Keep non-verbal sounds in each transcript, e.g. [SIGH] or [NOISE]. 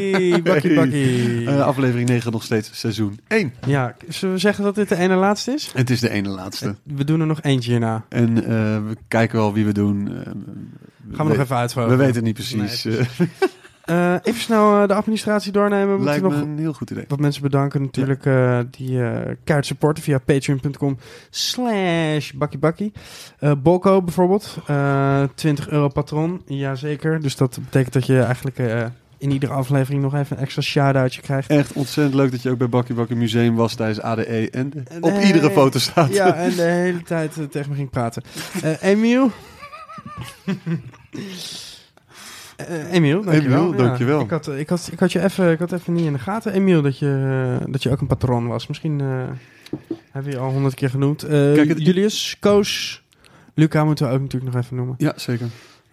Hey, bakkie bakkie. Eh, aflevering 9 nog steeds seizoen 1. ja, zullen we zeggen dat dit de ene laatste is? Het is de ene laatste. We doen er nog eentje hierna. En eh, we kijken wel wie we doen. Eh, Gaan we nog even uitvogelen. We weten het niet precies. Nee, Eh, [LAUGHS] Eh, even snel eh, de administratie doornemen. We lijkt me nog een heel goed idee. wat mensen bedanken natuurlijk. eh, die eh kaart supporten via patreon.com slash bakkiebakkie. Eh Bolko bijvoorbeeld. eh 20 euro patron. Jazeker. Dus dat betekent dat je eigenlijk... in iedere aflevering nog even een extra shout-outje krijgt. Echt ontzettend leuk dat je ook bij Bakkie Bakkie Museum was tijdens ADE. En op iedere foto staat. Ja, en de hele tijd eh, tegen me ging praten. Eh Emiel. [LAUGHS] Eh, Emiel, dankjewel. Emiel, dankjewel. Ik, had, ik, had, ik, had je even, ik had even niet in de gaten, Emiel, dat je, dat je ook een patroon was. Misschien eh hebben we je al honderd keer genoemd. Kijk, het- Julius, Koos, Luca moeten we ook natuurlijk nog even noemen. Ja, zeker.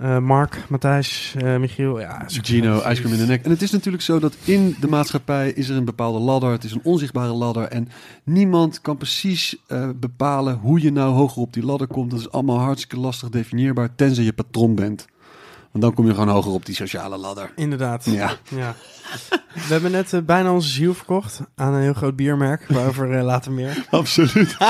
Eh, Mark, Matthijs, eh, Michiel. Ja, Gino, ijscream in de nek. En het is natuurlijk zo dat in de maatschappij is er een bepaalde ladder. Het is een onzichtbare ladder. En niemand kan precies eh, bepalen hoe je nou hoger op die ladder komt. Dat is allemaal hartstikke lastig definieerbaar, tenzij je patroon bent. Want dan kom je gewoon hoger op die sociale ladder. Inderdaad. Ja, Ja. We hebben net eh, bijna onze ziel verkocht aan een heel groot biermerk. Waarover eh, later meer. [LAUGHS] absoluut. [LAUGHS]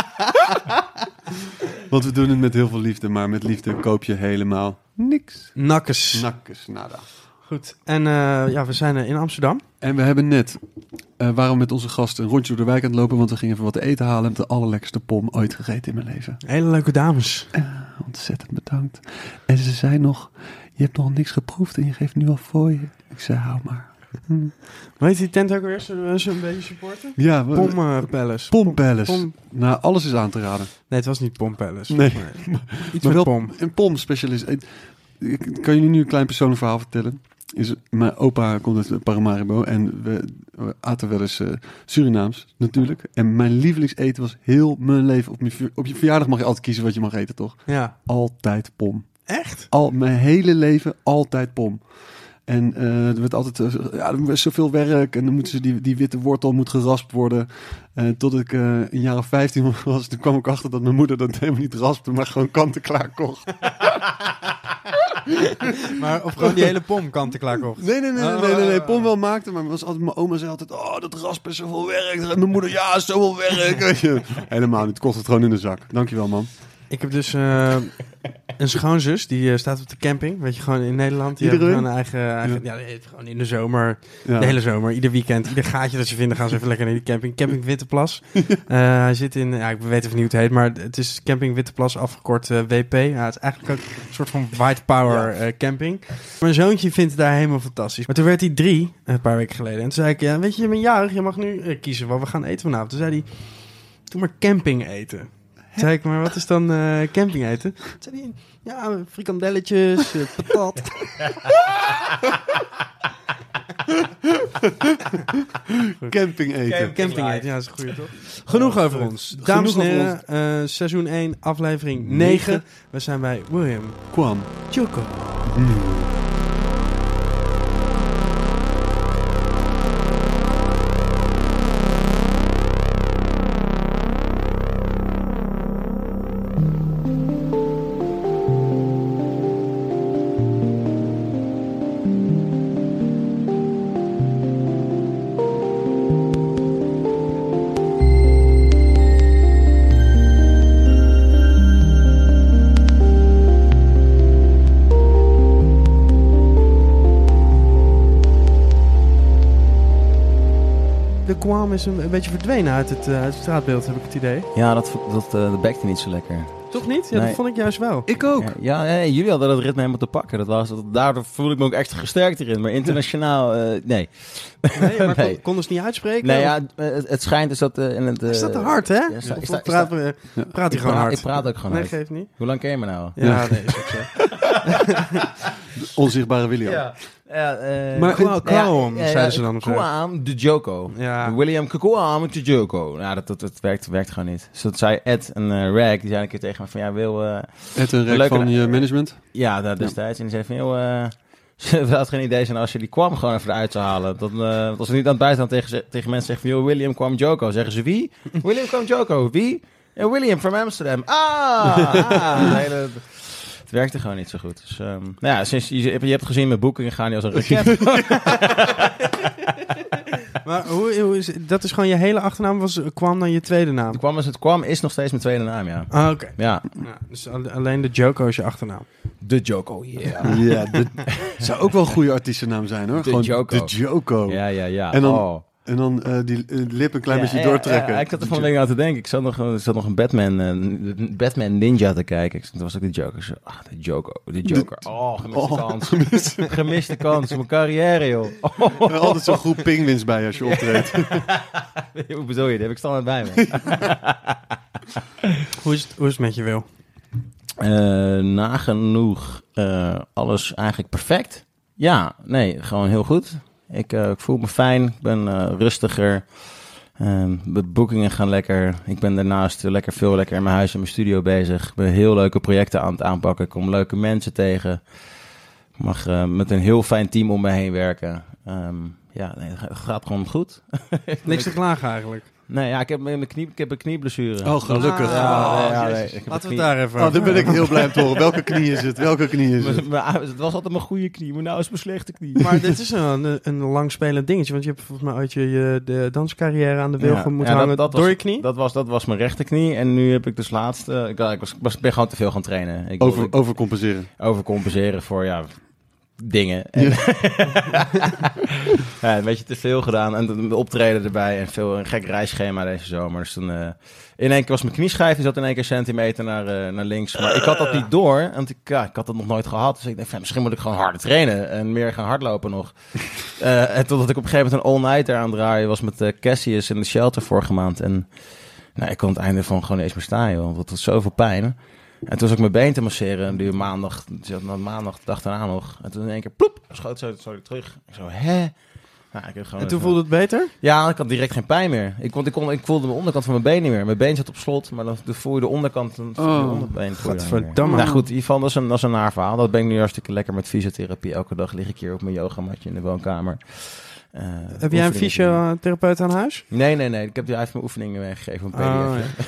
Want we doen het met heel veel liefde, maar met liefde koop je helemaal niks. Nakkes. Nakkes, nada. Goed. En eh, ja, we zijn in Amsterdam. En we hebben net, waren we met onze gasten een rondje door de wijk aan het lopen, want we gingen even wat te eten halen. En de allerlekkerste pom ooit gegeten in mijn leven. Hele leuke dames. Ontzettend bedankt. En ze zei nog, je hebt nog niks geproefd en je geeft nu al voor je. Ik zei, hou maar. Hm. Hoe heet die tent ook weer? Zullen we een beetje supporten? Ja, Pom Palace. Pom Palace. Pom- Nou, alles is aan te raden. Nee, het was niet Pom Palace. Nee. Maar [LAUGHS] iets Maar met wel Pom. een pom-specialist. Ik ik kan jullie nu een klein persoonlijk verhaal vertellen. Is, mijn opa komt uit Paramaribo en we, we aten wel eens eh, Surinaams, natuurlijk. En mijn lievelingseten was heel mijn leven. Op, mijn, op je verjaardag mag je altijd kiezen wat je mag eten, toch? Ja. Altijd pom. Echt? Al mijn hele leven altijd pom. En eh, er werd altijd eh, ja, er was zoveel werk en dan moeten ze die, die witte wortel moet geraspt worden. Eh, tot ik eh, een jaar of 15 [LAUGHS] was, toen kwam ik achter dat mijn moeder dat helemaal niet raspte, maar gewoon kant-en-klaar kocht. [LAUGHS] Maar of gewoon die hele Pom kant-en-klaar kocht. Nee, nee, nee, nee, Oh. nee, nee, nee, pom wel maakte, maar was altijd, mijn oma zei altijd, oh, dat raspen is zoveel werk. En mijn moeder, ja, zoveel werk. [LAUGHS] Weet je. Helemaal niet, kocht het gewoon in de zak. Dankjewel, man. Ik heb dus eh, een schoonzus, die eh, staat op de camping. Weet je, gewoon in Nederland. Die Iedere? hebben gewoon een eigen... eigen ja. heeft gewoon in de zomer, Ja. de hele zomer, ieder weekend, ieder gaatje dat ze vinden, gaan ze even lekker naar die camping. Camping Witteplas. [LAUGHS] Eh, hij zit in, ja, ik weet even niet hoe het heet, maar het is Camping Witteplas, afgekort WP. Ja, het is eigenlijk ook een soort van white power camping. Mijn zoontje vindt het daar helemaal fantastisch. Maar toen werd hij drie, een paar weken geleden. En toen zei ik, ja, weet je, je bent jarig, je mag nu kiezen wat we gaan eten vanavond. Toen zei hij, doe maar camping eten. Toen zei ik, maar wat is dan eh, camping eten? Zei ja, frikandelletjes, eh, patat. [LAUGHS] Camping eten. Camping eten, ja, dat is een goede toch? Genoeg over ons. Dames en heren, eh, seizoen 1, aflevering 9. We zijn bij William Kwam. Choco. Guam is een, een beetje verdwenen uit het, eh, uit het straatbeeld, heb ik het idee. Ja, dat, dat, eh, dat bekte niet zo lekker. Toch niet? Ja, dat vond ik juist wel. Ik ook. Ja, jullie hadden dat ritme helemaal te pakken. Dat was, dat, daardoor voelde ik me ook extra gesterkt erin. Maar internationaal, eh, nee. Nee, maar Nee. kon, konden ze niet uitspreken? Nee, ja, het, het schijnt dus dat eh, in het... Is dat te eh, hard, hè? ja, is dat- Of is dat- praat, hij Ik gewoon praat, hard? ik praat ook gewoon Nee, hard. geeft niet. Hoe lang ken je me nou? Ja, nee, is ook zo. [LAUGHS] Onzichtbare William. Ja, ja eh, Maar- Kwam, ja, zeiden ze dan. Kwam de Joko. Ja. William Kwam de Joko. Nou, dat, dat, dat werkt, werkt gewoon niet. Dus dat zei Ed en eh Rag, die zei een keer tegen me van, ja, wil... eh, Het een rek Leuke- van je management. Ja, dat destijds. En die zei van, joh, [LAUGHS] het geen idee zijn als je die kwam gewoon even eruit zou halen. Dan, want als we niet aan het buitenland tegen, tegen mensen zeggen van, William kwam Joko. Zeggen ze, wie? [LAUGHS] William kwam Joko. Wie? Ja, William from Amsterdam. Ah! [LAUGHS] ah hele... werkte gewoon niet zo goed. Dus, ehm, nou ja, sinds je, je hebt gezien, mijn boekingen gaan die als een raket. [LAUGHS] Maar hoe, hoe is, dat is gewoon je hele achternaam, was, kwam dan je tweede naam? kwam, is- het kwam is nog steeds mijn tweede naam, ja. Ah, oké. Ja, Ja, dus al- alleen de Joko is je achternaam. de Joko, yeah. [LAUGHS] Ja, zou ook wel een goede artiestennaam zijn hoor. De Gewoon Joko. De Joko. Ja, ja, ja. En dan- oh. En dan eh, die eh, lip een klein Ja, beetje ja, doortrekken. ja, ik zat er van de week aan te denken. Ik zat nog, ik zat nog een Batman, eh, Batman Ninja te kijken. Ik, toen was ook de Joker. Ah, de Joker, de Joker. [LAUGHS] Oh, gemiste Oh, kans. Gemiste kans. Mijn carrière, joh. Oh, [LAUGHS] Er altijd zo'n groep pinguïns bij als je optreedt. [LAUGHS] hoe bedoel je? Die heb ik standaard bij me. Hoe is het, hoe is het met je, Wil? Eh, nagenoeg eh, alles eigenlijk perfect. Ja, nee, gewoon heel goed. Ik, eh, ik voel me fijn, ik ben eh, rustiger. Ehm, de boekingen gaan lekker. Ik ben daarnaast lekker veel lekker in mijn huis en mijn studio bezig. Ik ben heel leuke projecten aan het aanpakken. Ik kom leuke mensen tegen. Ik mag eh, met een heel fijn team om me heen werken. Ehm, ja, nee, het gaat gewoon goed. [LAUGHS] Niks te klagen eigenlijk. Nee, ja, ik heb mijn knie, ik heb een knieblessure. Oh, gelukkig. Ja, nee, Oh, ja, nee, ik heb Laten we het daar even Oh, daar ben ik heel blij om te horen. Welke knie is het? Welke knie is het? [LAUGHS] Mijn- Het was altijd mijn goede knie, maar nou is mijn slechte knie. Maar dit is een, een langspelend dingetje. Want je hebt volgens mij ooit je, je de danscarrière aan de wilgen Ja, moeten ja, hangen dat door was- je knie. Dat was, dat was mijn rechterknie. En nu heb ik dus laatst... eh, ik, ik was, was, ben gewoon te veel gaan trainen. Ik Over, wilde overcompenseren. overcompenseren voor ja, dingen. En, [LAUGHS] ja, een beetje te veel gedaan. En de optreden erbij. En veel, een gek reisschema deze zomer. Dus toen... eh, in één keer was mijn knieschijf, die zat in één keer centimeter naar, eh, naar links. Maar ik had dat niet door, want ik, ja, ik had dat nog nooit gehad. Dus ik dacht, misschien moet ik gewoon harder trainen en meer gaan hardlopen nog. [LAUGHS] Eh, en totdat ik op een gegeven moment een all-nighter aan draaien was met Cassius in de shelter vorige maand. En nou, ik kon het einde van gewoon niet eens meer staan, joh. Want het was zoveel pijn. En toen was ik mijn been te masseren. En die maandag, die maandag, de dag daarna nog. En toen in één keer, ploep, schoot zo, zo terug. Ik zo, hè? Nou, ik heb gewoon En toen even- voelde het beter? ja, ik had direct geen pijn meer. Ik, want ik, kon, ik voelde de onderkant van mijn been niet meer. Mijn been zat op slot, maar dan, voel je de onderkant van Oh, de onderbeen. godverdamme. Nou goed, in ieder geval, dat is, een, dat is een naar verhaal. Dat ben ik nu hartstikke lekker met fysiotherapie. Elke dag lig ik hier op mijn yogamatje in de woonkamer. Eh, Heb jij een fysiotherapeut aan huis? Nee, nee, nee. Ik heb heeft mijn oefeningen meegegeven op een Oh, pdf.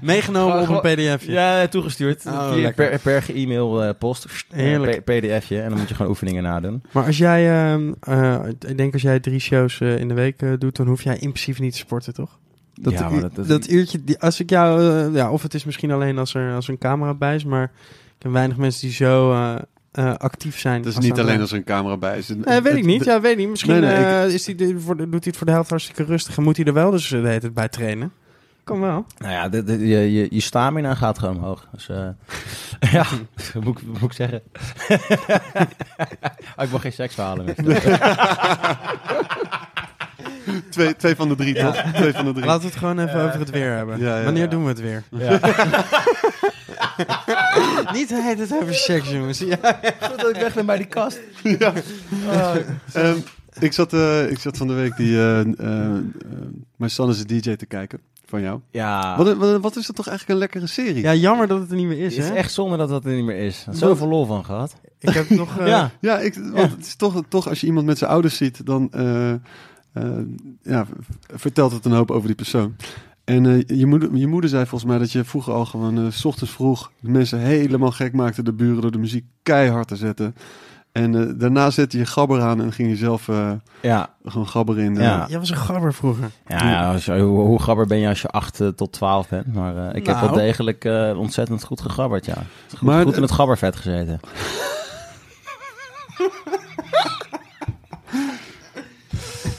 [LAUGHS] Meegenomen op een pdf. Ja, toegestuurd. Oh, per, per e-mail eh, post. Heerlijk. Eh, p- pdfje. En dan moet je gewoon oefeningen nadoen. Maar als jij, ehm, eh, ik denk als jij drie shows in de week doet, dan hoef jij in principe niet te sporten, toch? Dat, Ja, dat, dat- dat- uurtje, die, als ik jou, ja, of het is misschien alleen als er, als er een camera bij is, maar ik ken weinig mensen die zo eh, eh, actief zijn. Dat is als niet alleen als er een camera bij is. Eh, weet ik niet, ja, weet ik niet. Misschien Nee, nee, ik- eh, is die de- voor, de- doet hij het voor de helft hartstikke rustig en moet hij er wel dus de hele tijd bij trainen. Kan wel. Nou ja, de, de- je, je, je stamina gaat gewoon omhoog. Dus eh, [LAUGHS] ja, [LAUGHS] moet, moet ik zeggen? [LAUGHS] oh, ik mag geen seksverhalen meer. Twee, twee van de drie, toch? Twee van de drie. Laten we het gewoon even over het weer hebben. Ja, ja, Wanneer ja. doen we het weer? Ja. [LAUGHS] niet de hele tijd over seks, jongens. Ja. Goed dat ik weg ben bij die kast. Ehm, ik, zat, eh, ik zat van de week die eh, eh, eh, My Son is a DJ te kijken van jou. Ja, Wat, wat, wat is dat toch eigenlijk een lekkere serie? ja, jammer dat het er niet meer is, het is hè? echt zonde dat dat er niet meer is. Zoveel lol van gehad. Ik heb nog... eh, ja. Ja, ik, want het is toch, toch als je iemand met zijn ouders ziet, dan ja, v- vertelt het een hoop over die persoon. En eh, je, moeder, je moeder zei volgens mij dat je vroeger al gewoon eh, s ochtends vroeg mensen helemaal gek maakte, de buren, door de muziek keihard te zetten. En eh, daarna zette je gabber aan en ging je zelf eh, Ja, gewoon gabberen in. Ja. Jij was een gabber vroeger. ja, ja als je- hoe, hoe gabber ben je als je 8 tot 12 bent? Maar eh, ik heb Nou. wel degelijk eh, ontzettend goed gegabberd, ja. Goed, Maar- goed in het gabbervet gezeten. [LAUGHS]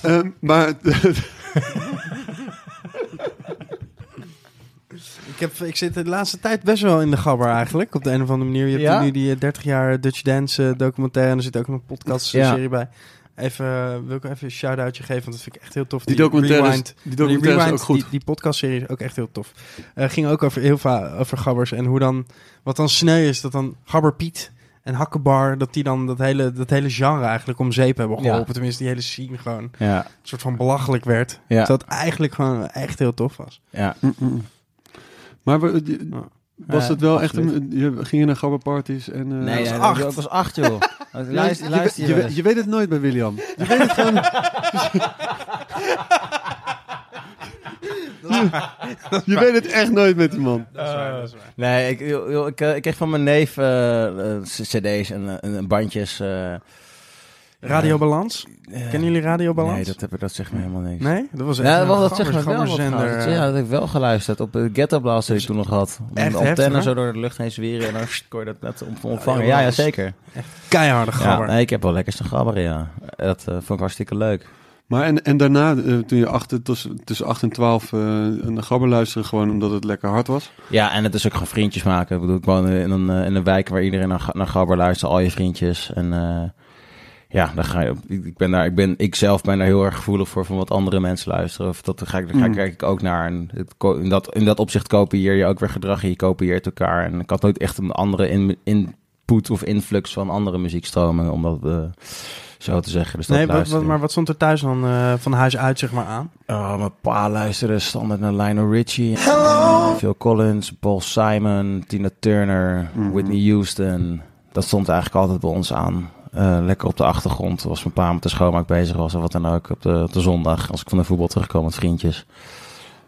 Ehm, maar [LAUGHS] Ik, heb, ik zit de laatste tijd best wel in de gabber eigenlijk. Op de een of andere manier. Je hebt Ja? nu die eh, 30 jaar Dutch Dance eh, documentaire. En er zit ook een podcast eh, Ja. bij. Even, eh, wil ik even een shout-outje geven, want dat vind ik echt heel tof. die documentaire Rewind- die documentaire is Rewind, ook goed. Die, die podcastserie is ook echt heel tof. Eh ging ook over heel veel over gabbers en hoe dan, wat dan sneu is, dat dan Gabber Piet en Hakkebar, dat die dan dat hele, dat hele genre eigenlijk om zeep hebben geholpen. Ja. Tenminste, die hele scene gewoon een Ja, soort van belachelijk werd. Ja. Dat eigenlijk gewoon echt heel tof was. ja. Mm, mm. Maar we- die- was het wel echt een... Je ging je naar gabberparties en... eh, Nee, was nee, acht. dat was acht, joh. [LAUGHS] Luister, luister, je, weet- je, weet- je weet het nooit bij William. Je weet het gewoon... [LAUGHS] [LAUGHS] [LAUGHS] Je weet het echt nooit met die man. Dat is waar, dat is waar. Nee, ik, joh, ik, eh, ik kreeg van mijn neef eh, eh, cd's en, en bandjes. eh, Radio Balans? eh, Kennen jullie Radio Balans? Nee, dat, heb, ik- dat zegt me helemaal niks. Nee? Dat was echt Ja, een wel, dat gammer- wel wat. Ja, dat heb ik wel geluisterd op de Ghetto Blaster die ik toen nog had. Echt heftig, antenne hè? zo door de lucht heen zweren en dan [LAUGHS] kon je dat net om- ontvangen. Ja, Ja, zeker. Keiharde Ja, gabber. nee, ik heb wel lekker staan gabberen, ja. Dat eh, vond ik hartstikke leuk. Maar en, en daarna, eh, toen je achter, tussen, tussen 8 en 12 eh een gabber luisterde, gewoon omdat het lekker hard was. Ja, en het is ook gewoon vriendjes maken. Ik bedoel, ik woon in een, eh, in een wijk waar iedereen naar, naar gabber luistert, al je vriendjes. En ja, dan ga je op. Ik, ben daar, ik ben, ik zelf ben daar heel erg gevoelig voor van wat andere mensen luisteren. Of dat daar ga ik, daar ga, Mm. kijk ik ook naar. En het, in, dat, in dat opzicht kopieer je ook weer gedrag en je kopieert elkaar. En ik had nooit echt een andere in, input of influx van andere muziekstromen, om dat eh, zo te zeggen. Dus dat Nee, wat, maar wat stond er thuis dan eh, van huis uit, zeg maar, aan? Oh, mijn pa luisterde standaard naar Lionel Richie. Phil Collins, Paul Simon, Tina Turner, Mhm. Whitney Houston. Dat stond eigenlijk altijd bij ons aan. Eh, lekker op de achtergrond. Als mijn pa met de schoonmaak bezig was of wat dan ook. Op de, op de zondag, als ik van de voetbal terugkwam met vriendjes.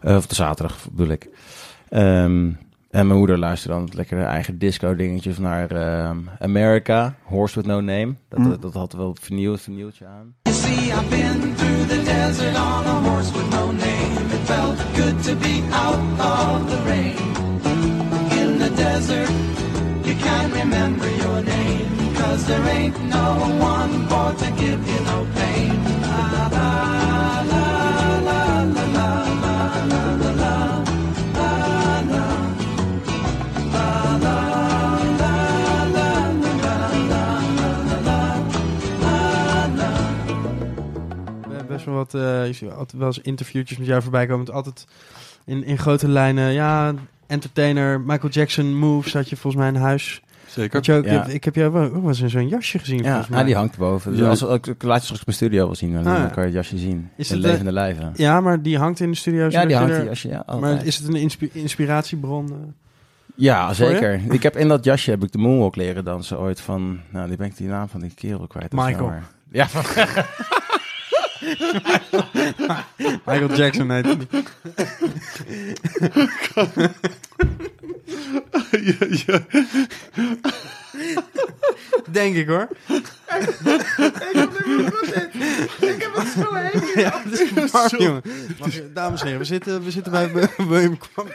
Eh, of de zaterdag bedoel ik. Ehm, en mijn moeder luisterde dan lekkere eigen disco-dingetjes naar ehm, Amerika. Horse with no name. Dat mm. had wel het vernieuwde vernieuwdje aan. You see, I've been through the desert on a horse with no name. It felt good to be out of the rain. In the desert, you can't remember your name. Cause there ain't no one for to give you no pain. Best wel wat, eh, je ziet altijd wel eens interviewtjes met jou voorbij komen. Altijd in, in grote lijnen, ja, entertainer, Michael Jackson moves had je volgens mij in huis. Zeker. Je ook, Ja. ik, heb, ik heb jou wel eens in zo'n jasje gezien Ja, volgens mij. ah, die hangt erboven. Dus Ja. als, als, ik laat je straks mijn studio wel zien, dan, Ah, ja. dan kan je het jasje zien. Is het, eh, levende lijven. Ja, maar die hangt in de studio. Ja, die hangt er- die jasje, ja. Maar is het een inspi- inspiratiebron? eh? Ja, zeker. Ik heb in dat jasje heb ik de moonwalk leren dansen ooit van... Nou, die ben ik die naam van die kerel kwijt. Michael. Ja, [LAUGHS] [LAUGHS] Michael Jackson heet die. ja, ja. [LAUGHS] Denk ik hoor. Ja, het is [LAUGHS] warm, jongen. Mag je- Dames en heren, we zitten, we zitten bij William Kwam.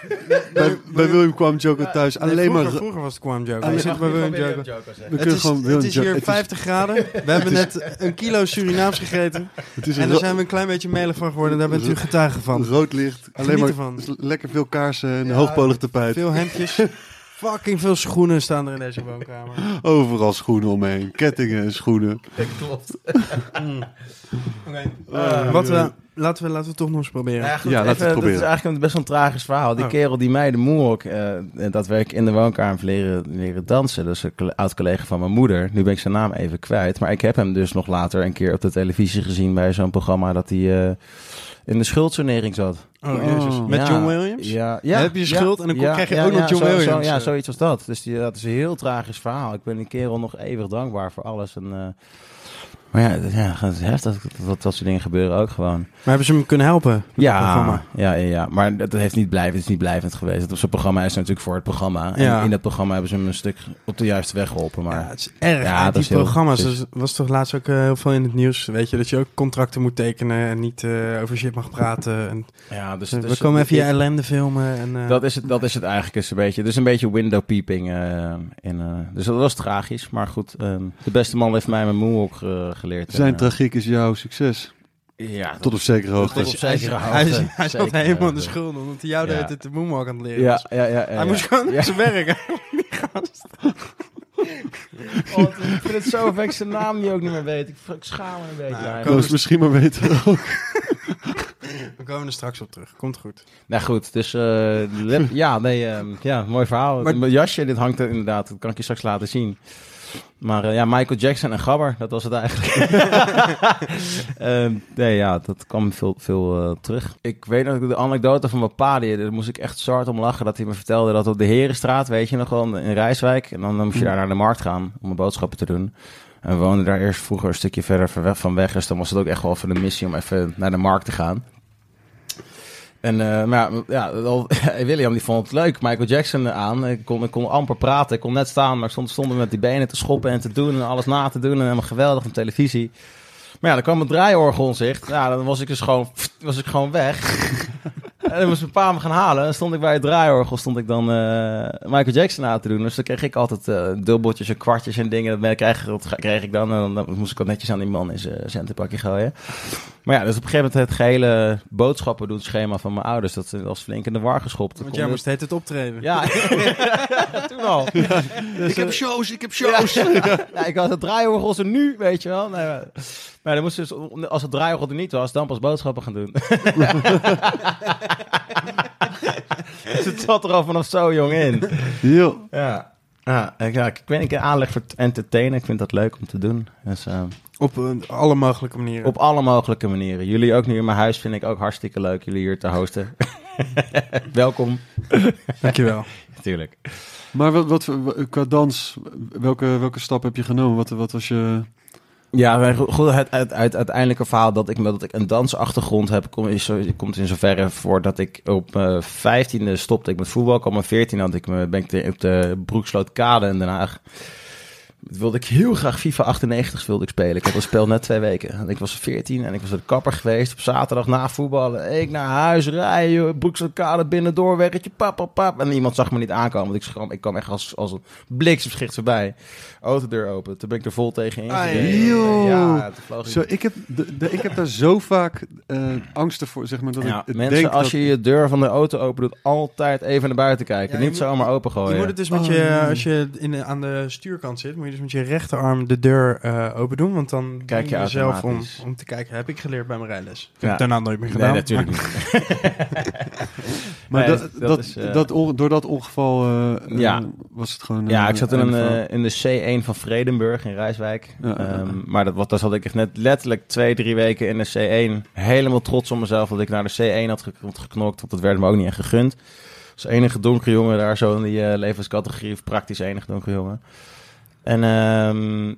Bij, bij William kwam Joker thuis Nee, alleen vroeger, maar... Vroeger was het Kwam Joker. Alleen- We zitten bij William Joker. We Het is, gewoon William het is hier Joker- 50 graden. We hebben net een kilo Surinaams gegeten. Het is En daar zijn we een klein beetje melig van geworden. Daar bent u getuige van. rood licht. Alleen maar lekker veel kaarsen en hoogpolig tapijt. Veel hemdjes. [LAUGHS] Fucking veel schoenen staan er in deze woonkamer. [LAUGHS] Overal schoenen omheen. Kettingen en schoenen. [LAUGHS] Uh, wat, eh, laten, we, laten we toch nog eens proberen. Ja, goed, Ja, laten we het proberen. Dat is eigenlijk een best wel een tragisch verhaal. Die Oh. kerel die mij de moonwalk eh daadwerkelijk in de woonkamer heeft leren, leren dansen. Dus een col- oud-collega van mijn moeder. Nu ben ik zijn naam even kwijt. Maar ik heb hem dus nog later een keer op de televisie gezien bij zo'n programma dat hij eh, in de schuldsanering zat. Oh, jezus. Met. John Williams? Ja, ja. heb je schuld en dan krijg je ook nog John zo- zo- Williams. ja, zoiets als dat. Dus die, dat is een heel tragisch verhaal. Ik ben die kerel nog eeuwig dankbaar voor alles. En, eh, maar ja, dat- ja, het is heftig dat, dat dat soort dingen gebeuren ook gewoon. Maar hebben ze hem kunnen helpen? Ja, ja, ja, maar dat heeft niet blijven, het is niet blijvend geweest. Dat Zo'n programma is natuurlijk voor het programma. Ja. En in dat programma hebben ze hem een stuk op de juiste weg geholpen. Maar Ja, het is erg. Ja, die is programma's. Er was toch laatst ook eh, heel veel in het nieuws. Weet je, dat je ook contracten moet tekenen en niet eh, over shit mag praten. [LAUGHS] En, ja, dus, we dus- komen even je ellende filmen. En, eh, Dat is het, dat is het eigenlijk. Is een beetje, dus een beetje window peeping. in, dus dat was tragisch. Maar goed, ehm, de beste man heeft mij mijn moonwalk eh, geleerd. Zijn En, eh, tragiek is jouw succes. Ja, Tot op zekere hoogte. Tot op hij, zekere hij, hoogte. hij zat Zeker, helemaal in de schuld omdat hij jou de Ja. tijd de moonwalk aan het leren Ja, was. ja, ja. ja, Hij ja. moest gewoon Ja. zijn werk. [LAUGHS] [LAUGHS] Oh, ik vind het zo of ik zijn naam nu ook niet meer weet. Ik, ik schaam me een beetje. Nou, het misschien maar weten. [LAUGHS] We komen er straks op terug. Komt goed. Nou goed, dus eh, ja, nee, ehm, ja, mooi verhaal. Maar- Mijn jasje, dit hangt er inderdaad, dat kan ik je straks laten zien. Maar eh, ja, Michael Jackson en Gabber, dat was het eigenlijk. [LAUGHS] Ehm, nee, ja, dat kwam veel, veel eh, terug. Ik weet nog de anekdote van mijn pa, die, daar moest ik echt zwart om lachen, dat hij me vertelde dat op de Herenstraat, weet je nog wel, in Rijswijk, en dan, dan moest je daar naar de markt gaan om boodschappen te doen. En we woonden daar eerst vroeger een stukje verder van weg, van weg, dus dan was het ook echt wel even een missie om even naar de markt te gaan. En eh, maar ja, al- [LAUGHS] William die vond het leuk. Michael Jackson aan. Ik kon, ik kon amper praten. Ik kon net staan, maar stond, stond met die benen te schoppen en te doen en alles na te doen. En helemaal geweldig op televisie. Maar ja, dan kwam het draaiorgel in zicht. Ja, dan was ik dus gewoon, [LAUGHS] was ik gewoon weg. En dan moest mijn pa me gaan halen. En stond ik bij het draaiorgel, stond ik dan eh, Michael Jackson aan te doen. Dus dan kreeg ik altijd eh, dubbeltjes en kwartjes en dingen. Dat kreeg, dat kreeg ik dan. En dan, dan moest ik wat netjes aan die man in zijn centenpakje gooien. Maar ja, dus op een gegeven moment het gehele boodschappen doen schema van mijn ouders. Dat was flink in de war geschopt. Want jij moest het het optreden. Ja, [LAUGHS] toen al. ik heb shows, ik heb shows. Ja, ik had het draaiorgel er nu, weet je wel. Nee, maar, maar dan moest dus, als het draaiorgel er niet was, dan pas boodschappen gaan doen. [LAUGHS] dus het zat er al vanaf zo jong in. Jo. Ja. Ja, ik, ja, ik ben een keer aanleg voor entertainen. Ik vind dat leuk om te doen. Dus, eh, Op alle mogelijke manieren. op alle mogelijke manieren. Jullie ook nu in mijn huis vind ik ook hartstikke leuk. Jullie hier te hosten. [LAUGHS] Welkom. Dankjewel. [LAUGHS] Natuurlijk. Maar wat, wat, qua dans, welke, welke stap heb je genomen? Wat, wat was je... Ja, goed, het, het, het uiteindelijke verhaal dat ik, dat ik een dansachtergrond heb, komt is komt in zoverre voor dat ik op mijn vijftiende stopte ik met voetbal. Op mijn veertiende had ik me, ben ik op de Broeksloot-kade in Den Haag. Wilde ik heel graag FIFA 98 wilde ik spelen. Ik had dat spel net twee weken. En ik was 14 en ik was de kapper geweest op zaterdag na voetballen. Ik naar huis rijden, Broeksloot-kade binnendoor, weggetje, pap, pap, pap. En iemand zag me niet aankomen, want ik, ik kwam echt als, als een bliksemschicht voorbij. Autodeur open, toen ben ik er vol tegen joh. Ja, ik Zo, ik, heb, de, de- ik heb daar zo vaak eh, angsten voor, zeg maar, dat Ja, ik mensen, denk als dat- je je deur van de auto open doet, altijd even naar buiten kijken. Ja, Niet moet- zomaar open gooien. Je moet het dus met Oh, je, nee. als je in aan de stuurkant zit, moet je dus met je rechterarm de deur eh, open doen. Want dan Kijk je jezelf om, om te kijken. Heb ik geleerd bij mijn rijles. Ik heb daarna nooit meer gedaan. Nee, natuurlijk niet. [LAUGHS] Maar Nee, dat, dat dat, is, eh, dat on- door dat ongeval eh, Ja. was het gewoon... Ja, ik zat in, een, in de C1 van Vredenburg in Rijswijk. Ja, ja, ja. Ehm, maar dat, wat, daar zat ik echt net letterlijk twee, drie weken in de C1. Helemaal trots op mezelf dat ik naar de C1 had gek- had geknokt. Want dat werd me ook niet echt gegund. Als enige donkere jongen daar zo in die eh, levenscategorie. Of praktisch enige donkere jongen. En ehm,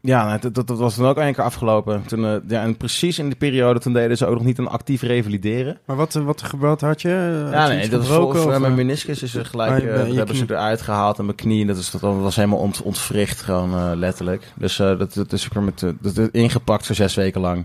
ja, nou, dat, dat, dat was dan ook één keer afgelopen. Toen, eh, ja, en precies in die periode toen deden ze ook nog niet een actief revalideren. Maar wat, eh, wat, wat had je? Had Ja, je nee, dat is voor, voor of, mijn meniscus is er gelijk, dat hebben ze eruit gehaald en mijn knie, dat, is, dat was helemaal ont, ontwricht, gewoon letterlijk. Dus dat, dat is weer met, dat is ingepakt voor zes weken lang.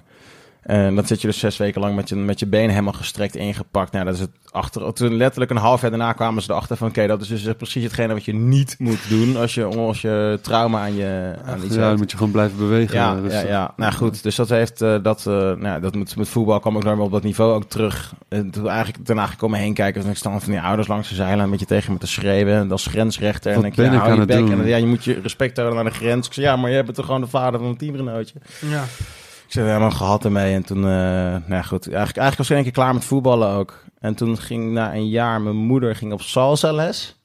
En dan zit je dus zes weken lang met je, met je benen helemaal gestrekt ingepakt. Nou, dat is het achter. Toen letterlijk een half jaar daarna kwamen ze erachter van, oké, dat is dus precies hetgene wat je niet moet doen als je, als je trauma aan je aan iets ja, dan moet je gewoon blijven bewegen. Ja, dus, ja, ja, nou goed. Dus dat heeft eh, dat, eh, nou, ja, dat met, met voetbal kwam ik daar op dat niveau ook terug. En toen eigenlijk daarna ging ik om me heen kijken. En ik stond van die ouders langs de zeilen een beetje tegen me te schreeuwen. En als grensrechter. Wat en ik, ben ja, ik hou aan je het bek. doen? En ja, je moet je respect tonen naar de grens. Ik zei, ja, maar jij bent toch gewoon de vader van een teamgenootje. Ja. Ik zei, helemaal gehad ermee. En toen, eh, nou ja, goed. Eigenlijk, eigenlijk was ik één keer klaar met voetballen ook. En toen ging na een jaar, mijn moeder ging op salsa les.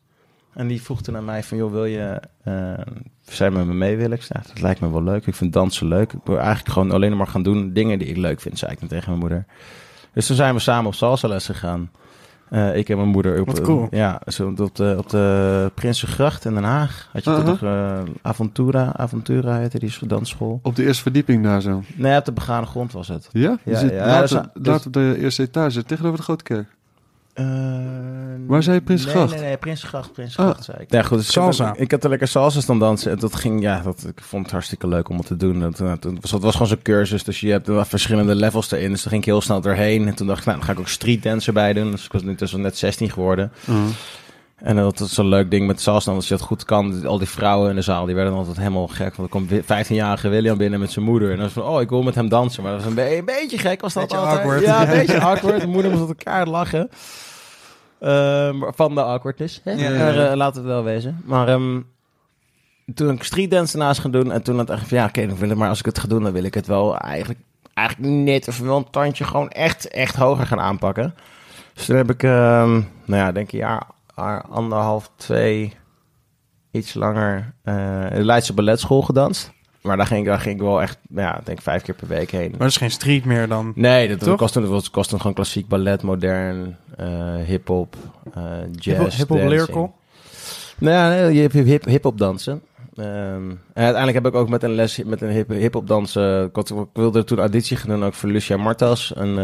En die vroeg toen aan mij van, joh, wil je, eh zij met me mee willen? Ik dat lijkt me wel leuk. Ik vind dansen leuk. Ik wil eigenlijk gewoon alleen maar gaan doen dingen die ik leuk vind, zei ik dan tegen mijn moeder. Dus toen zijn we samen op salsa les gegaan. Eh, ik en mijn moeder. Op, cool. Ja, zo op de, op de Prinsengracht in Den Haag. Had je toch eh, Aventura, Aventura heette die dansschool. Op de eerste verdieping daar zo. Nee, op de begane grond was het. Ja? Ja, ja, dus- later op de eerste etage, tegenover de Grote Kerk. Eh, Waar zei je Prinsengracht? Nee, nee, nee, Prinsengracht, Prinsengracht Ah. zei ik. Ja, goed, dus ik heb- Salsa. Ik, heb er lekker salsa staan dansen. En dat ging, ja, dat, ik vond het hartstikke leuk om het te doen. Dat, dat, was, dat was gewoon zo'n cursus, dus je hebt er wel verschillende levels erin. Dus daar ging ik heel snel doorheen. En toen dacht ik, nou, dan ga ik ook street dancer bij doen. Dus ik was nu dus net 16 geworden. Uh-huh. En dat is zo'n leuk ding met salsa. Als je dat goed kan, al die vrouwen in de zaal, die werden altijd helemaal gek. Want er wi- 15-jarige William binnen met zijn moeder. En dan was van, oh, ik wil met hem dansen. Maar dat was een, be- een beetje gek, was dat Beetje altijd. awkward. Ja, een [LAUGHS] beetje awkward. De moeder moest op elkaar lachen. Ehm, van de awkwardness. Hè? Ja, ja, ja. eh, laten we het wel wezen. Maar ehm, toen ik streetdance daarnaast gaan doen. En toen had ik van, ja, oké, dan wil ik maar als ik het ga doen, dan wil ik het wel eigenlijk, eigenlijk net of wel een tandje gewoon echt, echt hoger gaan aanpakken. Dus toen heb ik, ehm, nou ja, denk ik jaar, anderhalf, twee, iets langer, eh in de Leidse Balletschool gedanst. Maar daar ging, ik- daar ging ik wel echt, ja, denk vijf keer per week heen. Maar dat is geen street meer dan. Nee, dat Toch? kost, dat kost dan gewoon klassiek ballet, modern, eh hip-hop, eh, jazz. Hiphop lyrical. Nou ja, nee, je hebt hip, hip-hop dansen. Ehm, en uiteindelijk heb ik ook met een les met een hip- hip-hop dansen. Ik, wilde toen auditie gaan doen ook voor Lucia Martas. Een,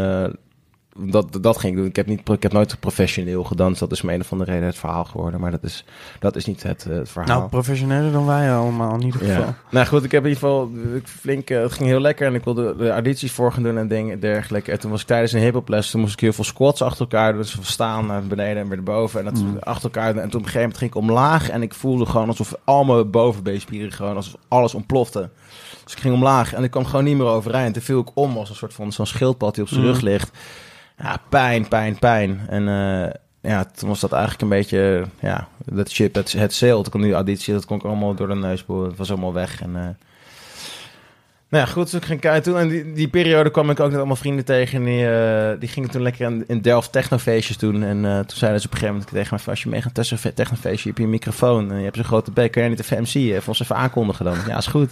dat, dat ging ik doen. Ik heb, niet, ik heb nooit professioneel gedanst. Dat is me een of andere reden het verhaal geworden. Maar dat is, dat is niet het, eh, het verhaal. Nou, professioneler dan wij allemaal in ieder geval. Ja. Nou goed, ik heb in ieder geval flink, eh, het ging heel lekker en ik wilde de audities voor gaan doen en dingen en dergelijke. En toen was ik tijdens een les, toen moest ik heel veel squats achter elkaar doen. Dus van staan naar beneden en weer naar boven en dat Mm. achter elkaar. En toen op een gegeven moment ging ik omlaag en ik voelde gewoon alsof al mijn bovenbeenspieren gewoon alsof alles ontplofte. Dus ik ging omlaag en ik kwam gewoon niet meer overeind. Toen viel ik om als een soort van zo'n schildpad die op zijn Mm. rug ligt. Ja, pijn, pijn, pijn. En eh, ja, toen was dat eigenlijk een beetje, ja, dat ship, het, het sail. Toen kwam die auditie, dat kon ik allemaal door de neus boren. Het was allemaal weg. En, eh, nou ja, goed, dus ik ging kijken toen. En die, die periode kwam ik ook met allemaal vrienden tegen. En die, eh, die gingen toen lekker in, in Delft technofeestjes doen. En toen zeiden ze op een gegeven moment tegen me... als je mee gaat een technofeestje, heb je een microfoon. En je hebt zo'n grote bek, kan jij niet even MC? Even ons even aankondigen dan. Ja, is goed.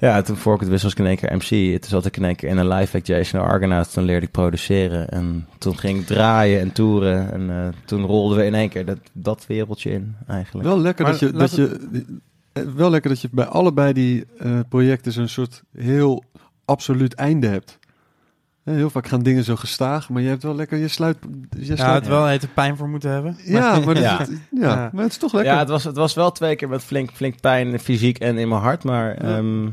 Ja, toen voor ik het wist was ik in één keer MC. Toen zat ik in één keer in een live act Jason Argonaut. Toen leerde ik produceren. En toen ging ik draaien en toeren. En eh, toen rolden we in één keer dat, dat wereldje in, eigenlijk. Wel lekker Maar dat je, dat je eh, wel lekker dat je bij allebei die eh, projecten zo'n soort heel absoluut einde hebt. Hè, Heel vaak gaan dingen zo gestaag, maar je hebt wel lekker je sluit. Je Ja, sluit het wel hete pijn voor moeten hebben. ja, maar, dat, Ja. ja. ja, Ja. maar het is toch lekker. Ja, het was, het was wel twee keer met flink, flink pijn, fysiek en in mijn hart. Maar ehm,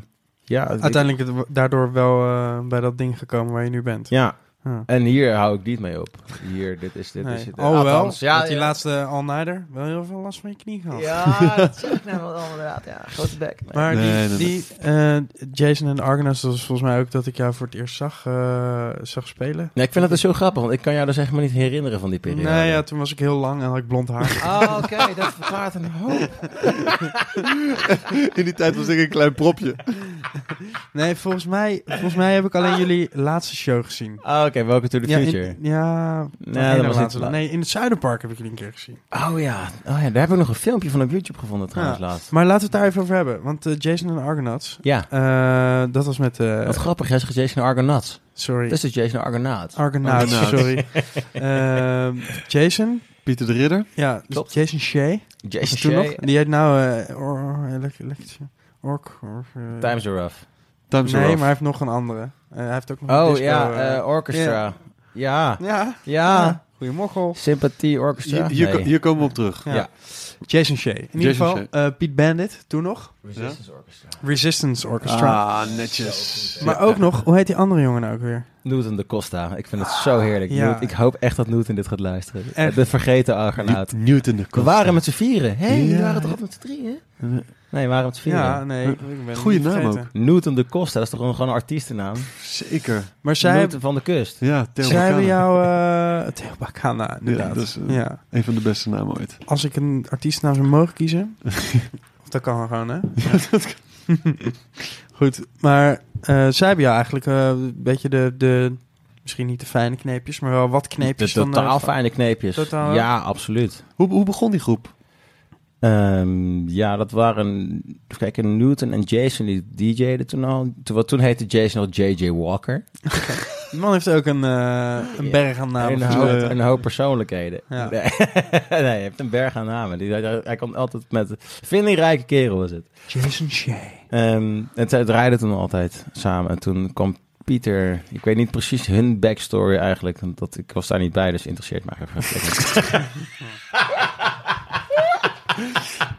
ja, Uiteindelijk het- daardoor wel eh, bij dat ding gekomen waar je nu bent. ja, Ja. en hier hou ik niet mee op. Hier, dit is dit. Nee. Is het. Oh, wel. Ja, Met die ja. laatste all-nighter wel heel veel last van je knie gehad. Ja, [LAUGHS] dat zeg ik nou wel inderdaad. Ja, grote bek. Nee. Maar Nee, die, nee, die eh, Jason en de Argonauts, dat was volgens mij ook dat ik jou voor het eerst zag, eh, zag spelen. Nee, ik vind dat dus zo grappig, want ik kan jou dus echt maar niet herinneren van die periode. Nee, ja, toen was ik heel lang en had ik blond haar. Oh, [LAUGHS] oké, dat verklaart een hoop. [LAUGHS] In die tijd was ik een klein propje. nee, volgens mij, volgens mij heb ik alleen jullie laatste show gezien. Oh, oké, welke to the Ja, in- future? ja, Nee, nee, dat dat was laatste, niet- nee, in het Zuiderpark heb ik jullie een keer gezien. Oh ja. oh ja, daar heb ik nog een filmpje van op YouTube gevonden trouwens Ja. laatst. Maar laten we het daar even over hebben. Want eh, Jason en Argonauts, Ja, eh, dat was met... eh, wat grappig, jij zegt Jason Argonauts. sorry, Dat is dus Jason Argonauts. Argonauts, Argonauts. sorry. [LAUGHS] Ehm, Jason, Pieter de Ridder. ja, Klopt. Jason Shea. Jason nog? Shea, Die heet nou eh, or, eh, Times are rough. Times nee, are maar Rough. hij heeft nog een andere. Eh, hij heeft ook nog een Oh disco, ja, eh, eh, Orchestra. Ja, ja. ja. Goeie mochel. Sympathie Orchestra. Hier, hier, Nee. hier komen we op terug. Ja. Ja. Jason Shea. In ieder Jason geval, eh Piet Bandit, toen nog. Resistance Orchestra. Resistance Orchestra. Ah, netjes. maar ook nog, hoe heet die andere jongen nou ook weer? Newton de Costa. Ik vind het zo heerlijk. Ja. Newt- ik hoop echt dat Newton dit gaat luisteren. Echt. De vergeten Argonaut. Newton de We Costa. waren met z'n vieren. Hé, hey, we Ja. waren toch altijd met z'n drieën? Nee, met z'n vieren. Ja, nee. Ik ben Goeie het naam vergeten. Newton de Costa, dat is toch gewoon gewoon een artiestennaam? Zeker. Maar zij, Newton van de kust. Ja, Theo zij hebben jou... eh Theo Bacana, inderdaad. Ja, dat is, eh, ja. Een van de beste namen ooit. Als ik een artiestennaam zou mogen kiezen... [LAUGHS] of dat kan gewoon, hè? [LAUGHS] Goed, maar eh, zij hebben jou eigenlijk eh, een beetje de, de... Misschien niet de fijne kneepjes, maar wel wat De kneepjes van... totaal fijne kneepjes. Totaal, ja, absoluut. Hoe, hoe begon die groep? Ehm, ja, dat waren... Kijken, Newton en Jason, die DJ'den toen al. Toen, toen heette Jason al J.J. Walker. [LAUGHS] Die man heeft ook een, eh, een berg aan namen. een, hoop, een hoop persoonlijkheden. Ja. [LAUGHS] Nee, hij heeft een berg aan namen. Die, hij, hij komt altijd met... Vindingrijke kerel was het. Jason Shea. Ehm, en zij draaiden toen altijd samen. En toen kwam Pieter... Ik weet niet precies hun backstory eigenlijk. want Dat, ik was daar niet bij, dus interesseert mij even. [LAUGHS]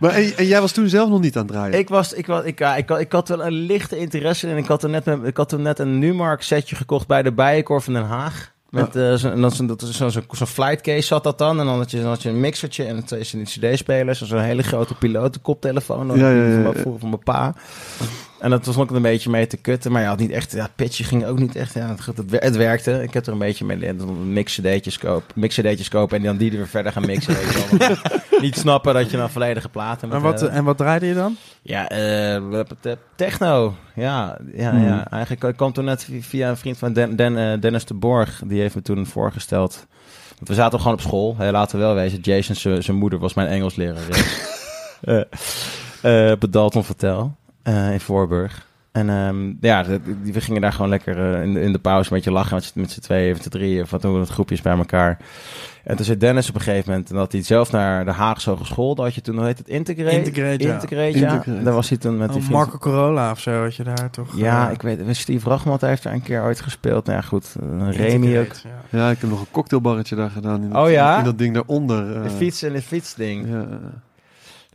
Maar, en, en jij was toen zelf nog niet aan het draaien? ik, was, ik, was, ik, ja, ik, had- ik had wel een lichte interesse in. Ik had, er net, ik had toen net een Numark setje gekocht bij de Bijenkorf van Den Haag. Met, zo, en dan zo'n is zo'n zo'n zo'n flightcase zat dat dan. En dan had je, dan had je een mixertje en twee cd-spelers. en Zo'n hele grote pilotenkoptelefoon. Ja, ja, ja, ja. vroeger van mijn pa. En dat was ook een beetje mee te kutten. Maar ja, had niet echt, ja, pitje ging ook niet echt. Ja, het, het, wer- het werkte. Ik heb er een beetje mee. Dan mix-cd'tjes kopen, kopen en dan die er weer verder gaan mixen. weet [LAUGHS] niet snappen dat je dan volledige platen En wat, hebben. en wat draaide je dan? Ja, eh, techno. Ja, ja, Hmm. ja. Eigenlijk ik kwam toen net vi- via een vriend van Den, Den, eh, Dennis de Borg. Die heeft me toen voorgesteld. Want we zaten gewoon op school. Hè, laten we wel wezen. Jason, zijn- moeder, was mijn Engelslerares. [LAUGHS] Eh eh op het Dalton Vertel. Eh, in Voorburg. En ehm, ja, de- die- we gingen daar gewoon lekker eh, in, de, in de pauze een beetje lachen met, z'n- met z'n tweeën, met z'n drieën, of wat doen we het groepjes bij elkaar. En toen zei Dennis op een gegeven moment dat hij zelf naar de Haagse Hogeschool, dat had je toen, hoe heet het, Integrate? Integrate, ja. Integrate, ja. Integrate. Daar was hij toen met die Oh, vriend- Marco Corolla of zo, had je daar toch? Ja, eh, ik weet, Steve Rachmat heeft daar een keer ooit gespeeld. Nou ja, goed, eh, Remy ook. Ja. Ja, ik heb nog een cocktailbarretje daar gedaan. In dat, Oh ja? In dat ding daaronder. eh. De fiets en het fietsding. Ja.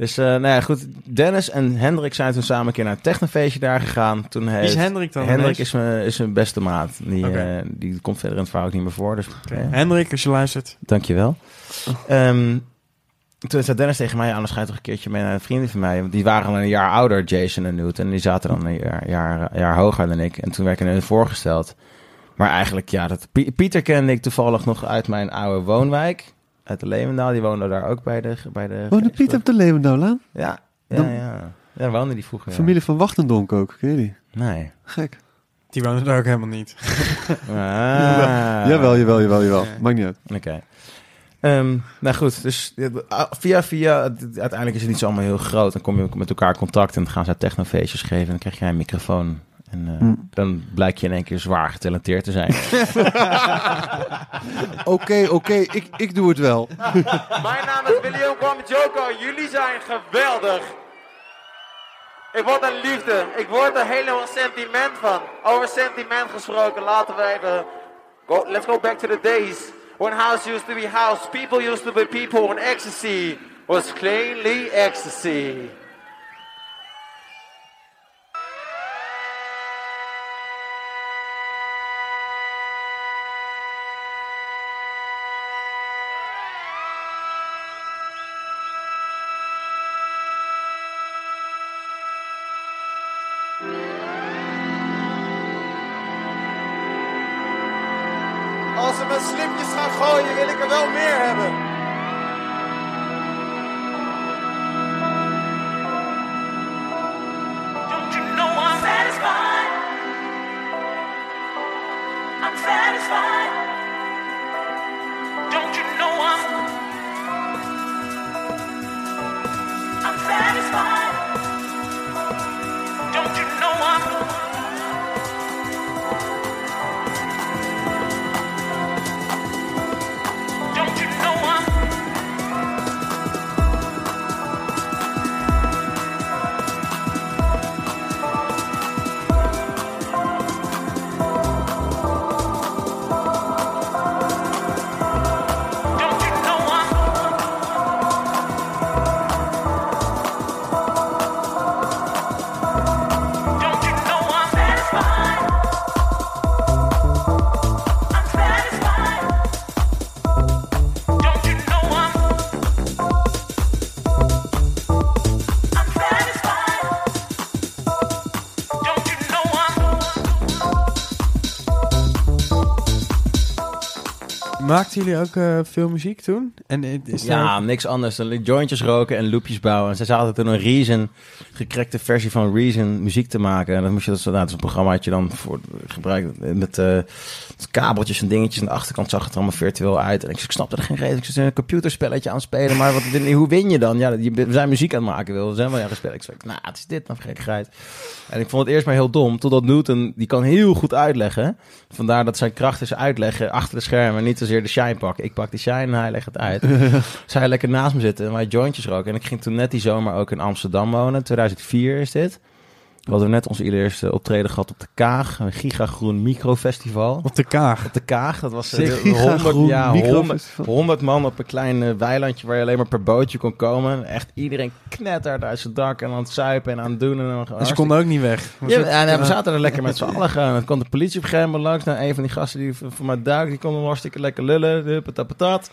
Dus eh, nou ja, goed. Dennis en Hendrik zijn toen samen een keer naar een technofeestje daar gegaan. Toen Wie heeft... is Hendrik dan? Hendrik is mijn, is mijn beste maat. Die, eh, die komt verder in het verhaal ook niet meer voor. Dus Hendrik, als je luistert. dankjewel. Ehm, toen zei Dennis tegen mij, anders ga je toch een keertje mee naar een vrienden van mij. Want die waren al een jaar ouder, Jason en Newton. En die zaten dan een jaar, jaar, jaar hoger dan ik. En toen werd ik hun voorgesteld. Maar eigenlijk, ja, dat, Pie- Pieter kende ik toevallig nog uit mijn oude woonwijk. Uit de Leeuwendaal. Die woonde daar ook bij de... Bij de Woonde Piet op de Leeuwendouwlaan? Ja, ja, Dan- ja. Ja, daar woonde die vroeger. ja. Familie van Wachtendonk ook, ken je die? Nee. Gek. Die woonde daar ook helemaal niet. [LAUGHS] Ah. [LAUGHS] Jawel, jawel, jawel, jawel. Ja. Maakt niet uit. Oké. Ehm, nou goed, dus via via, uiteindelijk is het niet zo allemaal heel groot. Dan kom je ook met elkaar in contact en dan gaan ze technofeestjes geven. En dan krijg jij een microfoon. En eh, Hm. dan blijk je in één keer zwaar getalenteerd te zijn. [LAUGHS] Oké, oké, ik, ik doe het wel. [LAUGHS] Mijn naam is William Kwamjoko. Jullie zijn geweldig. Ik word een liefde. Ik word er helemaal sentiment van. Over sentiment gesproken, laten we even... Go, let's go back to the days when house used to be house. People used to be people when ecstasy was cleanly ecstasy. Maakten jullie ook eh, veel muziek toen? En is ja, niks anders dan jointjes roken en loopjes bouwen. En ze zaten toen een Reason, gekrekte versie van Reason, muziek te maken. En dan moest je dat, nou, dat is een programmaatje dan voor gebruiken met eh, kabeltjes en dingetjes. Aan de achterkant zag het allemaal virtueel uit. En ik, ik snapte er geen reden. Ik zit een computerspelletje aan het spelen. Maar wat, hoe win je dan? Ja, je, we zijn muziek aan het maken, wil. We zijn wel ergens spelen. Ik zei, nou, het is dit dan gekkigheid. En ik vond het eerst maar heel dom. Totdat Newton, die kan heel goed uitleggen. Vandaar dat zijn kracht is uitleggen achter de schermen. Niet zozeer de shine pakken. Ik pak die shine en hij legt het uit. [LAUGHS] Zij lekker naast me zitten en wij jointjes roken. En ik ging toen net die zomer ook in Amsterdam wonen. 2004 is dit. We hadden net onze eerste optreden gehad op de Kaag. Een gigagroen microfestival. op de kaag? Op de Kaag, dat was eh, gigagroen ja, 100, microfestival. 100 man op een klein eh, weilandje waar je alleen maar per bootje kon komen. Echt iedereen knetterde uit zijn dak en aan het zuipen en aan het doen. En, dan En ze konden ook niet weg. Ja, het- en, eh, we zaten er lekker met z'n allen gaan. Dan kwam de politie op een gegeven moment langs. Nou, een van die gasten die voor mij duik, die kon hartstikke lekker lullen. Huppata patat.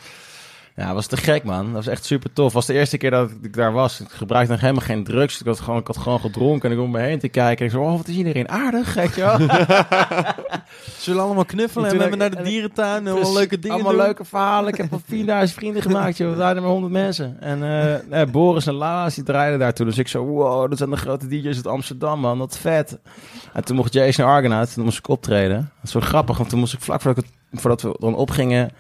Ja, was te gek, man. Dat was echt super tof. was de eerste keer dat ik daar was. Ik gebruikte nog helemaal geen drugs. Ik had gewoon, ik had gewoon gedronken en ik om me heen te kijken. En ik zei, oh, wat is iedereen aardig, je wel. [LAUGHS] Zullen allemaal knuffelen En we hebben naar de ik- dierentuin allemaal leuke dingen Allemaal doen. leuke verhalen. Ik heb al 4000 vrienden gemaakt, joh. We waren maar 100 mensen. En eh, eh, Boris en Lala's, die draaiden daartoe. Dus ik zo, wow, dat zijn de grote DJ's uit Amsterdam, man. Dat vet. En toen mocht Jason Argonaut, toen moest ik optreden. Dat is zo grappig, want toen moest ik vlak voordat, ik voordat we dan opgingen...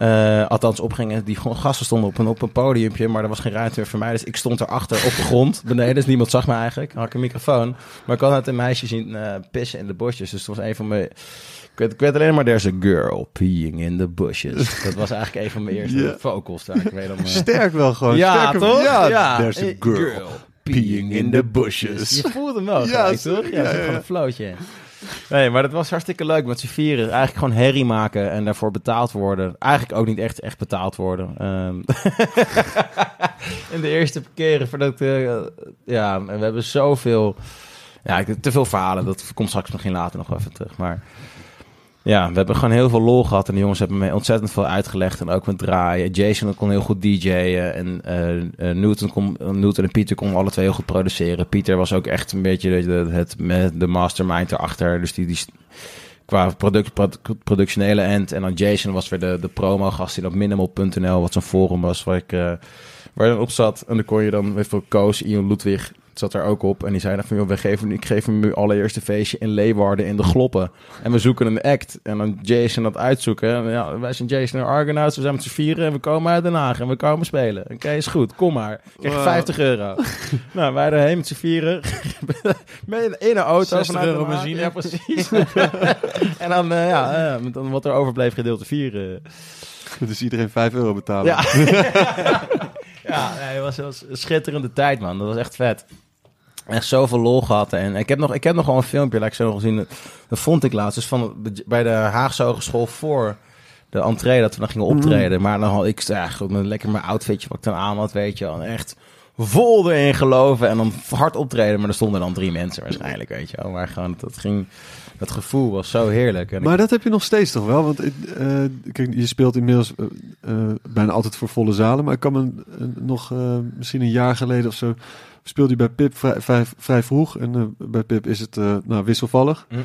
Eh, althans, opgingen. Die gewoon gasten stonden op een, op een podiumpje, maar er was geen ruimte meer voor mij. Dus ik stond erachter op de grond, [LAUGHS] beneden. Dus niemand zag me eigenlijk. Had ik een microfoon. Maar ik had net een meisje zien eh, pissen in de bosjes. Dus het was een van mijn... Ik weet, ik weet alleen maar, there's a girl peeing in the bushes. [LAUGHS] Dat was eigenlijk een van mijn eerste Ja. vocals daar. Ik weet eh, Sterk wel gewoon. ja, Sterker- toch? Ja, there's a girl, peeing in the bushes. Je voelt hem wel, Ja, gelijk, toch? Ja, ja, ja. een flootje. Nee, maar dat was hartstikke leuk met z'n vieren. Eigenlijk gewoon herrie maken en daarvoor betaald worden. Eigenlijk ook niet echt, echt betaald worden. Ehm [LAUGHS] in de eerste keren voordat... eh, ja, en we hebben zoveel... Ja, te veel verhalen. Dat komt straks misschien later nog even terug. Maar ja, we hebben gewoon heel veel lol gehad. En de jongens hebben me ontzettend veel uitgelegd. En ook met draaien. Jason kon heel goed DJ'en. En eh, Newton, kon, Newton en Pieter konden alle twee heel goed produceren. Pieter was ook echt een beetje de, het, de mastermind erachter. Dus die, die qua product, produ- productionele end. En dan Jason was weer de, de promo-gast die op minimal.nl, wat zo'n forum was, waar ik eh, waar dan op zat. En dan kon je dan, je wel, Koos, Ian Ludwig, zat daar ook op. En die zei dan van, joh, we geven, ik geef hem nu allereerste feestje in Leeuwarden in de Gloppen. En we zoeken een act. En dan Jason dat uitzoeken. En ja, wij zijn Jason en Argonauts, we zijn met z'n vieren en we komen uit Den Haag en we komen spelen. Oké, is goed, kom maar. Krijg je Wow. 50 euro. [LAUGHS] nou, wij erheen met z'n vieren. [LAUGHS] Met- in een auto 60 vanuit Den euro benzine. Ja, precies. [LAUGHS] en dan, eh, ja, eh, dan wat er overbleef gedeelte 4. Dus iedereen 5 euro betalen. Ja. ja, nee, het was, het was een schitterende tijd, man. Dat was echt vet. Echt zoveel lol gehad. En ik heb nog, ik heb nog wel een filmpje, laat ik zo nog gezien. Dat vond ik laatst. Dus van bij de Haagse Hogeschool voor de entree, dat we dan gingen optreden. Maar dan had ik ja, goed, met lekker mijn outfitje wat ik dan aan had, weet je wel. Echt vol erin geloven en dan hard optreden. Maar er stonden dan drie mensen waarschijnlijk, weet je wel. Maar gewoon, dat ging... Dat gevoel was zo heerlijk. En ik- Maar dat heb je nog steeds toch wel? Want kijk, je speelt inmiddels eh, eh, bijna altijd voor volle zalen. Maar ik kan me nog misschien een jaar geleden of zo... speelde je bij Pip vrij, vrij, vrij vroeg. En bij Pip is het nou, wisselvallig. Hm.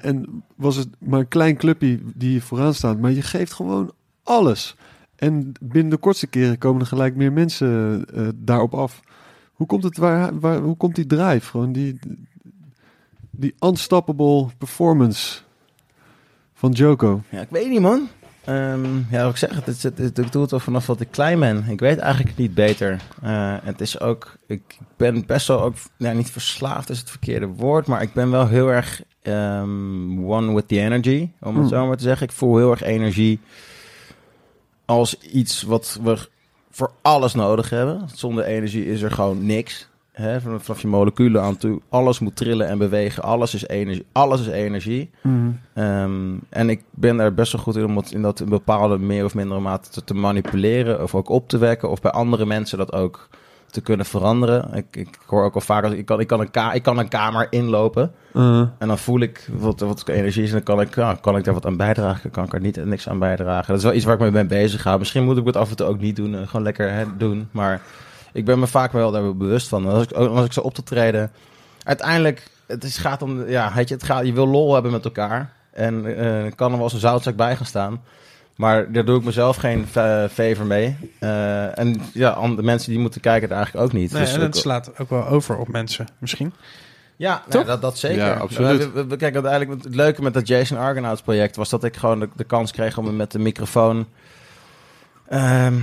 En was het maar een klein clubje die vooraan staat. Maar je geeft gewoon alles. En binnen de kortste keren komen er gelijk meer mensen daarop af. Hoe komt, het waar, waar, hoe komt die drive? Gewoon die, die unstoppable performance van Joko. Ja, ik weet niet, man. Ehm, ja, wat ik zeg, het, het, het- ik doe het al vanaf dat ik klein ben. Ik weet eigenlijk niet beter. Eh, het is ook, ik ben best wel ook, nou, niet verslaafd is het verkeerde woord, maar ik ben wel heel erg ehm, one with the energy, om het Hmm. zo maar te zeggen. Ik voel heel erg energie als iets wat we voor alles nodig hebben. Zonder energie is er gewoon niks. Hè, vanaf je moleculen aan toe. Alles moet trillen en bewegen. Alles is energie. Alles is energie. Ehm, en ik ben er best wel goed in om het in dat in bepaalde meer of mindere mate te, te manipuleren of ook op te wekken of bij andere mensen dat ook te kunnen veranderen. Ik, ik hoor ook al vaak, ik kan, ik, kan een ka ik kan een kamer inlopen Uh, en dan voel ik wat, wat energie is en dan kan ik, ja, kan ik daar wat aan bijdragen, kan ik er niet niks aan bijdragen. Dat is wel iets waar ik mee ben bezig ga. Misschien moet ik het af en toe ook niet doen, eh, gewoon lekker hè, doen, maar ik ben me vaak wel daar bewust van. Als ik, als ik zo op te treden, uiteindelijk, het is, gaat om, ja, weet je, het gaat, je wil lol hebben met elkaar. En eh, kan er wel eens een zoutzak bij gaan staan. Maar daar doe ik mezelf geen fa- favor mee. Eh, en ja, de mensen die moeten kijken, het eigenlijk ook niet. Nee, Dus en het slaat ook wel over op mensen, misschien. ja, nou, dat, dat zeker. Ja, absoluut. We, we, we- kijk, uiteindelijk, het leuke met dat Jason Argonauts project was dat ik gewoon de, de kans kreeg om met de microfoon. ehm,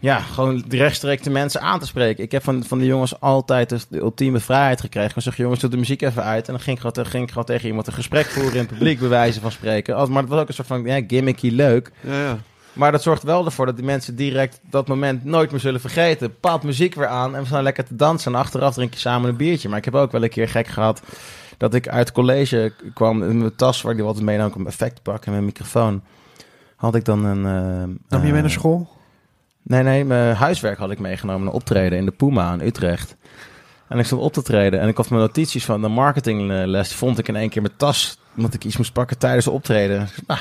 ja, gewoon rechtstreeks de mensen aan te spreken. Ik heb van, van die jongens altijd de, de ultieme vrijheid gekregen. Ik zeg, jongens, doe de muziek even uit. En dan ging ik, gewoon, ging ik gewoon tegen iemand een gesprek voeren in het publiek, bij wijze van spreken. Als, maar het was ook een soort van ja, gimmicky leuk. ja, ja. Maar dat zorgt wel ervoor dat die mensen direct dat moment nooit meer zullen vergeten. Paalt muziek weer aan en we staan lekker te dansen. En achteraf drink je samen een biertje. Maar ik heb ook wel een keer gek gehad dat ik uit college kwam. In mijn tas waar ik altijd mee nam, een effectpak en mijn microfoon. Had ik dan een... eh, Nam je mee eh, naar school? Nee, nee, mijn huiswerk had ik meegenomen naar optreden in de Puma in Utrecht. En ik stond op te treden en ik had mijn notities van de marketingles vond ik in één keer mijn tas. Omdat ik iets moest pakken tijdens de optreden. Nou,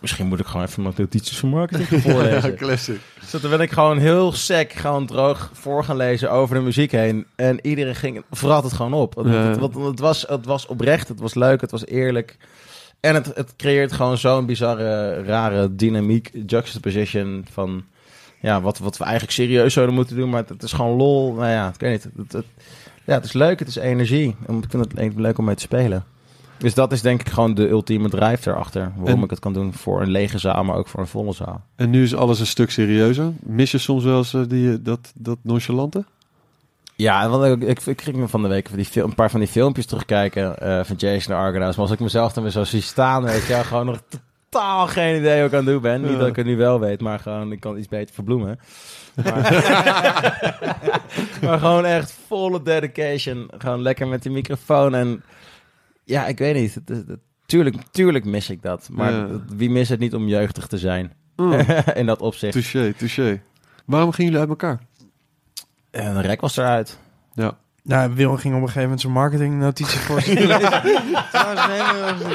misschien moet ik gewoon even mijn notities van marketing [LAUGHS] voorlezen. classic. Dus toen ben ik gewoon heel sec, gewoon droog voor gaan lezen over de muziek heen. En iedereen ging, vooral het gewoon op. Want Ja. het, het, was, het was oprecht, het was leuk, het was eerlijk. En het, het creëert gewoon zo'n bizarre, rare dynamiek, juxtaposition van... Ja, wat, wat we eigenlijk serieus zouden moeten doen, maar het, is gewoon lol. Nou ja, ik weet niet. Het, het- ja, het is leuk, het is energie. En Ik vind het le- leuk om mee te spelen. Dus dat is denk ik gewoon de ultieme drive erachter. Waarom En- ik het kan doen voor een lege zaal, maar ook voor een volle zaal. En nu is alles een stuk serieuzer. Mis je soms wel eens eh, die, dat, dat nonchalante? Ja, wat ik, ik, ik ging me van de week van die fil- een paar van die filmpjes terugkijken eh, van Jason de Argonauts. Maar als ik mezelf dan weer zo zie staan, weet je, gewoon nog totaal geen idee wat ik aan het doen ben. Niet dat ik het nu wel weet, maar gewoon, ik kan iets beter verbloemen. Maar, [LAUGHS] maar gewoon echt volle dedication. Gewoon lekker met die microfoon. En ja, ik weet niet. Het, het- het- tuurlijk, tuurlijk mis ik dat. Maar Ja. wie mist het niet om jeugdig te zijn? Oh, [LAUGHS] In dat opzicht. touché, touché. Waarom gingen jullie uit elkaar? En de rek was eruit. Ja. Nou, Wil ging op een gegeven moment zijn marketingnotitie voor zich lezen. Trouwens,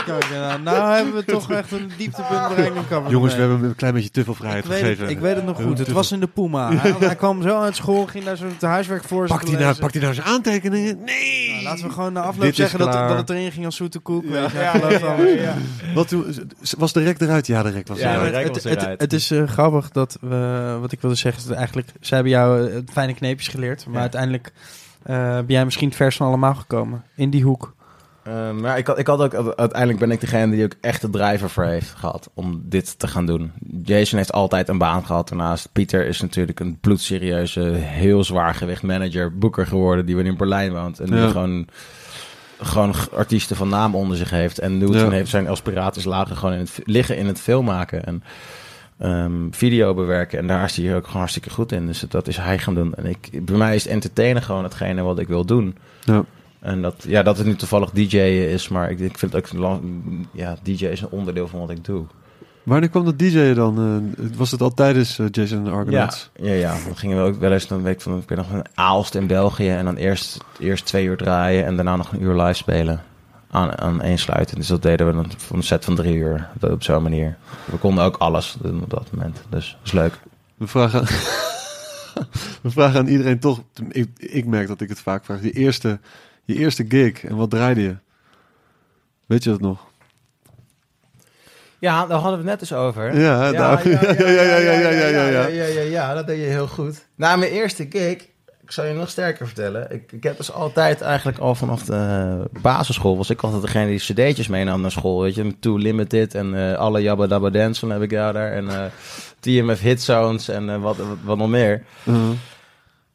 kijken. Nou, nou hebben we toch echt een dieptepunt bereikt. in. Jongens, we hebben hem een klein beetje te veel vrijheid ik weet, gegeven. het, ik weet het nog goed. Het was in de Puma. [LAUGHS] Hij, hij kwam zo uit school, ging daar zo het huiswerk voor Pakt hij nou, pakt hij nou zijn aantekeningen? Nee! Nou, laten we gewoon na afloop Dit is zeggen dat, dat het erin ging als zoete koek. weet je. Ja, ja, alles. ja, ja. Wat toen, was de rek eruit? Ja, de rek was Ja, eruit. de rek het, was het, eruit. het is eh, grappig dat we, wat ik wilde zeggen, is dat eigenlijk, zij hebben jou eh, fijne kneepjes geleerd, maar Ja. uiteindelijk ben jij misschien het vers van allemaal gekomen. In die hoek. Ehm, maar ik had, ik had ook, uiteindelijk ben ik degene die ook echt de driver voor heeft gehad om dit te gaan doen. Jason heeft altijd een baan gehad daarnaast. Pieter is natuurlijk een bloedserieuze, heel zwaargewicht manager, boeker geworden die weer in Berlijn woont. En die Ja. gewoon, gewoon artiesten van naam onder zich heeft. En Newton Ja. heeft zijn aspiraties lagen gewoon in het, liggen in het film maken. En ehm, video bewerken. En daar is hij ook gewoon hartstikke goed in. Dus dat is hij gaan doen. En ik, bij mij is entertainen gewoon hetgene wat ik wil doen. Ja. En dat, ja, dat het nu toevallig DJ is, maar ik, ik vind het ook lang, ja, DJ is een onderdeel van wat ik doe. Wanneer kwam dat DJ dan? eh, was het al tijdens eh, Jason de Ja, Argonauts? ja, ja, dan gingen we ook wel eens, dan weet ik van, ik ben nog een Aalst in België en dan eerst, eerst twee uur draaien en daarna nog een uur live spelen aan, aan één sluiten. Dus dat deden we dan voor een set van drie uur, op zo'n manier. We konden ook alles doen op dat moment, dus dat is leuk. We vragen, we vragen aan iedereen toch... Ik, ik merk dat ik het vaak vraag. Je eerste, je eerste gig en wat draaide je? Weet je dat nog? Ja, daar hadden we het net eens over. Ja, ja, ja, ja, ja, ja, ja, ja, ja. ja, ja, ja, dat deed je heel goed. Na mijn eerste gig, ik zal je nog sterker vertellen. Ik, ik heb dus altijd eigenlijk al vanaf de basisschool... was ik altijd degene die cd'tjes meenam naar school. Weet je, Too Limited en eh, alle Jabba Dabba Dance van heb ik jou daar. En eh, TMF Hit Zones en eh, wat, wat, wat nog meer. Uh-huh.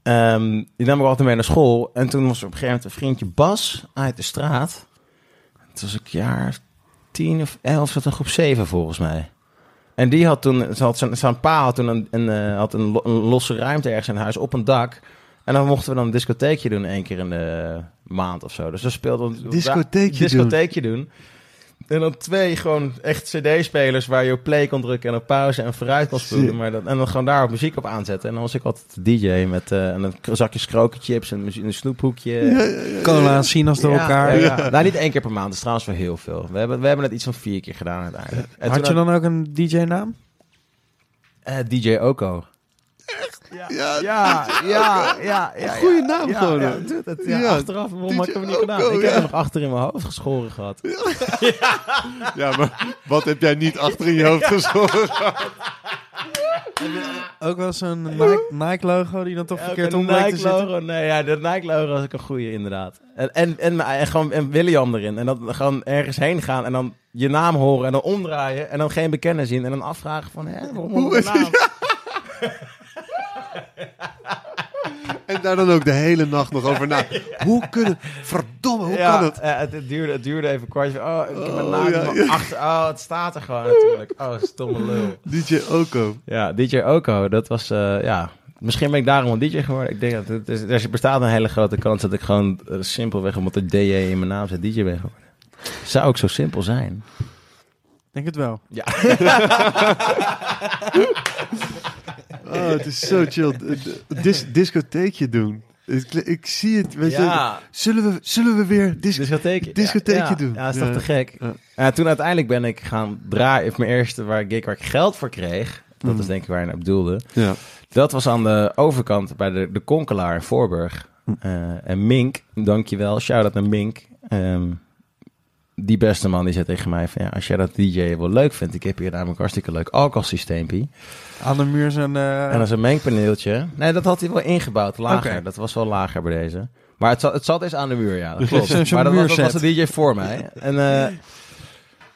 Ehm, die nam ik altijd mee naar school. En toen was er op een gegeven moment een vriendje Bas uit de straat. Toen was ik jaar tien of elf, zat in groep zeven volgens mij. En die had toen, ze had zijn, zijn pa had toen een, een, had een, een losse ruimte ergens in huis op een dak. En dan mochten we dan een discotheekje doen één keer in de maand of zo. Dus dan speelden we Discotheekje doen. discotheekje doen. En dan twee gewoon echt cd-spelers waar je op play kon drukken en op pauze en vooruit kon spoelen. Maar dat, en dan gewoon daar op muziek op aanzetten. En dan was ik altijd de DJ met eh, en een zakje skrokenchips en een snoephoekje. Cola en sinaas door Ja, elkaar. ja, ja. Nou, niet één keer per maand. Dat is trouwens wel heel veel. We hebben, we hebben het iets van vier keer gedaan uiteindelijk. En Had je dan ook een DJ-naam? eh, DJ Oko. Ja, Ja, ja, ja. ja, ja Goeie naam ja, gewoon, Ja, dat, ja, Ja, achteraf, waarom heb ik hem niet gedaan? Ik heb hem nog achter in mijn hoofd geschoren gehad. [LAUGHS] ja, maar wat heb jij niet achter in je hoofd [LAUGHS] geschoren? Ook wel zo'n Nike- Nike-logo die dan toch verkeerd om te Nike zitten? logo. Nee, ja, de Nike logo was ook een goeie inderdaad. En, en, en, en, gewoon en William erin. En dan gewoon ergens heen gaan en dan je naam horen en dan omdraaien en dan geen bekende zien en dan afvragen van, hè, waarom Hoe ik naam? [LAUGHS] [LAUGHS] En daar dan ook de hele nacht nog over na. [LAUGHS] Hoe kunnen... Verdomme, hoe ja, kan het? eh, het, het duurde, het duurde even een kwartje. Oh, ik heb mijn Oh, naam ja, nog ja. achter. Oh, het staat er gewoon natuurlijk. Oh, stomme lul. DJ Oko. Ja, DJ Oko, dat was, eh, ja... Misschien ben ik daarom een DJ geworden. Ik denk dat het is, er bestaat een hele grote kans dat ik gewoon eh, simpelweg omdat de DJ in mijn naam zit DJ ben geworden. Zou ook zo simpel zijn. Denk het wel. Ja. [LAUGHS] Oh, het is zo chill. [LAUGHS] Dis discotheekje doen. Ik, ik zie het, weet je. ja, Zullen we, zullen we weer dis discotheekje. discotheekje ja, ja. doen. Ja, dat is toch Ja. te gek. Ja. Ja, toen uiteindelijk ben ik gaan draaien. Of mijn eerste waar, gig waar ik geld voor kreeg. Dat Mm. is denk ik waar je naar bedoelde. Ja. Dat was aan de overkant bij de, de Konkelaar in Voorburg. Hm. Eh, en Mink, dankjewel. Shout-out naar Mink. Ehm, die beste man die zei tegen mij van... Ja, als jij dat DJ wel leuk vindt... Ik heb hier namelijk een hartstikke leuk alcoholsysteempje. Aan de muur zijn... eh, En is een mengpaneeltje. Nee, dat had hij wel ingebouwd. Lager. Dat was wel lager bij deze. Maar het zat, het zat eens aan de muur, ja. Dat klopt. Zo'n- zo'n maar dat was, dat was de DJ voor mij. En eh,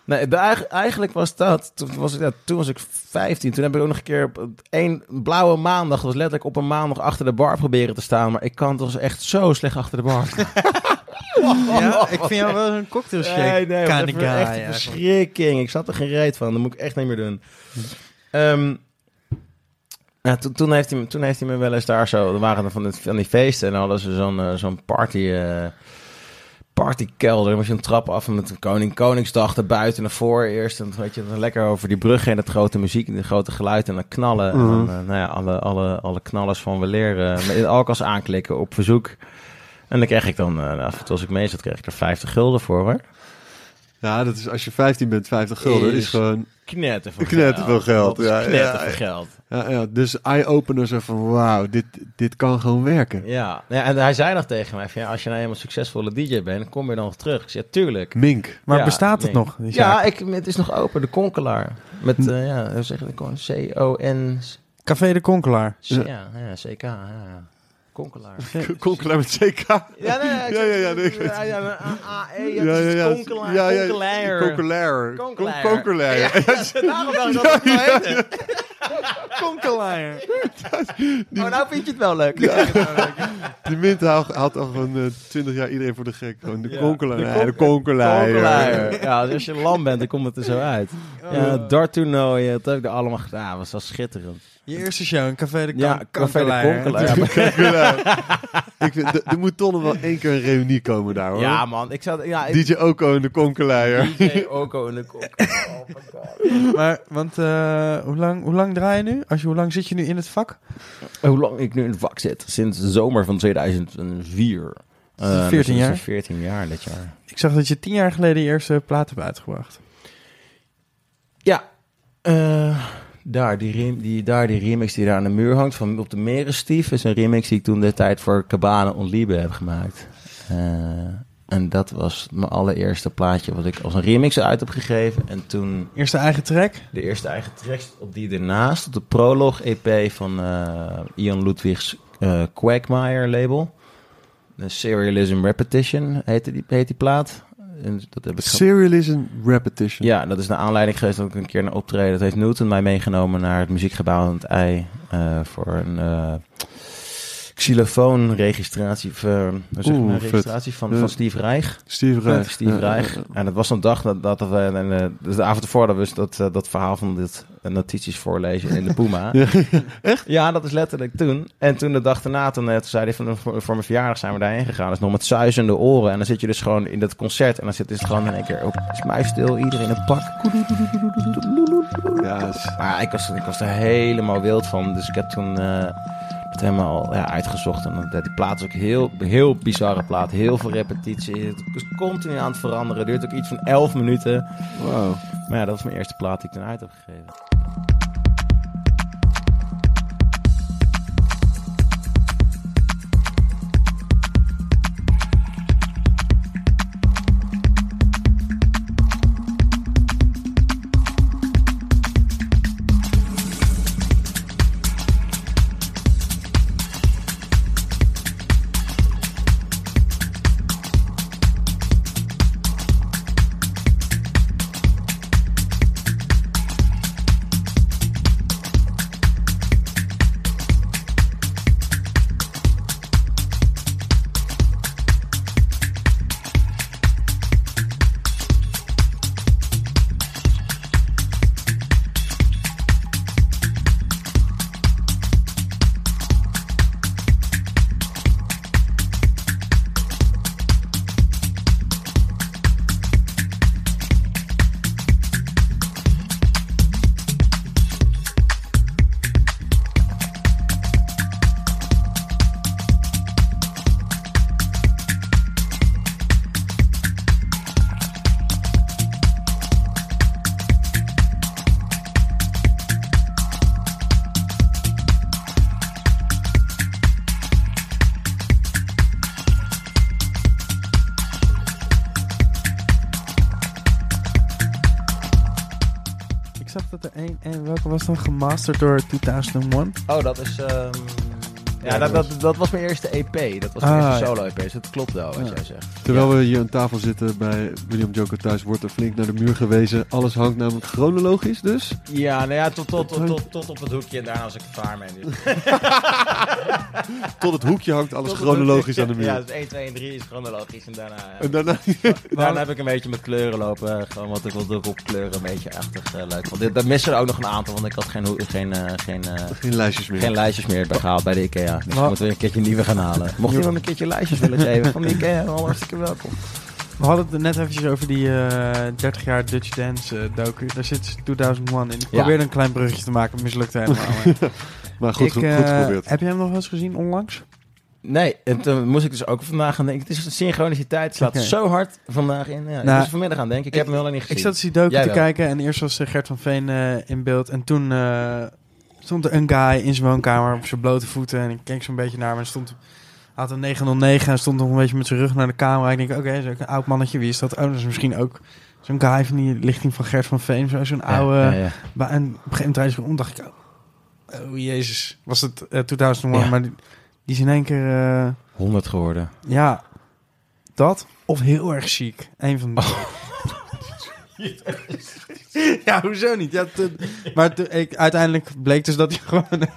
nee, de, eigen- eigenlijk was dat... Toen was, ik, ja, toen was ik 15. Toen heb ik ook nog een keer op één blauwe maandag... Dat was letterlijk op een maandag achter de bar proberen te staan. Maar ik kan toch echt zo slecht achter de bar. [LAUGHS] [LAUGHS] Ja, ik vind jou wel een cocktail shake. Nee, nee, kind dat of was guy, echt een verschrikking. Ik zat er geen reet van. Dat moet ik echt niet meer doen. Ehm, ja, toen, toen, heeft hij, me- toen heeft hij me wel eens daar zo... Er waren er van, dit- van die feesten en hadden ze zo'n eh, zo'n party... eh partykelder. Dan moest je een trap af met een koning Koningsdag erbuiten naar voren eerst. En dan weet je dan lekker over die brug heen, het grote muziek en het grote geluid en dan knallen. En dan, eh, nou ja, alle, alle, alle knallers van weleer uh, met alkas aanklikken op verzoek. En dan kreeg ik dan, eh, af en toe als ik mee zat, kreeg ik er 50 gulden voor hoor. Ja, dat is als je 15 bent, 50 gulden is Is- gewoon... Knetter veel Knetter veel geld, Dat is ja, knetter ja, geld. Ja, ja, dus eye-opener zo van, wauw, dit, dit kan gewoon werken. Ja. ja, en hij zei nog tegen mij, van, ja, als je nou eenmaal succesvolle DJ bent, kom je dan nog terug. Ik zei, ja, tuurlijk. Mink. Maar Ja, bestaat het nog? die Ja, ik, het is nog open, de Konkelaar. Met, eh, ja, hoe zeg je dat? C-O-N... Café de Konkelaar. Ja, ja, CK, ja, ja. Konkelaar. [LAUGHS] Konkelaar met CK. Ja, nee, [LAUGHS] Ja, ja, ja, nee, ik weet ja, ja, A-E, Ja, ja, ja. Konkelaar. Ja, ja, Konkelaar. Konkelaar. Konkelaar. Kon- Konkelaar. Ja, ja, daarom dacht ik dat het zo heette. Konkelaar. Oh, nou vind je het wel leuk. [LAUGHS] Die mint haalt, haalt al gewoon eh, 20 jaar iedereen voor de gek. Gewoon de Ja. konkelaar. De de konkelaar. Ja, dus als je lam bent, dan komt het er zo uit. Ja, darttoernooien, dat heb ik er allemaal gedaan. Ja, was wel schitterend. Je eerste show, een Café de Kon- Ja, Café de Konkelaar. [LAUGHS] Ik vind, er- moet toch nog wel één keer een reunie komen daar hoor. Ja, man. Ik zat... Ja, ik, DJ Oko en de konkelaar. DJ Oko in de Konkelaar. Oh my god. Maar, want eh, hoe, lang, hoe lang draai je nu? Als je, hoe lang zit je nu in het vak? Hoe lang ik nu in het vak zit? Sinds de zomer van 2004. Eh, dus 14 dat is jaar? 14 jaar dit jaar. Ik zag dat je tien jaar geleden je eerste plaat hebt uitgebracht. Ja. eh, daar, die rem, die, daar die remix die daar aan de muur hangt van Op de Merenstief is een remix die ik toen de tijd voor Cabana on Liebe heb gemaakt. Eh, en dat was mijn allereerste plaatje wat ik als een remix uit heb gegeven. En toen Eerste eigen track? de eerste eigen tracks op die ernaast, op de Prolog EP van eh, Ian Ludwigs eh Quagmire label. De Serialism Repetition heette die, heet die plaat. En dat heb ik Serialism Repetition. ja, dat is de aanleiding geweest dat ik een keer een optreden... Dat heeft Newton mij meegenomen naar het muziekgebouw aan het ei... eh, voor een eh xylofoonregistratie... zeg nou, vet. registratie van, van Steve Reich. Steve Reich. Steve. En dat was een dag dat, dat we... En, eh, dus de avond ervoor dat we dus dat, eh, dat verhaal van dit eh, notities voorlezen in de [LAUGHS] Puma. Ja. Ja, dat is letterlijk toen. En toen de dag daarna, toen, toen zei hij van voor, voor mijn verjaardag zijn we daarheen gegaan. Dus nog met zuizende oren. En dan zit je dus gewoon in dat concert. En dan zit het gewoon in één keer ook is muisstil, iedereen in een pak. Ja, is- Maar ik was, ik was er helemaal wild van. Dus ik heb toen het helemaal ja, uitgezocht. En dat- die plaat is ook heel, heel bizarre plaat. Heel veel repetitie. Het is continu aan het veranderen. Het duurt ook iets van 11 minuten. Maar ja, dat is mijn eerste plaat die ik toen uit heb gegeven. Dan gemasterd door 2001? Oh, dat is... ehm, Ja, dat, dat, dat was mijn eerste EP. Dat was Ah, mijn ja. eerste solo-EP. Dus dat klopt wel wat Ja. jij zegt. Terwijl we hier aan tafel zitten bij William Joker thuis, wordt er flink naar de muur gewezen. Alles hangt namelijk chronologisch dus. Ja, nou ja, tot, tot, tot, tot, tot op het hoekje en daarna als ik het klaar mee. [LAUGHS] [LAUGHS] [LAUGHS] Tot het hoekje hangt alles Tot chronologisch aan de muur. Ja, dus 1, 2 en 3 is chronologisch en daarna... ja. En daarna... [LAUGHS] Daarna heb ik een beetje met kleuren lopen. eh, Gewoon wat ik wilde op kleuren een beetje achtig eh, leuk vond. Dit- Daar missen er ook nog een aantal, want ik had geen, geen, eh, geen, eh, Geen lijstjes meer. geen lijstjes meer bij gehaald bij de Ikea. Dus Wat? moeten we een keertje nieuwe gaan halen. Mocht iemand een keertje lijstjes willen geven van de Ikea, dan hartstikke welkom. We hadden het net eventjes over die eh 30 jaar Dutch Dance eh, docu. Daar zit 2001 in. Ik Ja. probeerde een klein bruggetje te maken, mislukte helemaal. [LAUGHS] maar- goed, ik, goed, eh, goed geprobeerd. Heb jij hem nog wel eens gezien onlangs? Nee, en toen moest ik dus ook vandaag gaan denken. Het is een synchroniciteit. Het slaat [LAUGHS] zo hard vandaag in. Ja, ik Nou, moest vanmiddag aan denken. Ik, heb hem heel lang niet gezien. Ik zat dus die docu te wel. kijken en eerst was eh, Gert van Veen eh, in beeld. En toen eh, stond er een guy in zijn woonkamer op zijn blote voeten. En ik keek zo'n beetje naar hem en stond... Had een 909 en stond nog een beetje met zijn rug naar de camera. Ik denk, oké, ook een oud mannetje. Wie is dat? Oh, dat is misschien ook zo'n guy van die lichting van Gert van Veen. Zo- Zo'n oude... ja, ja. ba- En op een gegeven moment draaide ze om, dacht ik... Oh, oh jezus, was het eh 2001. Ja. Maar die, die is in één keer... eh, 100 geworden. ja, dat of heel erg ziek. Eén van de [LAUGHS] Ja, hoezo niet? Ja, te- maar te- ik, uiteindelijk bleek dus dat hij gewoon...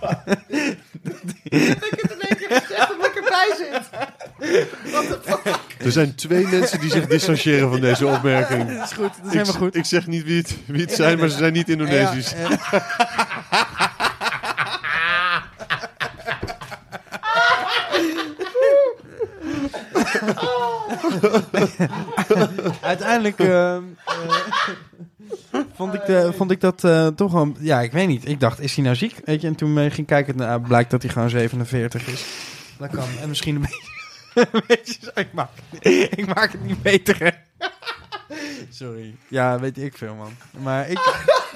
Er zijn twee mensen die zich distancieren van deze opmerking. Dat is goed, dat is Ik, helemaal goed. ik zeg niet wie het, wie het zijn, maar ze zijn niet Indonesisch. Ja, eh. [LAUGHS] Uiteindelijk ehm, eh, vond, ik de, vond ik dat eh, toch wel... Ja, ik weet niet. Ik dacht, is hij nou ziek? Weet je, en toen eh, ging kijken, nou, blijkt dat hij gewoon 47 is. Dat kan. En misschien een beetje... [LAUGHS] een beetje zo. ik, maak, ik maak het niet beter, hè. Sorry. Ja, weet ik veel, man. Maar ik,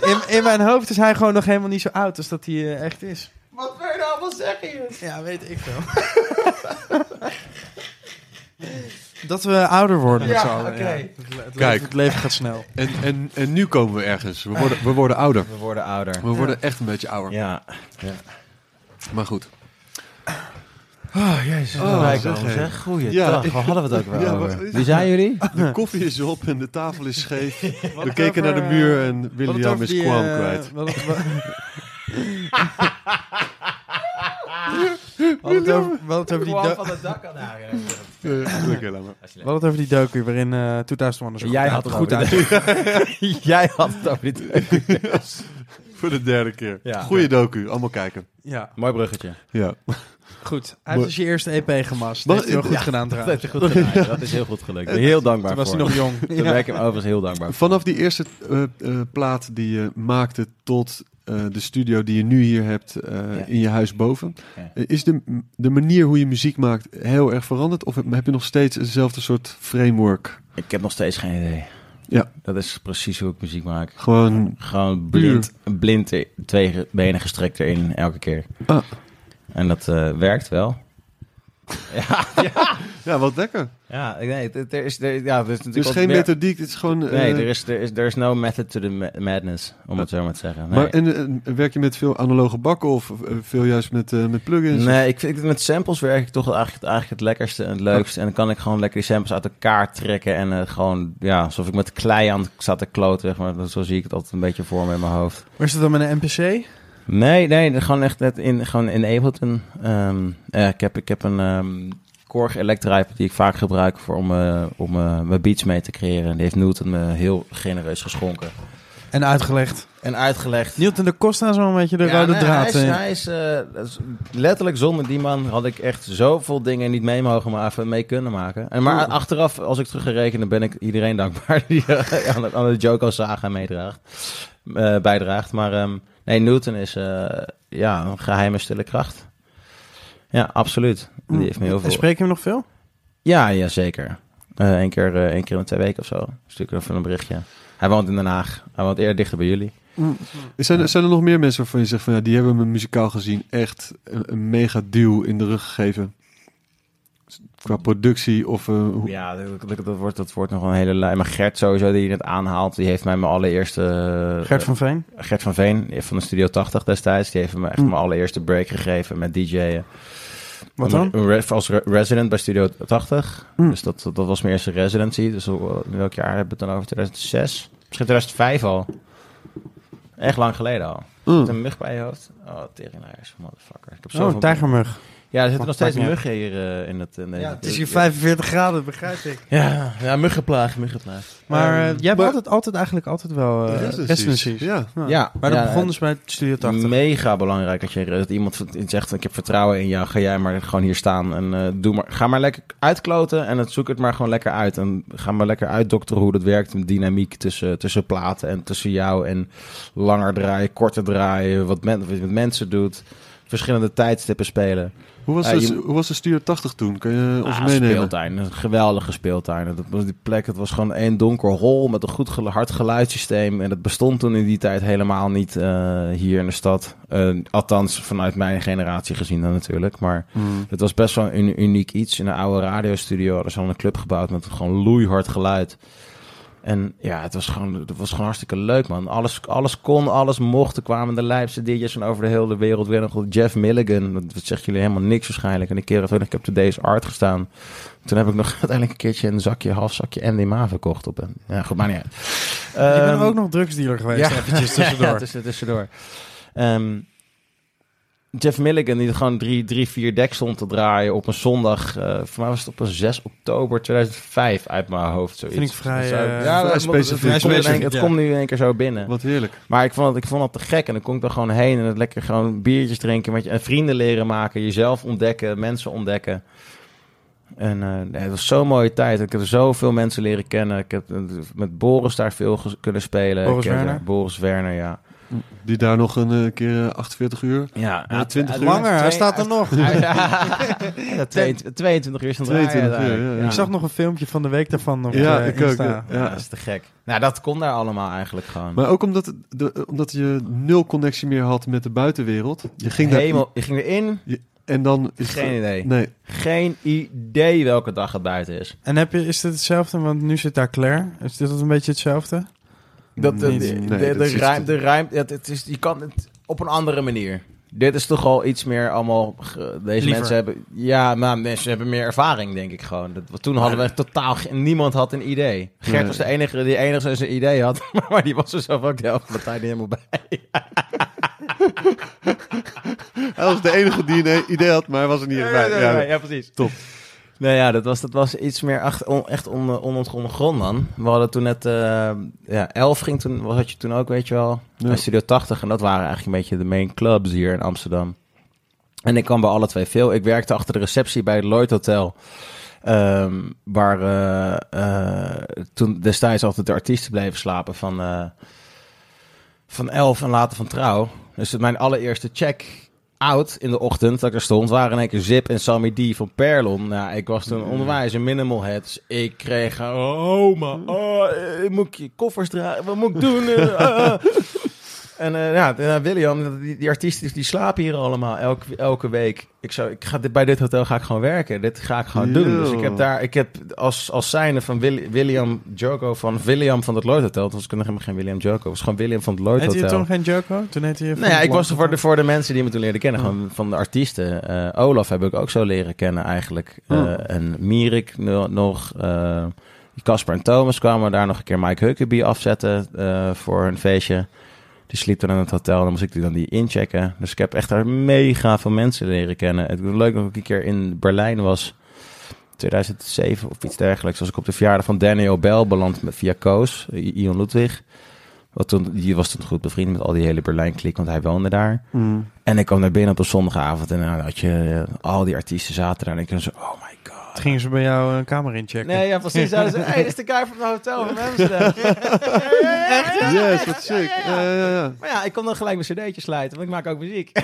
in, in mijn hoofd is hij gewoon nog helemaal niet zo oud als dat hij eh, echt is. Wat wil je nou allemaal zeggen? Ja, weet ik veel. [LAUGHS] dat we ouder worden met Ja, z'n allen. oké. Het, Kijk. leven, het leven gaat snel. En, en, en nu komen we ergens. We worden, we worden ouder. We worden ouder. We worden echt een beetje ouder. Ja. Maar goed. Oh, jezus. Oh, zeg, al, hé. zeg. Ja. Waar hadden we het ook weer Ja, over? Wie zijn jullie? De koffie is op en de tafel is scheef. [LAUGHS] We keken naar de muur en William is kwam eh, kwijt. [LAUGHS] [LAUGHS] we hadden het- over- we hadden het over die van het dak aan maar. we hadden het over die docu waarin eh 2001 er zo Jij goed had het goed uit. [LAUGHS] Jij had het over dit. Voor de derde keer. Ja. Goeie docu, allemaal kijken. Ja, Mooi bruggetje. Ja. goed. Hij heeft dus je eerste EP gemast. Dat heeft hij wel goed ja, gedaan Dat trouwens. heeft hij goed gedaan. Dat is heel goed gelukt. Ik ben heel dankbaar Toen was voor. hij nog jong. Daar ben ik hem overigens heel dankbaar voor. Vanaf die eerste eh, eh, plaat die je maakte tot eh, de studio die je nu hier hebt eh, Ja. in je huis boven. Ja. eh, Is de, de manier hoe je muziek maakt heel erg veranderd? Of heb je nog steeds hetzelfde soort framework? Ik heb nog steeds geen idee. Ja. Dat is precies hoe ik muziek maak. Gewoon, Gewoon blind, blind twee benen gestrekt erin elke keer. Ah. En dat werkt wel. Ja, ja. ja, wat lekker. ja, ik- nee, het- er is, er, ja, er is natuurlijk Dus geen meer- methodiek, het is gewoon... eh, Nee, er is, er, is, er is no method to the ma- madness, om het zo maar te zeggen. Nee, Maar en, eh, werk je met veel analoge bakken of eh, veel juist met, eh, met plugins? nee ik vind met samples werk ik toch wel eigenlijk, eigenlijk het lekkerste en het leukste. En dan kan ik gewoon lekker die samples uit elkaar trekken en eh, gewoon, ja, alsof ik met klei aan zat te kloten, zeg maar. Zo zie ik het altijd een beetje voor me in mijn hoofd. Maar is dat dan met een NPC? Nee, nee, gewoon echt net in, gewoon in Ableton. Eh, ik, heb, ik heb een ehm Korg Electripe die ik vaak gebruik voor, om, eh, om eh, mijn beats mee te creëren. Die heeft Newton me heel genereus geschonken. En uitgelegd. En uitgelegd. Nielten de Costa zo'n beetje de Ja, rode nee, draad. Hij is, eh. hij is, is letterlijk zonder die man had ik echt zoveel dingen niet mee mogen maken, mee kunnen maken. En maar achteraf, als ik terug ga rekenen, ben ik iedereen dankbaar [LAUGHS] die aan, de, aan de Joko Saga meedraagt, bijdraagt. Maar ehm, nee, Newton is eh, ja, een geheime stille kracht. Ja, absoluut. Die heeft me heel En veel. spreek je hem nog veel? Ja, ja zeker. Eén keer, eh, één keer in twee weken of zo. Stuur ik even een berichtje. Hij woont in Den Haag. Hij woont eerder dichter bij jullie. Zijn, er, zijn er nog meer mensen waarvan je zegt van ja, die hebben me muzikaal gezien echt een, een mega duw in de rug gegeven? Qua productie of eh, hoe- Ja, dat, wordt, dat wordt nog een hele lijn. Maar Gert sowieso, die je net aanhaalt, die heeft mij mijn allereerste... eh, Gert van Veen? Gert van Veen, van de Studio 80 destijds. Die heeft me echt Mm. mijn allereerste break gegeven met DJ'en. Wat dan? Als re- resident bij Studio 80. Hm. Dus dat, dat was mijn eerste residency. Dus welk jaar hebben we het dan over? 2006? Misschien 2005 al. Echt lang geleden al. Mm. Met een mug bij je hoofd. Oh, teringlijers, motherfucker. Ik heb Oh, een tijgermug. Ja, er zitten nog steeds muggen hier eh, in het... in de- Ja, het is hier 45 graden, begrijp ik. Ja, ja muggenplaag, muggenplaag. Maar Ehm, eh, jij hebt altijd, altijd eigenlijk altijd wel eh Residencies. Ja. ja, Maar dat ja, begon dus bij Studio 80. Mega belangrijk dat, je, dat iemand zegt: Ik heb vertrouwen in jou. Ga jij maar gewoon hier staan. En eh, doe maar, ga maar lekker uitkloten. En het, zoek het maar gewoon lekker uit. En ga maar lekker uitdokteren hoe dat werkt. Een dynamiek tussen, tussen platen en tussen jou. En langer draaien, korter draaien. Wat, men, wat je met mensen doet. Verschillende tijdstippen spelen. Hoe, was de, je- hoe was de Studio 80 toen? Kan je ons Ah, meenemen? speeltuin. Een geweldige speeltuin. Dat was die plek. Het was gewoon één donker hol met een goed hard geluidssysteem. En dat bestond toen in die tijd helemaal niet eh, hier in de stad. Eh, althans, vanuit mijn generatie gezien dan natuurlijk. Maar Mm. het was best wel een uniek iets. In een oude radiostudio hadden ze al een club gebouwd met gewoon loeihard geluid. En ja, het was gewoon, het was gewoon hartstikke leuk, man. Alles, alles kon, alles mocht. Er kwamen de lijpste DJ's van over de hele wereld. Weer nog Jeff Milligan. Dat zegt jullie helemaal niks waarschijnlijk. En een keer heb ik op de Days Art gestaan. Toen heb ik nog [LAUGHS] uiteindelijk een keertje een zakje, half zakje MDMA verkocht op een... Ja, goed, maar niet uit. je bent Ehm, ook nog drugsdealer geweest, eventjes [LAUGHS] tussendoor. ja, tussen, tussendoor. Ehm, Jeff Milligan, die er gewoon drie, drie, vier dek stond te draaien op een zondag. eh, voor mij was het op een 6 oktober 2005 uit mijn hoofd. Zoiets. Vind ik vrij, Zo- eh, ja, vrij dat- specifiek. Het, komt het ja. nu in één keer zo binnen. Wat heerlijk. Maar ik vond, het, ik vond het te gek. En dan kon ik er gewoon heen en het lekker gewoon biertjes drinken. Met je, en vrienden leren maken. Jezelf ontdekken. Mensen ontdekken. En eh, nee, het was zo'n mooie tijd. Ik heb zoveel mensen leren kennen. Ik heb eh, met Boris daar veel kunnen spelen. Boris Ik heb, Werner? eh, Boris Werner, ja. Die daar nog een eh, keer eh, 48 uur. Ja, Ja, 20 uur. Langer, hij staat er nog. [LAUGHS] Ja, [LAUGHS] ja, 22, 22 uur is het 22 uur, ja. Ik zag nog een filmpje van de week daarvan op Ja, eh, ik ook, ja. Ja, dat is te gek. Nou, dat kon daar allemaal eigenlijk gewoon. Maar ook omdat, de, omdat je nul connectie meer had met de buitenwereld. Je ging daar Helemaal, je ging erin, en dan is geen idee. Nee, Geen idee welke dag het buiten is. En heb je, is dit hetzelfde? Want nu zit daar Claire. Is dit een beetje hetzelfde? Dat, de, Nee, de, nee, de, de ruim, de ruim, ja, het is, je kan het op een andere manier. Dit is toch al iets meer allemaal. Deze Liever. mensen hebben. Ja, maar mensen hebben meer ervaring, denk ik gewoon. Dat, toen hadden we totaal. Niemand had een idee. Gert Nee. was de enige die enigszins een idee had. [LAUGHS] Maar die was er zelf ook de helft van de tijd niet helemaal bij. [LAUGHS] hij was de enige die een idee had, maar hij was er niet bij. ja, Ja, precies. Top. Nee, ja, dat was, dat was iets meer achter, on- echt on, onontgonnen grond, man. We hadden toen net... eh, ja, Elf ging toen, was had je toen ook, weet je wel. Ja. Studio 80. En dat waren eigenlijk een beetje de main clubs hier in Amsterdam. En ik kwam bij alle twee veel. Ik werkte achter de receptie bij het Lloyd Hotel. Ehm, waar eh, eh, toen destijds altijd de artiesten bleven slapen van, eh, van Elf en later van Trouw. Dus mijn allereerste check out in de ochtend dat ik er stond, waren in één keer Zip en Sammy D van Perlon. Nou, ik was toen onderwijs een minimal head. Dus ik kreeg oh man, oh, eh, moet ik je koffers dragen? Wat moet ik doen? [LAUGHS] Eh, ah. En eh, ja, eh, William, die, die artiesten die slapen hier allemaal elke, elke week. Ik, zou, ik ga dit, bij dit hotel ga ik gewoon werken. Dit ga ik gewoon doen. Dus ik heb daar, ik heb als, als zijnde van Wil- William Joko van William van het Lloyd Hotel. Het was nog helemaal geen William Joko, het was gewoon William van het Lloyd Heette je Hotel. toen geen Joko? Toen heette je... Nou ja, ik was er voor de, voor de mensen die me toen leerden kennen, Oh. gewoon van de artiesten. Eh, Olaf heb ik ook zo leren kennen eigenlijk. Oh. En Mierik no- nog. Casper en Thomas kwamen daar nog een keer Mike Huckabee afzetten voor een feestje. Die sliep dan in het hotel dan moest ik die dan die inchecken. Dus ik heb echt daar mega veel mensen leren kennen. Het was leuk dat ik een keer in Berlijn was. 2007 of iets dergelijks. Was ik op de verjaardag van Daniel Bell beland met, via Koos, Ion Ludwig. Wat toen, die was toen goed bevriend met al die hele Berlijn-klik, want hij woonde daar. Mm. En ik kwam naar binnen op een zondagavond en dan had je eh, al die artiesten zaten daar. En ik dacht zo, oh my. Toen gingen ze bij jou een kamer inchecken. Nee, ja, precies. [LAUGHS] Zeiden ze, hey, dit is de guy van het hotel van Amsterdam. [LAUGHS] Echt? Yes, wat sick. Ja, ja, ja. Maar ja, ik kon dan gelijk mijn cd'tje sluiten, want ik maak ook muziek. [LAUGHS]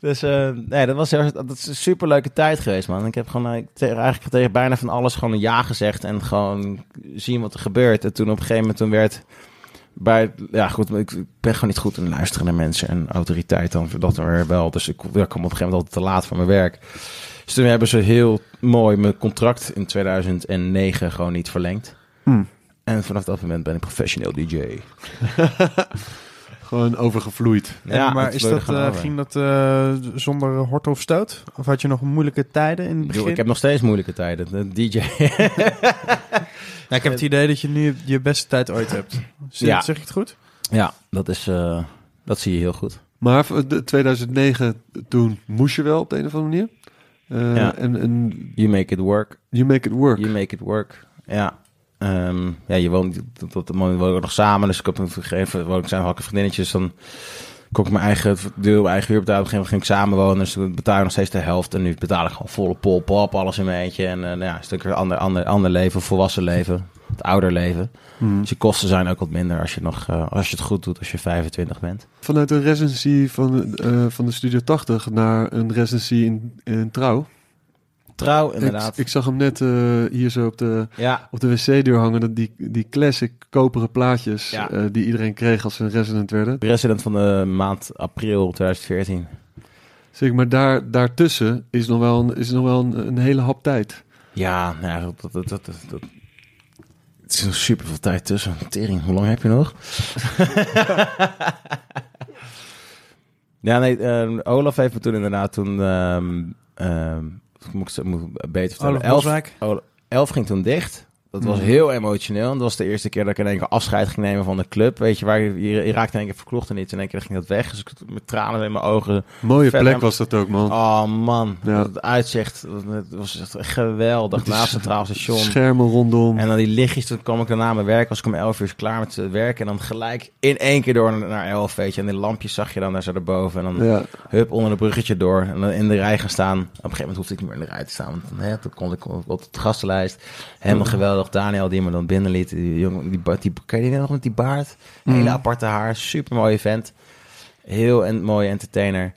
dus eh, nee, dat was heel, dat is een superleuke tijd geweest, man. Ik heb gewoon eh, tegen, eigenlijk tegen bijna van alles gewoon een ja gezegd en gewoon zien wat er gebeurt. En toen op een gegeven moment toen werd bij, ja goed, ik ben gewoon niet goed in luisteren naar mensen en autoriteit dan dat er wel. Dus ik, ja, ik kwam op een gegeven moment altijd te laat voor mijn werk. Dus toen hebben ze heel mooi mijn contract in 2009 gewoon niet verlengd. Hm. En vanaf dat moment ben ik professioneel DJ. [LAUGHS] Gewoon overgevloeid. Ja, maar is dat, eh, ging dat eh, zonder hort of stoot? Of had je nog moeilijke tijden in het Ik bedoel, begin? Ik heb nog steeds moeilijke tijden. De DJ. [LAUGHS] Nou, ik heb het idee dat je nu je beste tijd ooit hebt. Zeg, Ja. zeg ik het goed? ja, dat, is, eh, dat zie je heel goed. Maar voor de 2009, toen moest je wel op de een of andere manier. Eh, Ja. en, en You make it work. you make it work. You make it work. Ja. Ehm, ja, je woont tot op het moment woon ik nog samen. Dus ik heb een gegeven woon ik had ik vriendinnetjes. Dan kon ik mijn eigen deel, mijn eigen huur betalen. Op een gegeven moment ging ik samen wonen. Dus toen betaal ik nog steeds de helft. En nu betaal ik gewoon volle pol, pop, alles in mijn eentje. En eh, nou ja, een stuk weer ander, ander, ander leven, volwassen leven. Het ouder leven. Hmm. Dus je kosten zijn ook wat minder als je, nog, eh, als je het goed doet als je 25 bent. Vanuit een residency van, eh, van de Studio 80 naar een residency in, in Trouw. Trouw, Ik, inderdaad. ik zag hem net eh, hier zo op de, ja, op de wc-deur hangen. Dat die, die classic koperen plaatjes Ja. die iedereen kreeg als ze een resident werden. resident van de maand april 2014. Zeg, maar daar, daartussen is nog wel, een, is nog wel een, een hele hap tijd. Ja, nou ja, dat, dat, dat, dat- Het is nog super veel tijd tussen. Tering, hoe lang heb je nog? [LAUGHS] ja, nee, ehm, Olaf heeft me toen inderdaad toen... ehm ehm, moet ik moet beter vertellen. Olaf Elf, elf ging toen dicht. Dat was Mhm. heel emotioneel. En dat was de eerste keer dat ik in één keer afscheid ging nemen van de club. Weet je, waar je, je, raakte in één keer verklocht en iets. En in één keer ging dat weg. Dus ik met tranen in mijn ogen Mooie plek was dat ook, man. Oh man, Ja. het uitzicht het was echt geweldig naast het Centraal Station. Schermen rondom. En dan die lichtjes, toen kwam ik daarna mijn werk, was ik om 11 uur klaar met het werk. En dan gelijk in één keer door naar- 11, weet je. En die lampjes zag je dan daar zo erboven. En dan ja. hup onder een bruggetje door. En dan in de rij gaan staan. Op een gegeven moment hoefde ik niet meer in de rij te staan. Want hè, toen kon ik op op de gastenlijst. Helemaal geweldig. Daniel die me dan binnenliet. Die jongen, die, die, ken je die nog met die baard? Hele Mhm. aparte haar. Super mooie vent. Heel en, mooie entertainer.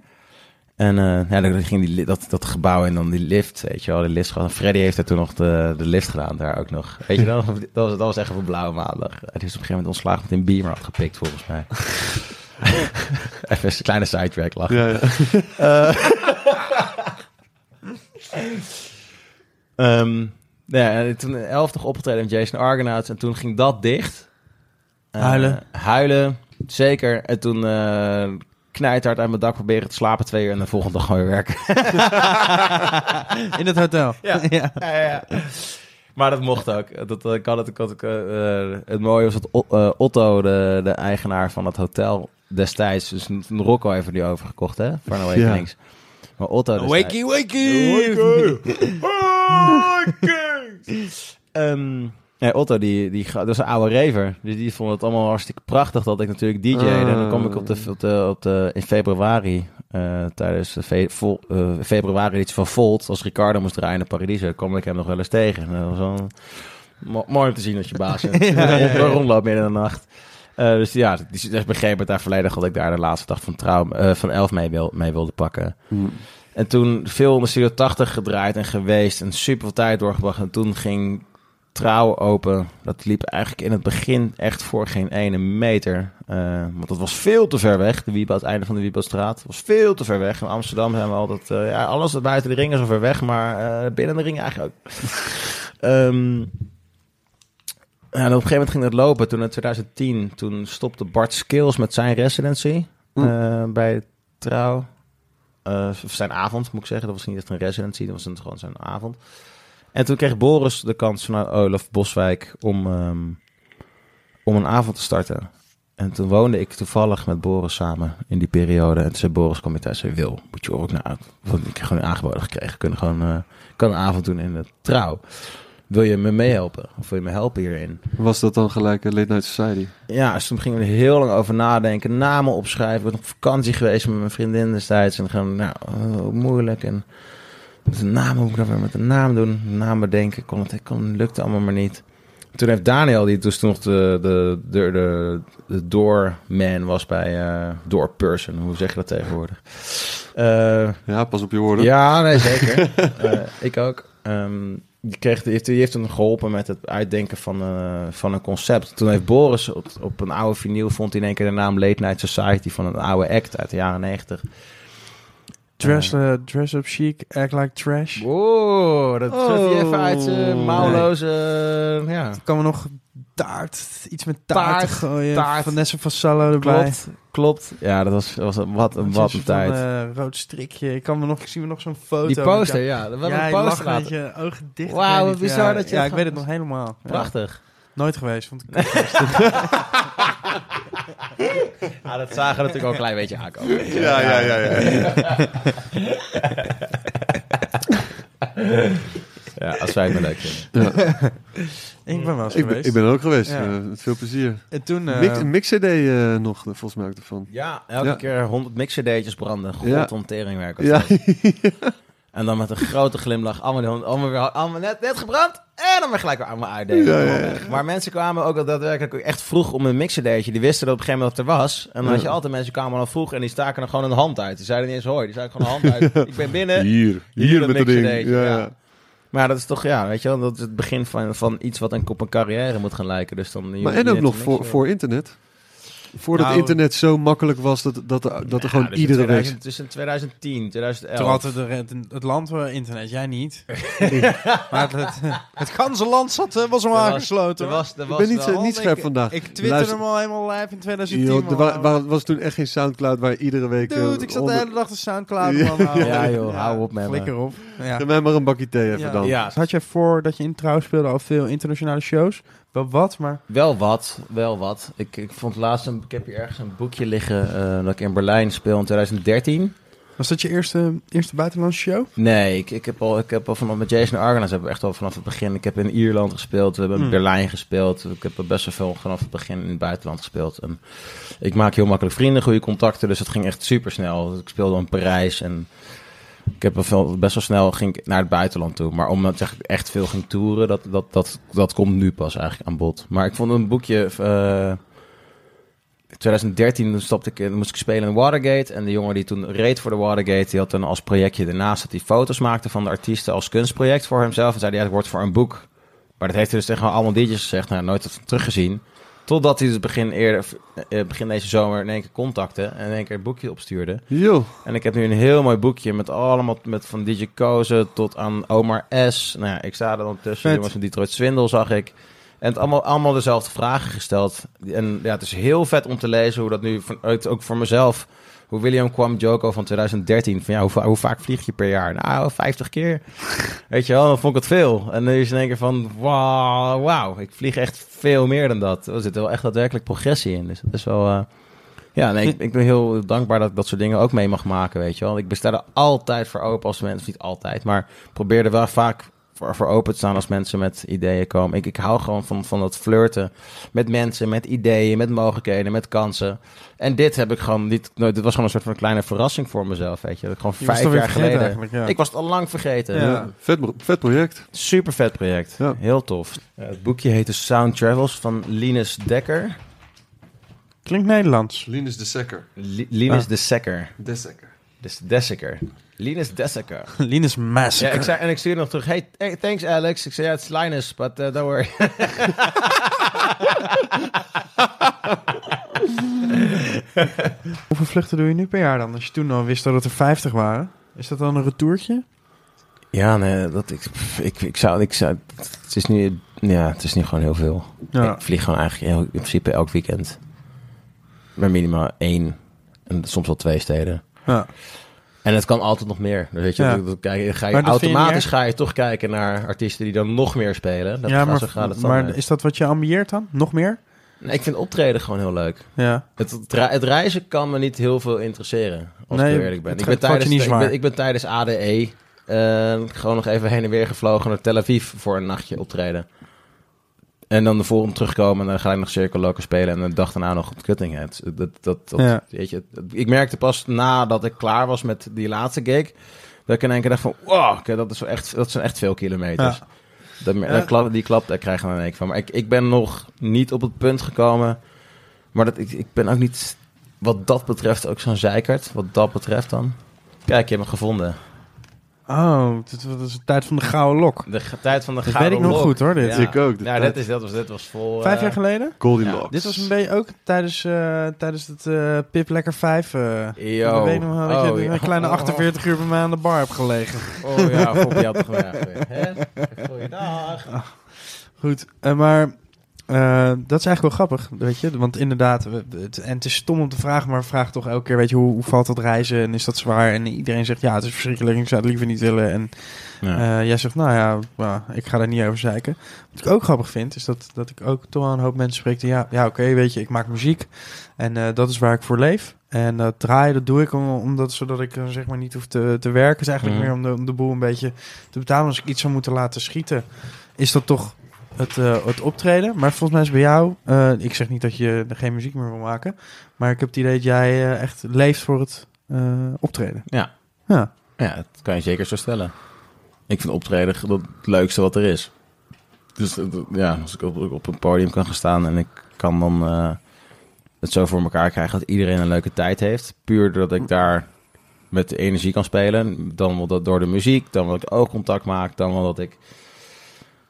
En eh, ja, dan ging die, dat, dat gebouw in dan die lift, weet je wel, de lift. Freddy heeft daar toen nog de, de lift gedaan, daar ook nog. Weet je dat was, dat was echt een blauwe maandag. Hij is op een gegeven moment ontslagen met een beamer had gepikt, volgens mij. [LAUGHS] Even een kleine sidetrack lachen. Ja, ja. [LAUGHS] Ehm, ja, en toen elf nog opgetreden met Jason Argonauts en toen ging dat dicht. Eh, Huilen. Huilen, zeker. En toen eh knijthard uit mijn dak proberen te slapen twee uur en de volgende dag gewoon weer werken. [LAUGHS] In het hotel. [LAUGHS] Ja. ja. ja, ja. Maar dat mocht ook. Dat, eh, had het, ik had het, het mooie was dat Otto, de, de eigenaar van het hotel destijds, dus een Rocco heeft die overgekocht, hè? Van Awakenings. Maar Otto destijds... wakey. [LAUGHS] Ehm, ja, Otto, die, die, dat is een oude raver. Dus die vond het allemaal hartstikke prachtig dat ik natuurlijk DJ'de. En dan kwam ik op de, op de, op de, in februari, eh, tijdens de fe, vol, eh, februari iets van Volt, als Ricardo moest draaien in Paradiso, kwam ik hem nog wel eens tegen. En dat was wel mo- mooi om te zien dat je baas bent. [LAUGHS] ja, rondloopt midden in de nacht. Eh, dus ja, die die begreep het daar volledig dat ik daar de laatste dag van, trouw, van 11 mee, wil, mee wilde pakken. Hm. En toen veel in de Studio 80 gedraaid en geweest en super veel tijd doorgebracht. En toen ging Trouw open. Dat liep eigenlijk in het begin echt voor geen ene meter. Eh, want dat was veel te ver weg. De Wiebo, het einde van de Wiebostraat was veel te ver weg. In Amsterdam zijn we altijd... eh, ja, alles wat buiten de ring is zo ver weg, maar eh, binnen de ring eigenlijk ook. [LAUGHS] Ehm, en op een gegeven moment ging dat lopen. Toen in 2010, toen stopte Bart Skills met zijn residency eh, bij Trouw. Of zijn avond, moet ik zeggen. Dat was niet echt een residency, dat was gewoon zijn avond. En toen kreeg Boris de kans vanuit Olaf Boswijk om, ehm, om een avond te starten. En toen woonde ik toevallig met Boris samen in die periode. En toen zei Boris, kom je thuis, zei Wil, moet je ook nou, want ik heb gewoon aangeboden gekregen. Kunnen gewoon, eh, kan een avond doen in de trouw. Wil je me meehelpen? Of wil je me helpen hierin? Was dat dan gelijk een Late Night Society? Ja, dus toen gingen we er heel lang over nadenken, namen opschrijven. Ik ben op vakantie geweest met mijn vriendin destijds. En gewoon, nou, oh, moeilijk. En met een naam, hoe moet ik dat weer met een naam doen? Naam bedenken, kon het, kon, lukte allemaal maar niet. Toen heeft Daniel, die dus toen nog de, de, de, de, de doorman was bij uh, doorperson, hoe zeg je dat tegenwoordig? Eh, Ja, pas op je woorden. ja, nee, zeker. [LAUGHS] Eh, ik ook. Ehm, die, kreeg, die, heeft, die heeft hem geholpen met het uitdenken van, eh, van een concept. Toen heeft Boris op, op een oude vinyl vond hij in één keer de naam Late Night Society van een oude act uit de jaren negentig. Dress, eh, dress up chic, act like trash. Wow, dat zet hij even uit zijn Oh. mouwloze... ja. Ik kan me nog taart. Iets met taart, te Taart, gooien. taart. Vanessa Vassallo erbij. Klopt, klopt. Ja, dat was, was een, wat, een, wat een tijd. van, eh, rood strikje. Ik kan me nog, ik zie me nog zo'n foto. Die poster, ja. Dat was ja, een poster met je ogen dicht. Wauw, wat bizar ja, dat je Ja, ik weet het nog helemaal. Ja. Prachtig. Nooit geweest. Vond ik [LAUGHS] Ja, [LAUGHS] dat zagen we natuurlijk ook een klein beetje aankomen. Ja, ja, ja. ja. [LAUGHS] Ja, als wij het maar leuk vinden. [LAUGHS] ik ben wel eens Ik, ben, geweest. ik ben er ook geweest. Ja. eh, met veel plezier. En toen... eh, Mix, een mix-cd eh, nog, eh, volgens mij ook ervan. Ja, elke Ja. keer 100 mixerdeetjes branden. Ja. God, ontteringwerk. was Ja, dat. [LAUGHS] En dan met een grote glimlach. Allemaal, die hond- allemaal, weer, allemaal net, net gebrand. En dan weer gelijk weer allemaal uitdelen. Ja, ja, Allemaal ja. weg. Maar mensen kwamen ook al daadwerkelijk ook echt vroeg om een mixerdeetje. Die wisten dat op een gegeven moment dat er was. En dan had je Ja. altijd mensen kwamen al vroeg en die staken er gewoon een hand uit. Die zeiden niet eens hoi. Die zeiden gewoon een hand uit. [LAUGHS] Ik ben binnen. hier. Hier Hier een met ding. Ja, ja. ja. Maar dat is toch, ja, weet je wel, dat is het begin van, van iets wat een, op een carrière moet gaan lijken. Dus dan, je- Maar en ook nog voor, voor internet. Voordat Nou, internet zo makkelijk was dat, dat, er, dat er Ja, gewoon dus in iedere 2000 week... Tussen 2010, 2011. Toen had het, de- het, het land wel internet, jij niet. [LAUGHS] maar het, het ganse land zat, eh, was hem was- aangesloten. Was, er Ik was ben niet, wel- niet scherp vandaag. Ik twitterde Luister- hem al helemaal live in 2010. Joh, er man. wa- wa- was toen echt geen Soundcloud waar iedere week... eh, Dude, ik zat de hele dag te Soundcloud. Ja. man. Hou Ja, op. joh, hou op met me. Flikker op. Ja. Geef mij maar een bakje thee even Ja. dan. Ja, Had jij voor dat je in trouw speelde al veel internationale shows? Wel wat, maar... Wel wat, wel wat. Ik, ik vond laatst, een, ik heb hier ergens een boekje liggen eh, dat ik in Berlijn speel in 2013. Was dat je eerste, eerste buitenlandse show? Nee, ik, ik heb al, ik heb al vanaf met Jason Argonaut hebben we echt al vanaf het begin. Ik heb in Ierland gespeeld, we hebben in Hmm. Berlijn gespeeld. Ik heb er best wel veel vanaf het begin in het buitenland gespeeld. En ik maak heel makkelijk vrienden, goede contacten, dus het ging echt super snel. Ik speelde in Parijs en ik heb wel best wel snel ging naar het buitenland toe. Maar omdat ik echt veel ging toeren, dat, dat, dat, dat komt nu pas eigenlijk aan bod. Maar ik vond een boekje... eh, 2013 toen stopte ik, moest ik spelen in Watergate. En de jongen die toen reed voor de Watergate, die had dan als projectje daarnaast dat hij foto's maakte van de artiesten als kunstproject voor hemzelf. En zei hij, ja, het wordt voor een boek. Maar dat heeft hij dus tegen allemaal DJ's gezegd, nou, nooit wat teruggezien. Totdat hij dus begin, eerder, eh, begin deze zomer in één keer contacte en in één keer een boekje opstuurde. Yo, En ik heb nu een heel mooi boekje met allemaal, met van DJ tot aan Omar S. Nou ja, ik sta er dan tussen, jongens van Detroit Swindle zag ik. En het allemaal, allemaal dezelfde vragen gesteld. En ja, het is heel vet om te lezen hoe dat nu, vanuit, ook voor mezelf, hoe William kwam Joko van 2013. Van ja, hoe, va- hoe vaak vlieg je per jaar? Nou, 50 keer. [LAUGHS] Weet je wel, dan vond ik het veel. En nu is in één keer van, wauw, wauw, ik vlieg echt veel meer dan dat. Er zit wel echt daadwerkelijk progressie in. Dus dat is wel... eh, ja, nee, ik, ik ben heel dankbaar dat ik dat soort dingen ook mee mag maken, weet je wel. Ik besta er altijd voor open als mensen, niet altijd, maar probeer er wel vaak voor, voor open te staan als mensen met ideeën komen. Ik, ik hou gewoon van, van dat flirten met mensen, met ideeën, met mogelijkheden, met kansen. En dit heb ik gewoon niet, nou, dit was gewoon een soort van kleine verrassing voor mezelf, weet je. Dat ik gewoon Je vijf jaar geleden. ja. Ik was het al lang vergeten. Ja. ja. vet, vet project. Super vet project. Ja. Heel tof. Ja, het boekje heet dus Sound Travels van Linus Dekker. Klinkt Nederlands. Linus de Sekker. Li- Linus Ah. de Sekker. De Sekker. Dus Dessaker. Linus Dessaker. [LAUGHS] Linus Ja, Massacre. ik zei, en ik stuurde nog terug. Hey, hey, thanks Alex. Ik zei, ja, het is Linus, but uh, don't worry. [LAUGHS] Hoeveel vluchten doe je nu per jaar dan? Als je toen al wist dat het er 50 waren. Is dat dan een retourtje? ja, nee, dat, ik, ik, ik zou, ik zou, het is nu, ja, het is nu gewoon heel veel. Ja. Ik vlieg gewoon eigenlijk heel, in principe elk weekend. Maar minimaal één en soms wel twee steden. ja. En het kan altijd nog meer. Dus weet je, Ja. dan- ga je automatisch ga je toch kijken naar artiesten die dan nog meer spelen. Dat ja, maar, zo gaat het maar is dat wat je ambieert dan? Nog meer? Nee, ik vind optreden gewoon heel leuk. Ja. Het, het, re- het reizen kan me niet heel veel interesseren, als Nee, ik eerlijk ben. Ik ben, tijdens, ik, ben, ik ben tijdens ADE eh, gewoon nog even heen en weer gevlogen naar Tel Aviv voor een nachtje optreden. En dan de volgende terugkomen en dan ga ik nog Circle Local spelen en de dag daarna nog op Cuttinghead. Dat, dat, dat, Ja. weet je, ik merkte pas nadat ik klaar was met die laatste gig, dat ik in één keer dacht van, wow, dat, is echt, dat zijn echt veel kilometers. Ja. Dat, Ja. dat klap, die klap, daar krijg je dan in één keer van. Maar ik, ik ben nog niet op het punt gekomen, maar dat, ik, ik ben ook niet, wat dat betreft, ook zo'n zeikert. Wat dat betreft dan. Kijk, je hebt me gevonden. Oh, dit, dat is de tijd van de gouden lok. De tijd van de Dat gouden weet ik nog lok. goed hoor, dit. Ja. Ik ook. tijd. dit, is, dat was, dit was vol... Vijf eh, jaar geleden? Goldilocks. Ja, Dit was een beetje ook tijdens, eh, tijdens het eh, Pip Lekker 5. eh Yo. Ik weet nog wel dat je Oh, een kleine 48 uur bij mij aan de bar hebt gelegen. Oh ja, je had weer. Hè? Goeiedag. [LAUGHS] Goed, maar Eh, dat is eigenlijk wel grappig, weet je. Want inderdaad, het, en het is stom om te vragen, maar vraag toch elke keer, weet je, hoe, hoe valt dat reizen en is dat zwaar? En iedereen zegt, ja, het is verschrikkelijk, ik zou het liever niet willen. En Ja. eh, jij zegt, nou ja, ik ga daar niet over zeiken. Wat ik ook grappig vind, is dat, dat ik ook toch wel een hoop mensen spreek die, ja, ja oké, weet je, ik maak muziek en eh, dat is waar ik voor leef. En dat draaien, dat doe ik om, omdat, zodat ik zeg maar niet hoef te, te werken. Het is eigenlijk Mhm. meer om de, om de boel een beetje te betalen. Als ik iets zou moeten laten schieten, is dat toch het, eh, het optreden. Maar volgens mij is bij jou, eh, ik zeg niet dat je er geen muziek meer wil maken, maar ik heb het idee dat jij eh, echt leeft voor het optreden. Ja. Ja. Ja, dat kan je zeker zo stellen. Ik vind optreden het leukste wat er is. Dus ja, als ik op, op een podium kan gaan staan en ik kan dan het zo voor elkaar krijgen dat iedereen een leuke tijd heeft. Puur doordat ik daar met de energie kan spelen. Dan wel dat door de muziek, dan wel dat ik oogcontact maak, dan wel dat ik...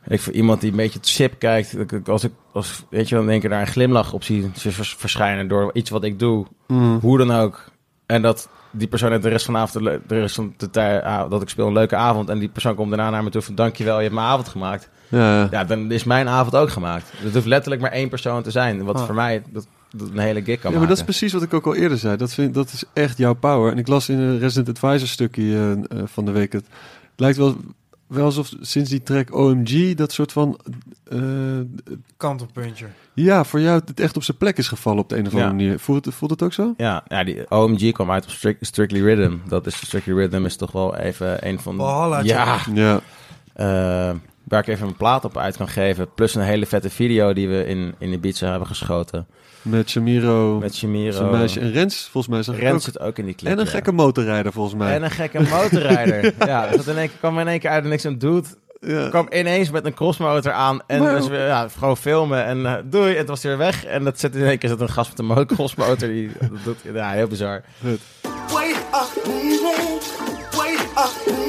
Ik voor iemand die een beetje het sip kijkt, dat als ik, als, weet je, dan denk ik daar een glimlach op zie vers- verschijnen door iets wat ik doe Mm. hoe dan ook. En dat die persoon heeft de rest van de avond, de rest van de tijd, ah, dat ik speel een leuke avond. En die persoon komt daarna naar me toe van dankjewel, je hebt mijn avond gemaakt. Ja, ja. Ja, dan is mijn avond ook gemaakt. Het hoeft letterlijk maar één persoon te zijn. Wat Ah. voor mij dat, dat een hele gig kan Ja, maar dat is precies wat ik ook al eerder zei. Dat, vind, dat is echt jouw power. En ik las in een Resident Advisor stukje eh, eh, van de week. Het lijkt wel, wel alsof sinds die track OMG dat soort van... eh, Kantelpuntje. ja, voor jou het echt op zijn plek is gevallen op de een of andere Ja. manier. Voelt het, voelt het ook zo? Ja, ja, die OMG kwam uit op Stric- Strictly Rhythm. Dat is Strictly Rhythm is toch wel even een van... Walhallaatje. ja, Ja. eh, waar ik even een plaat op uit kan geven. Plus een hele vette video die we in, in Ibiza hebben geschoten. Met Shamiro, Met zijn meisje. En Rens, volgens mij. Zag ik Rens ook. zit ook in die clip. En een ja. gekke motorrijder, volgens mij. En een gekke motorrijder. [LAUGHS] ja, dat in één keer kwam in één keer uit en niks aan doet. ja. kwam ineens met een crossmotor aan en Maar- dus weer, ja, gewoon filmen en eh, doei, en het was weer weg. En dat zit in één keer zit een gast met een mo- crossmotor die dat doet. Ja, heel bizar. Goed. Wait. Wait.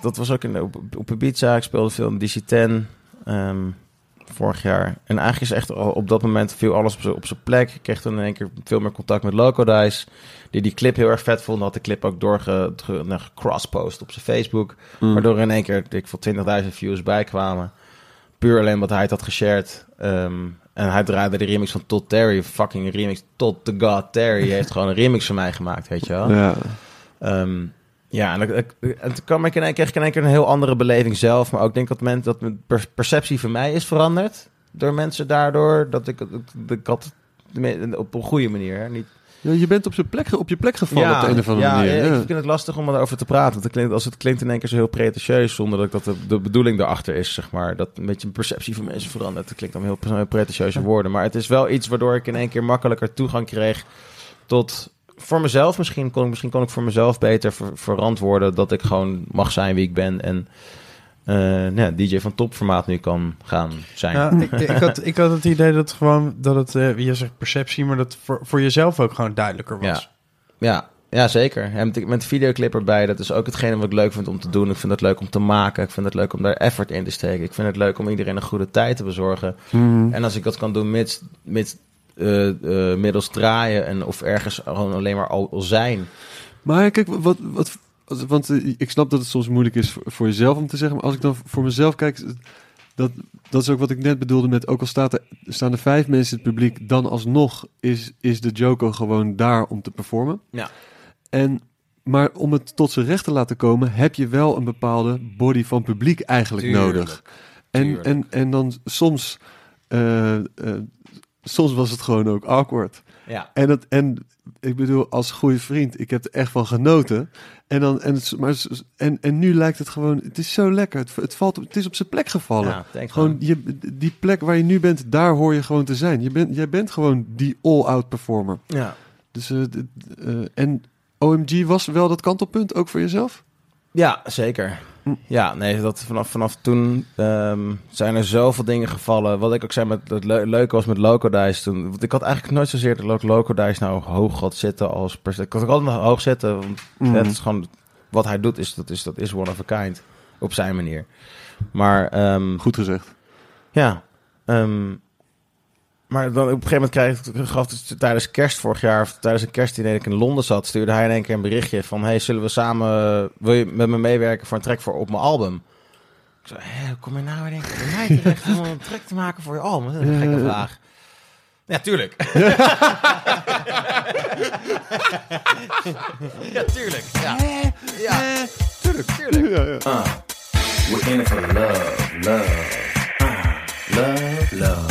Dat, was ook in, op, op Ibiza. Ik speelde veel in DC-10 ehm, vorig jaar. En eigenlijk is echt op dat moment viel alles op zijn plek. Ik kreeg toen in één keer veel meer contact met Loco Dice. Die die clip heel erg vet vond. Had de clip ook doorge, ge- nou, op zijn Facebook. Mm. Waardoor er in één keer dik voor 20.000 views bij kwamen. Puur alleen wat hij het had geshared. Ehm, en hij draaide de remix van Todd Terry. Fucking remix. Todd the God Terry heeft gewoon een remix van mij gemaakt, weet je wel. Ja. Ehm, Ja, en, en toen kwam ik in één, ik in één keer een heel andere beleving zelf. Maar ook denk dat, men, dat mijn per- perceptie van mij is veranderd. Door mensen daardoor. Dat ik, had het op een goede manier. Hè? Niet, Ja, je bent op, zijn plek, op je plek gevallen op de een of andere ja, manier. ja, Ja. ik vind het lastig om erover te praten. Want het klinkt, als het klinkt in één keer zo heel pretentieus. Zonder dat, dat de, de bedoeling erachter is, zeg maar. Dat een beetje een perceptie van mensen verandert. Dat klinkt dan heel, heel pretentieuze woorden. Maar het is wel iets waardoor ik in één keer makkelijker toegang kreeg tot... Voor mezelf misschien kon ik, misschien kon ik voor mezelf beter ver- verantwoorden dat ik gewoon mag zijn wie ik ben. En eh, nou ja, DJ van topformaat nu kan gaan zijn. Ja, ik, ik, had, ik had het idee dat gewoon, dat het, eh, je zegt perceptie, maar dat voor, voor jezelf ook gewoon duidelijker was. Ja. Ja, ja zeker. En met, met de videoclip erbij, dat is ook hetgene wat ik leuk vind om te doen. Ik vind het leuk om te maken. Ik vind het leuk om daar effort in te steken. Ik vind het leuk om iedereen een goede tijd te bezorgen. Mhm. En als ik dat kan doen mits, mits, middels draaien en of ergens gewoon alleen maar al, al zijn. Maar kijk, wat, wat, want eh, ik snap dat het soms moeilijk is voor, jezelf om te zeggen. Maar als ik dan voor mezelf kijk, dat, dat is ook wat ik net bedoelde met, ook al staat er, staan er vijf mensen in het publiek, dan alsnog is, is de Joko gewoon daar om te performen. Ja. En, maar om het tot zijn recht te laten komen, heb je wel een bepaalde body van publiek eigenlijk nodig. En, Tuurlijk. en, en dan soms, eh, eh, soms was het gewoon ook awkward. Ja. En, het, en ik bedoel, als goede vriend, ik heb er echt van genoten. En, dan, en, maar, en, en nu lijkt het gewoon, het is zo lekker. Het, het, valt, op- het is op zijn plek gevallen. Ja, gewoon je, die plek waar je nu bent, daar hoor je gewoon te zijn. Je bent, jij bent gewoon die all-out performer. Ja. Dus, eh, en OMG was wel dat kantelpunt ook voor jezelf? Ja, zeker. Ja, nee, dat vanaf, vanaf toen ehm, zijn er zoveel dingen gevallen. Wat ik ook zei, met het le- leuke was met Locodice toen. Want ik had eigenlijk nooit zozeer dat Lo- Locodice nou hoog had zitten als... Ik had ook altijd nog hoog zitten, want het is gewoon... Wat hij doet, is, dat, is, dat is one of a kind. Op zijn manier. Maar ehm, Goed gezegd. ja, ehm, maar dan op een gegeven moment krijg ik gaf het tijdens kerst vorig jaar, of tijdens een kerstdiner dat ik in Londen zat, stuurde hij in één keer een berichtje van: Hey, zullen we samen, wil je met me meewerken voor een track voor op mijn album? Ik zei: Hé, kom je nou keer bij mij terecht [LAUGHS] om een track te maken voor je album? Dat is een gekke vraag. Ja, tuurlijk. [LAUGHS] ja, tuurlijk. Ja, ja. tuurlijk, tuurlijk. Ja, ja. We're in it for love, love, uh, love, love.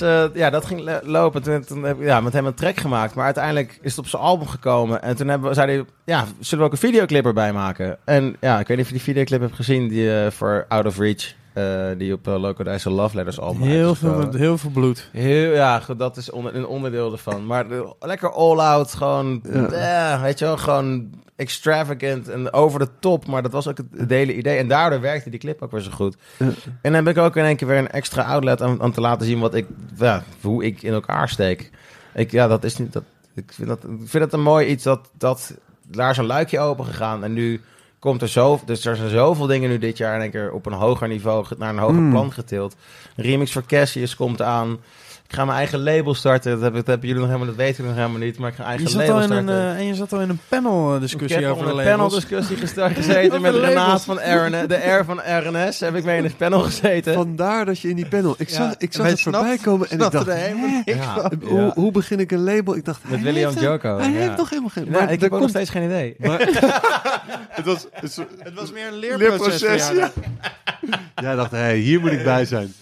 Eh, ja, dat ging lopen. Toen, toen heb ja, met hem een track gemaakt. Maar uiteindelijk is het op zijn album gekomen. En toen hebben we, zei hij, ja, zullen we ook een videoclip erbij maken? En ja, ik weet niet of je die videoclip hebt gezien. Die eh, voor Out of Reach. Eh, die op uh, Locodice Love Letters album Heel veel, heel veel bloed. Heel, ja, dat is onder, een onderdeel ervan. Maar de- lekker all-out, gewoon, Ja. eh, weet je wel, gewoon extravagant en over de top. Maar dat was ook het, het hele idee. En daardoor werkte die clip ook weer zo goed. Ja. En dan heb ik ook in één keer weer een extra outlet aan, aan te laten zien wat ik, ja, hoe ik in elkaar steek. Ik, ja, dat is niet, dat, ik, vind dat, ik vind het een mooi iets dat, dat daar is een luikje open gegaan. En nu komt er zo, dus er zijn zoveel dingen nu dit jaar in één keer op een hoger niveau, naar een hoger Mm. plan getild. Remix voor Cassius komt aan. Ik ga mijn eigen label starten. Dat, heb, dat hebben jullie nog helemaal, dat weten jullie nog helemaal niet. Maar ik ga een eigen Je zat, label al in een, starten. eh, en je zat al in een panel eh, discussie ik heb over al de een labels. paneldiscussie gestart gezeten met Over Renaat labels. van RN, de R van RNS. Heb ik mee in een panel gezeten. Vandaar dat je in die panel... Ik zag, ik zag het voorbij komen en ik dacht... Ja. Hoe, hoe begin ik een label? Ik dacht, Met hij William heeft een- Joko, Hij ja. heeft nog helemaal geen... Ja, maar ik heb ook nog steeds geen idee. het was, [LAUGHS] het was- Het was meer een leerproces. ja. Jij dacht, hé, hier moet ik bij zijn.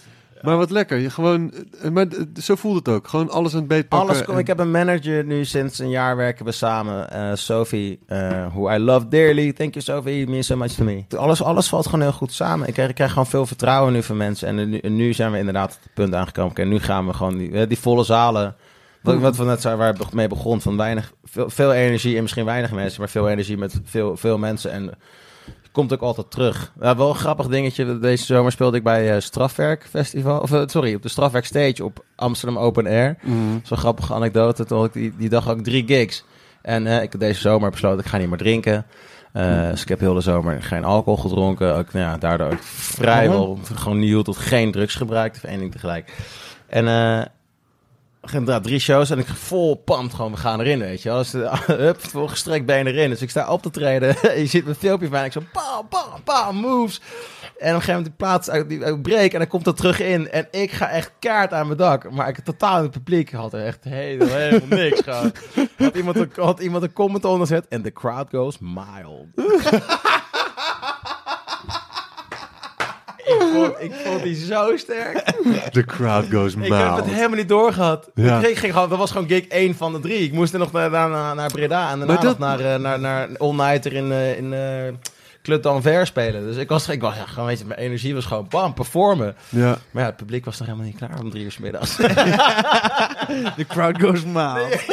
Maar wat lekker. Je gewoon, eh, maar eh, zo voelt het ook. Gewoon alles aan het beet pakken. Alles, kom- en- ik heb een manager nu sinds een jaar werken we samen. eh, Sophie, eh who I love dearly. Thank you Sophie, it means so much to me. Alles, alles valt gewoon heel goed samen. Ik krijg, ik krijg gewoon veel vertrouwen nu van mensen. En nu, en nu zijn we inderdaad op het punt aangekomen. Oké, nu gaan we gewoon die, die volle zalen. Wat, wat we net zeiden, waar ik mee begon. Van weinig, veel, veel energie en misschien weinig mensen. Maar veel energie met veel, veel mensen. En komt ook altijd terug. Ja, wel een grappig dingetje. Deze zomer speelde ik bij eh Strafwerk Festival. Of eh, sorry, op de Strafwerk Stage op Amsterdam Open Air. Mhm. Zo'n grappige anekdote. Toen had ik die, die dag ik drie gigs. En eh, ik deze zomer besloten, ik ga niet meer drinken. Eh, dus ik heb heel de zomer geen alcohol gedronken. Ook, nou ja, daardoor ook vrijwel gewoon nieuw tot geen drugs gebruikt. Of één ding tegelijk. En inderdaad, drie shows en ik vol pand gewoon, we gaan erin, weet je wel. Dus, eh, [LAUGHS] hup, vol gestrekt been erin. Dus ik sta op te treden. [LAUGHS] je ziet mijn filmpje van mij. Ik zo, bam, bam, bam, moves. En op een gegeven moment die plaats uit die uit break en dan komt dat terug in. En ik ga echt kaart aan mijn dak. Maar ik totaal in het publiek had er echt helemaal, helemaal niks gewoon. [LAUGHS] Had iemand, een, had iemand een comment onder gezet en the crowd goes mild. Ik, [LAUGHS] vond, ik vond die zo sterk. The crowd goes Ik heb het helemaal niet doorgehad. Ja. Ik ging gewoon, dat was gewoon gig 1 van de drie. Ik moest er nog naar, naar, naar Breda en daarna dat- nog naar, eh, naar, naar All Nighter in, eh, in eh, Club d'Anvers spelen. Dus ik was, ik was ja, gewoon, weet je, mijn energie was gewoon bam, performen. Ja. Maar ja, het publiek was nog helemaal niet klaar om drie uur 's middags. [LAUGHS] The crowd goes mild.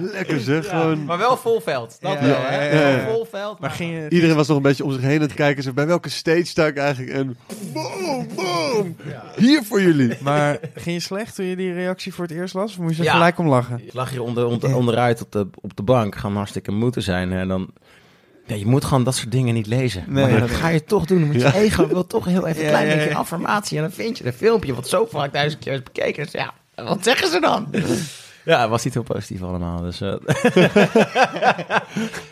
[LAUGHS] Lekker zeg. Gewoon... maar wel vol veld. Dat Ja, wel, hè? ja, ja, ja. Wel Vol veld. Maar ging je... Iedereen was nog een beetje om zich heen aan het kijken. Zo, bij welke stage sta ik eigenlijk? En boom, boom. Hier voor jullie. Maar ging je slecht toen je die reactie voor het eerst las? Of moest je Ja. gelijk om lachen? Ik lag hier onder, onder, onderuit op de, op de bank. Gaan hartstikke moeten zijn. En dan... Nee, je moet gewoon dat soort dingen niet lezen. Nee, maar dat nee. ga je toch doen. Want je ego wil toch heel even een Ja, klein ja, beetje ja. affirmatie. En dan vind je een filmpje wat zo vaak duizend keer is bekeken. Dus ja, wat zeggen ze dan? Ja, het was niet heel positief allemaal. Dus, eh,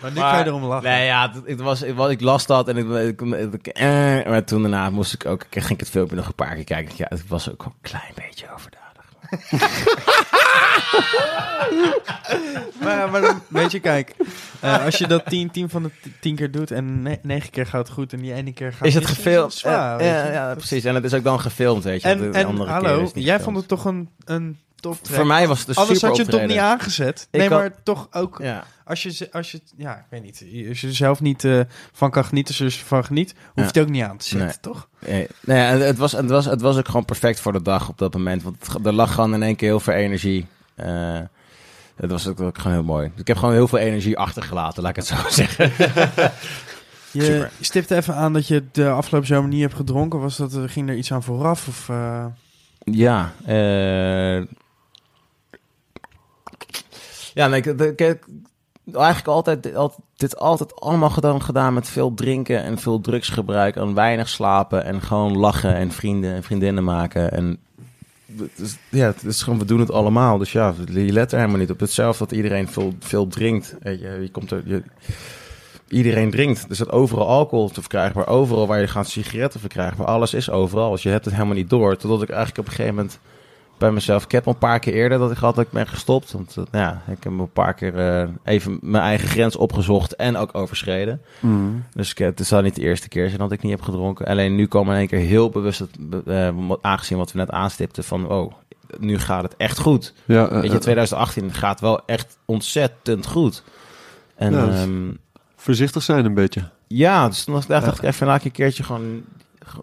Maar nu kan je erom lachen. Nee, ja, het, het was, ik, ik las dat en ik, ik, ik- eh, maar toen daarna moest ik ook, ik ging het filmpje nog een paar keer kijken. Ja, het was ook wel een klein beetje overdadig. [LAUGHS] Maar, maar dan, weet je, kijk. eh, als je dat 10 tien van de 10 keer doet en 9 keer gaat het goed en die ene keer gaat Is het mis, gefilmd? zwaar, ja, weet ja, je. ja, precies. En het is ook dan gefilmd, weet je. En, De en andere keer hallo, is het niet jij gefilmd. vond het toch een, een Voor mij was het een Anders super had je het toch niet aangezet? Ik Nee, had- maar toch ook... Ja. Als je, als je, ja, ik weet niet. Als je er zelf niet eh, van kan genieten, je ervan geniet, hoef je Ja. het ook niet aan te zetten, Nee. toch? Nee, het, was, het, was, het was ook gewoon perfect voor de dag op dat moment. Want het- er lag gewoon in één keer heel veel energie. Eh het was ook, ook gewoon heel mooi. Ik heb gewoon heel veel energie achtergelaten, laat ik het zo [LAUGHS] zeggen. Je Super. stipte even aan dat je de afgelopen zomer niet hebt gedronken. Was dat, ging er iets aan vooraf? Of, eh, Ja, eh ja, nee, ik, ik, eigenlijk altijd, altijd, dit altijd allemaal gedaan, gedaan met veel drinken en veel drugsgebruik en weinig slapen en gewoon lachen en vrienden en vriendinnen maken en ja, het is gewoon, we doen het allemaal. Dus ja, je let er helemaal niet op. Hetzelfde dat iedereen veel, veel drinkt. Je, je komt er, je, iedereen drinkt. Dus dat overal alcohol te verkrijgbaar. Overal waar je gaat sigaretten verkrijgbaar. Alles is overal. Dus je hebt het helemaal niet door. Totdat ik eigenlijk op een gegeven moment bij mezelf... Ik heb al een paar keer eerder dat ik had dat ik ben gestopt. Want eh, ja, ik heb een paar keer eh, even mijn eigen grens opgezocht en ook overschreden. Dus ik, heb- het zal niet de eerste keer zijn dat ik niet heb gedronken. Alleen nu kwam in één keer heel bewust, het, eh, aangezien wat we net aanstipten, van oh, nu gaat het echt goed. Ja, eh, Weet je, eh, 2018 gaat wel echt ontzettend goed. En Ja, dat is- voorzichtig zijn een beetje. ja dus toen dacht dacht ik even, laat ik een keertje gewoon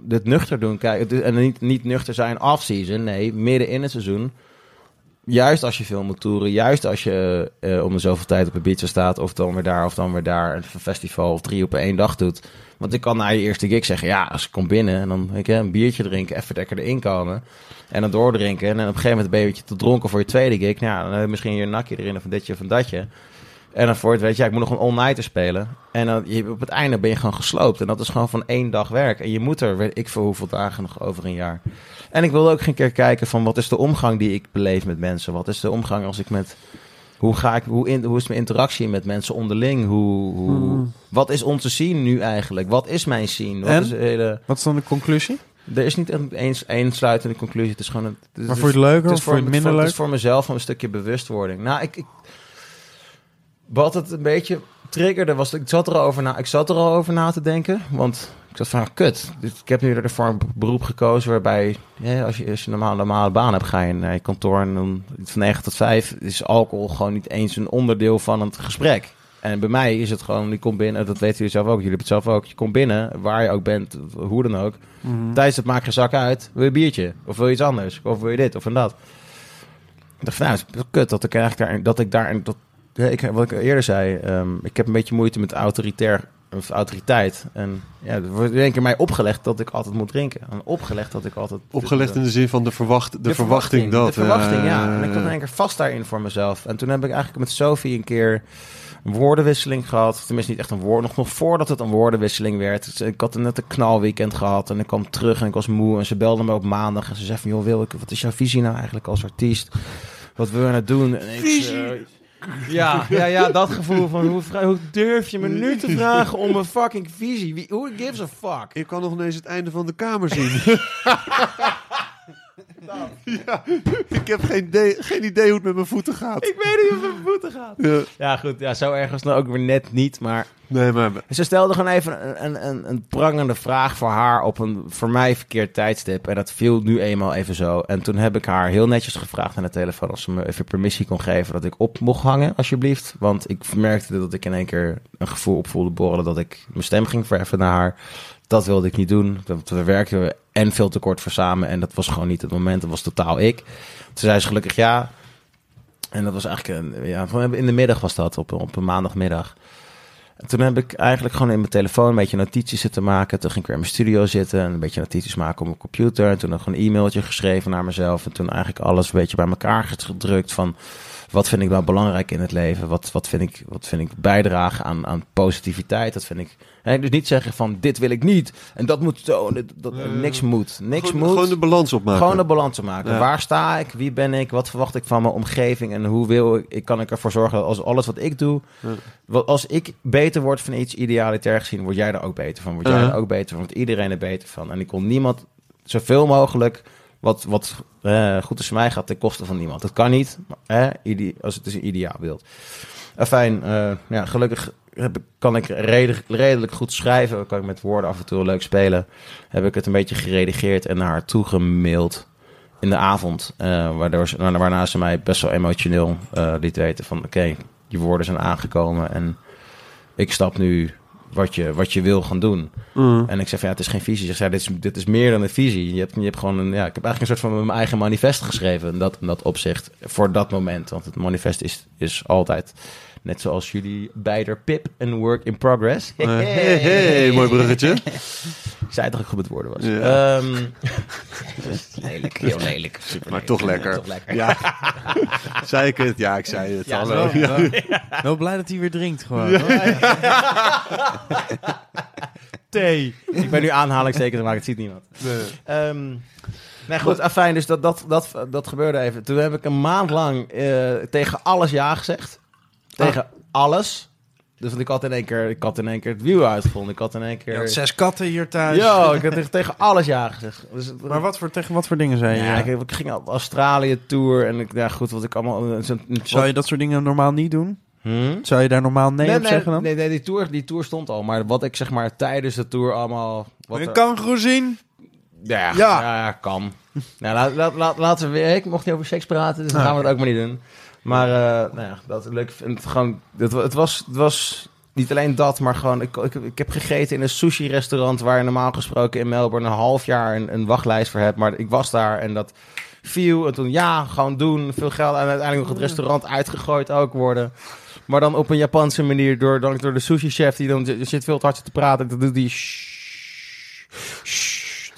dit nuchter doen. Kijk, het is- en niet, niet nuchter zijn off-season, nee, midden in het seizoen. Juist als je veel moet toeren, juist als je eh, om de zoveel tijd op een beach staat, of dan weer daar, of dan weer daar, een festival of drie op één dag doet. Want ik kan na je eerste gig zeggen, ja, als ik kom binnen en dan je, een biertje drinken, even lekker erin komen. En dan doordrinken. En op een gegeven moment ben je een beetje te dronken voor je tweede gig. Nou, ja, dan heb je misschien je nakje erin of een ditje of datje. En dan voor het weet je, ja, ik moet nog een all-nighter spelen. En dan, je, op het einde ben je gewoon gesloopt. En dat is gewoon van één dag werk. En je moet er, weet ik veel hoeveel dagen nog over een jaar. En ik wilde ook geen keer kijken van wat is de omgang die ik beleef met mensen? Wat is de omgang als ik met... Hoe, ga ik, hoe, in, hoe is mijn interactie met mensen onderling? Hoe, hoe, Hmm. Wat is onze scene nu eigenlijk? Wat is mijn scene? Wat En? is de hele... Wat is dan de conclusie? Er is niet eens één sluitende conclusie. Het is gewoon een, het is- Maar vond je het leuker het of is voor, vond je het het voor- minder Het leuk? is voor mezelf een stukje bewustwording. Nou, ik, ik wat het een beetje triggerde was, ik zat er al over na, ik zat er al over na te denken, want ik zat van, kut, ik heb nu ervoor een beroep gekozen waarbij, ja, als je, als je een normale, normale baan hebt, ga je naar je kantoor en dan van 9 tot 5 is alcohol gewoon niet eens een onderdeel van het gesprek. En bij mij is het gewoon, je komt binnen, dat weten jullie zelf ook, jullie hebben het zelf ook, je komt binnen, waar je ook bent, hoe dan ook, Tijdens het maak je zak uit. Wil je een biertje? Of wil je iets anders? Of wil je dit of en dat? Ik dacht van, nou, het is kut dat ik eigenlijk daar... Dat ik daar dat, ik, wat ik eerder zei, ehm, ik heb een beetje moeite met autoritair of autoriteit. En ja, er wordt in één keer mij opgelegd dat ik altijd moet drinken. En opgelegd dat ik altijd... Opgelegd in de zin van de, verwacht, de, verwachting dat. De verwachting, ja. eh, En ik zat in één keer vast daarin voor mezelf. En toen heb ik eigenlijk met Sophie een keer een woordenwisseling gehad. Tenminste, niet echt een woord. Nog, nog voordat het een woordenwisseling werd. Dus ik had net een knalweekend gehad. En ik kwam terug en ik was moe. En ze belde me op maandag. En ze zei van, joh Wilke, wat is jouw visie nou eigenlijk als artiest? Wat wil je nou doen? En ik, eh, ja, ja, ja, dat gevoel van hoe, durf je me nu te vragen om een fucking visie? Wie, who gives a fuck? Ik kan nog ineens het einde van de kamer zien. [LAUGHS] ja, ik heb geen idee, geen idee hoe het met mijn voeten gaat. Ik weet niet hoe het met mijn voeten gaat. Ja. Ja, goed. Ja, zo erg was het nou ook weer net niet. Maar Nee, maar ze stelde gewoon even een, een, een, een prangende vraag voor haar op een voor mij verkeerd tijdstip. En dat viel nu eenmaal even zo. En toen heb ik haar heel netjes gevraagd aan de telefoon of ze me even permissie kon geven dat ik op mocht hangen, alsjeblieft. Want ik merkte dat ik in één keer een gevoel op voelde borrelen dat ik mijn stem ging verheffen naar haar. Dat wilde ik niet doen. We werkten en veel te kort voor samen. En dat was gewoon niet het moment. Dat was totaal ik. Toen zei ze gelukkig ja. En dat was eigenlijk een, ja, in de middag was dat, op, op een maandagmiddag. En toen heb ik eigenlijk gewoon in mijn telefoon een beetje notities zitten maken. Toen ging ik weer in mijn studio zitten en een beetje notities maken op mijn computer. En toen nog een e-mailtje geschreven naar mezelf. En toen eigenlijk alles een beetje bij elkaar gedrukt van... Wat vind ik nou belangrijk in het leven? Wat, wat, vind, ik, wat vind ik bijdragen aan, aan positiviteit? Dat vind ik... Hè, dus niet zeggen van dit wil ik niet. En dat moet zo. dit- Dat, niks moet. Niks gewoon, moet. gewoon de balans opmaken. Gewoon de balans te maken. Ja. Waar sta ik? Wie ben ik? Wat verwacht ik van mijn omgeving? En hoe wil ik, ik kan ik ervoor zorgen dat als alles wat ik doe, Ja. wat, als ik beter word van iets idealitair gezien, word jij er ook beter van. Word jij er ook beter van. Wordt iedereen er beter van. En ik kon niemand zoveel mogelijk wat, wat eh, goed is voor mij gaat ten koste van niemand. Dat kan niet, eh, ide- als het is een ideaalbeeld. Fijn, ja, gelukkig heb kan ik redelijk, redelijk goed schrijven. Kan ik met woorden af en toe leuk spelen. Heb ik het een beetje geredigeerd en naar haar toegemaild in de avond. eh, waardoor ze, waarna ze mij best wel emotioneel eh, liet weten van... Oké, je woorden zijn aangekomen en ik stap nu wat je, wat je wil gaan doen. Mm. En ik zei van ja, het is geen visie. Ze zei, dit is, dit is meer dan een visie. Je hebt, je hebt gewoon een, ja, ik heb eigenlijk een soort van mijn eigen manifest geschreven in dat, in dat opzicht. Voor dat moment. Want het manifest is, is altijd, net zoals jullie beider Pip, een work in progress. Eh, hey, hey, mooi bruggetje. [LAUGHS] Ik zei toch dat ik goed woorden was. Ja. Ehm, [LAUGHS] lelijk, heel lelijk. Super Maar toch lekker. Toch lekker. Ja. [LAUGHS] zei ik het? Ja, ik zei het. Ja, Hallo. zo. Ja. Wel blij dat hij weer drinkt gewoon. Thee. Ik ben nu aanhalingstekens aan het maken, het ziet niemand. Ehm nee, goed, afijn, dus dat, dat, dat, dat gebeurde even. Toen heb ik een maand lang eh, tegen alles ja gezegd. Tegen alles. Dus want ik had in één keer, ik had in één keer het wiel uitgevonden. Ik had in één Je keer... had zes katten hier thuis. Ja, ik had tegen, tegen alles ja gezegd. Dus, Maar wat voor, tegen wat voor dingen zei je? ja, ik, ik ging op Australië tour en ik, ja goed, wat ik allemaal... Zo'n, Zou je dat soort dingen normaal niet doen? Hm? Zou je daar normaal nee, Nee, op nee, zeggen dan? nee, nee, die tour, die tour stond al. Maar wat ik zeg maar tijdens de tour allemaal... Wat er- een kangoeroe zien? Ja, ja. Ja. ja, kan. nou, laat, laat, laat, laten we weer. Ik mocht niet over seks praten, dus dan gaan we dat ook maar niet doen. Maar, eh, nou ja, dat leuk. Het gewoon. Het, het, was, het was niet alleen dat, maar gewoon. Ik, ik, ik heb gegeten in een sushi-restaurant waar je normaal gesproken in Melbourne een half jaar een, een wachtlijst voor hebt. Maar ik was daar en dat viel. En toen ja, gewoon doen. Veel geld en uiteindelijk nog het restaurant uitgegooid ook worden. Maar dan op een Japanse manier door, door de sushi-chef die dan zit veel te hard te praten. En dan doet die.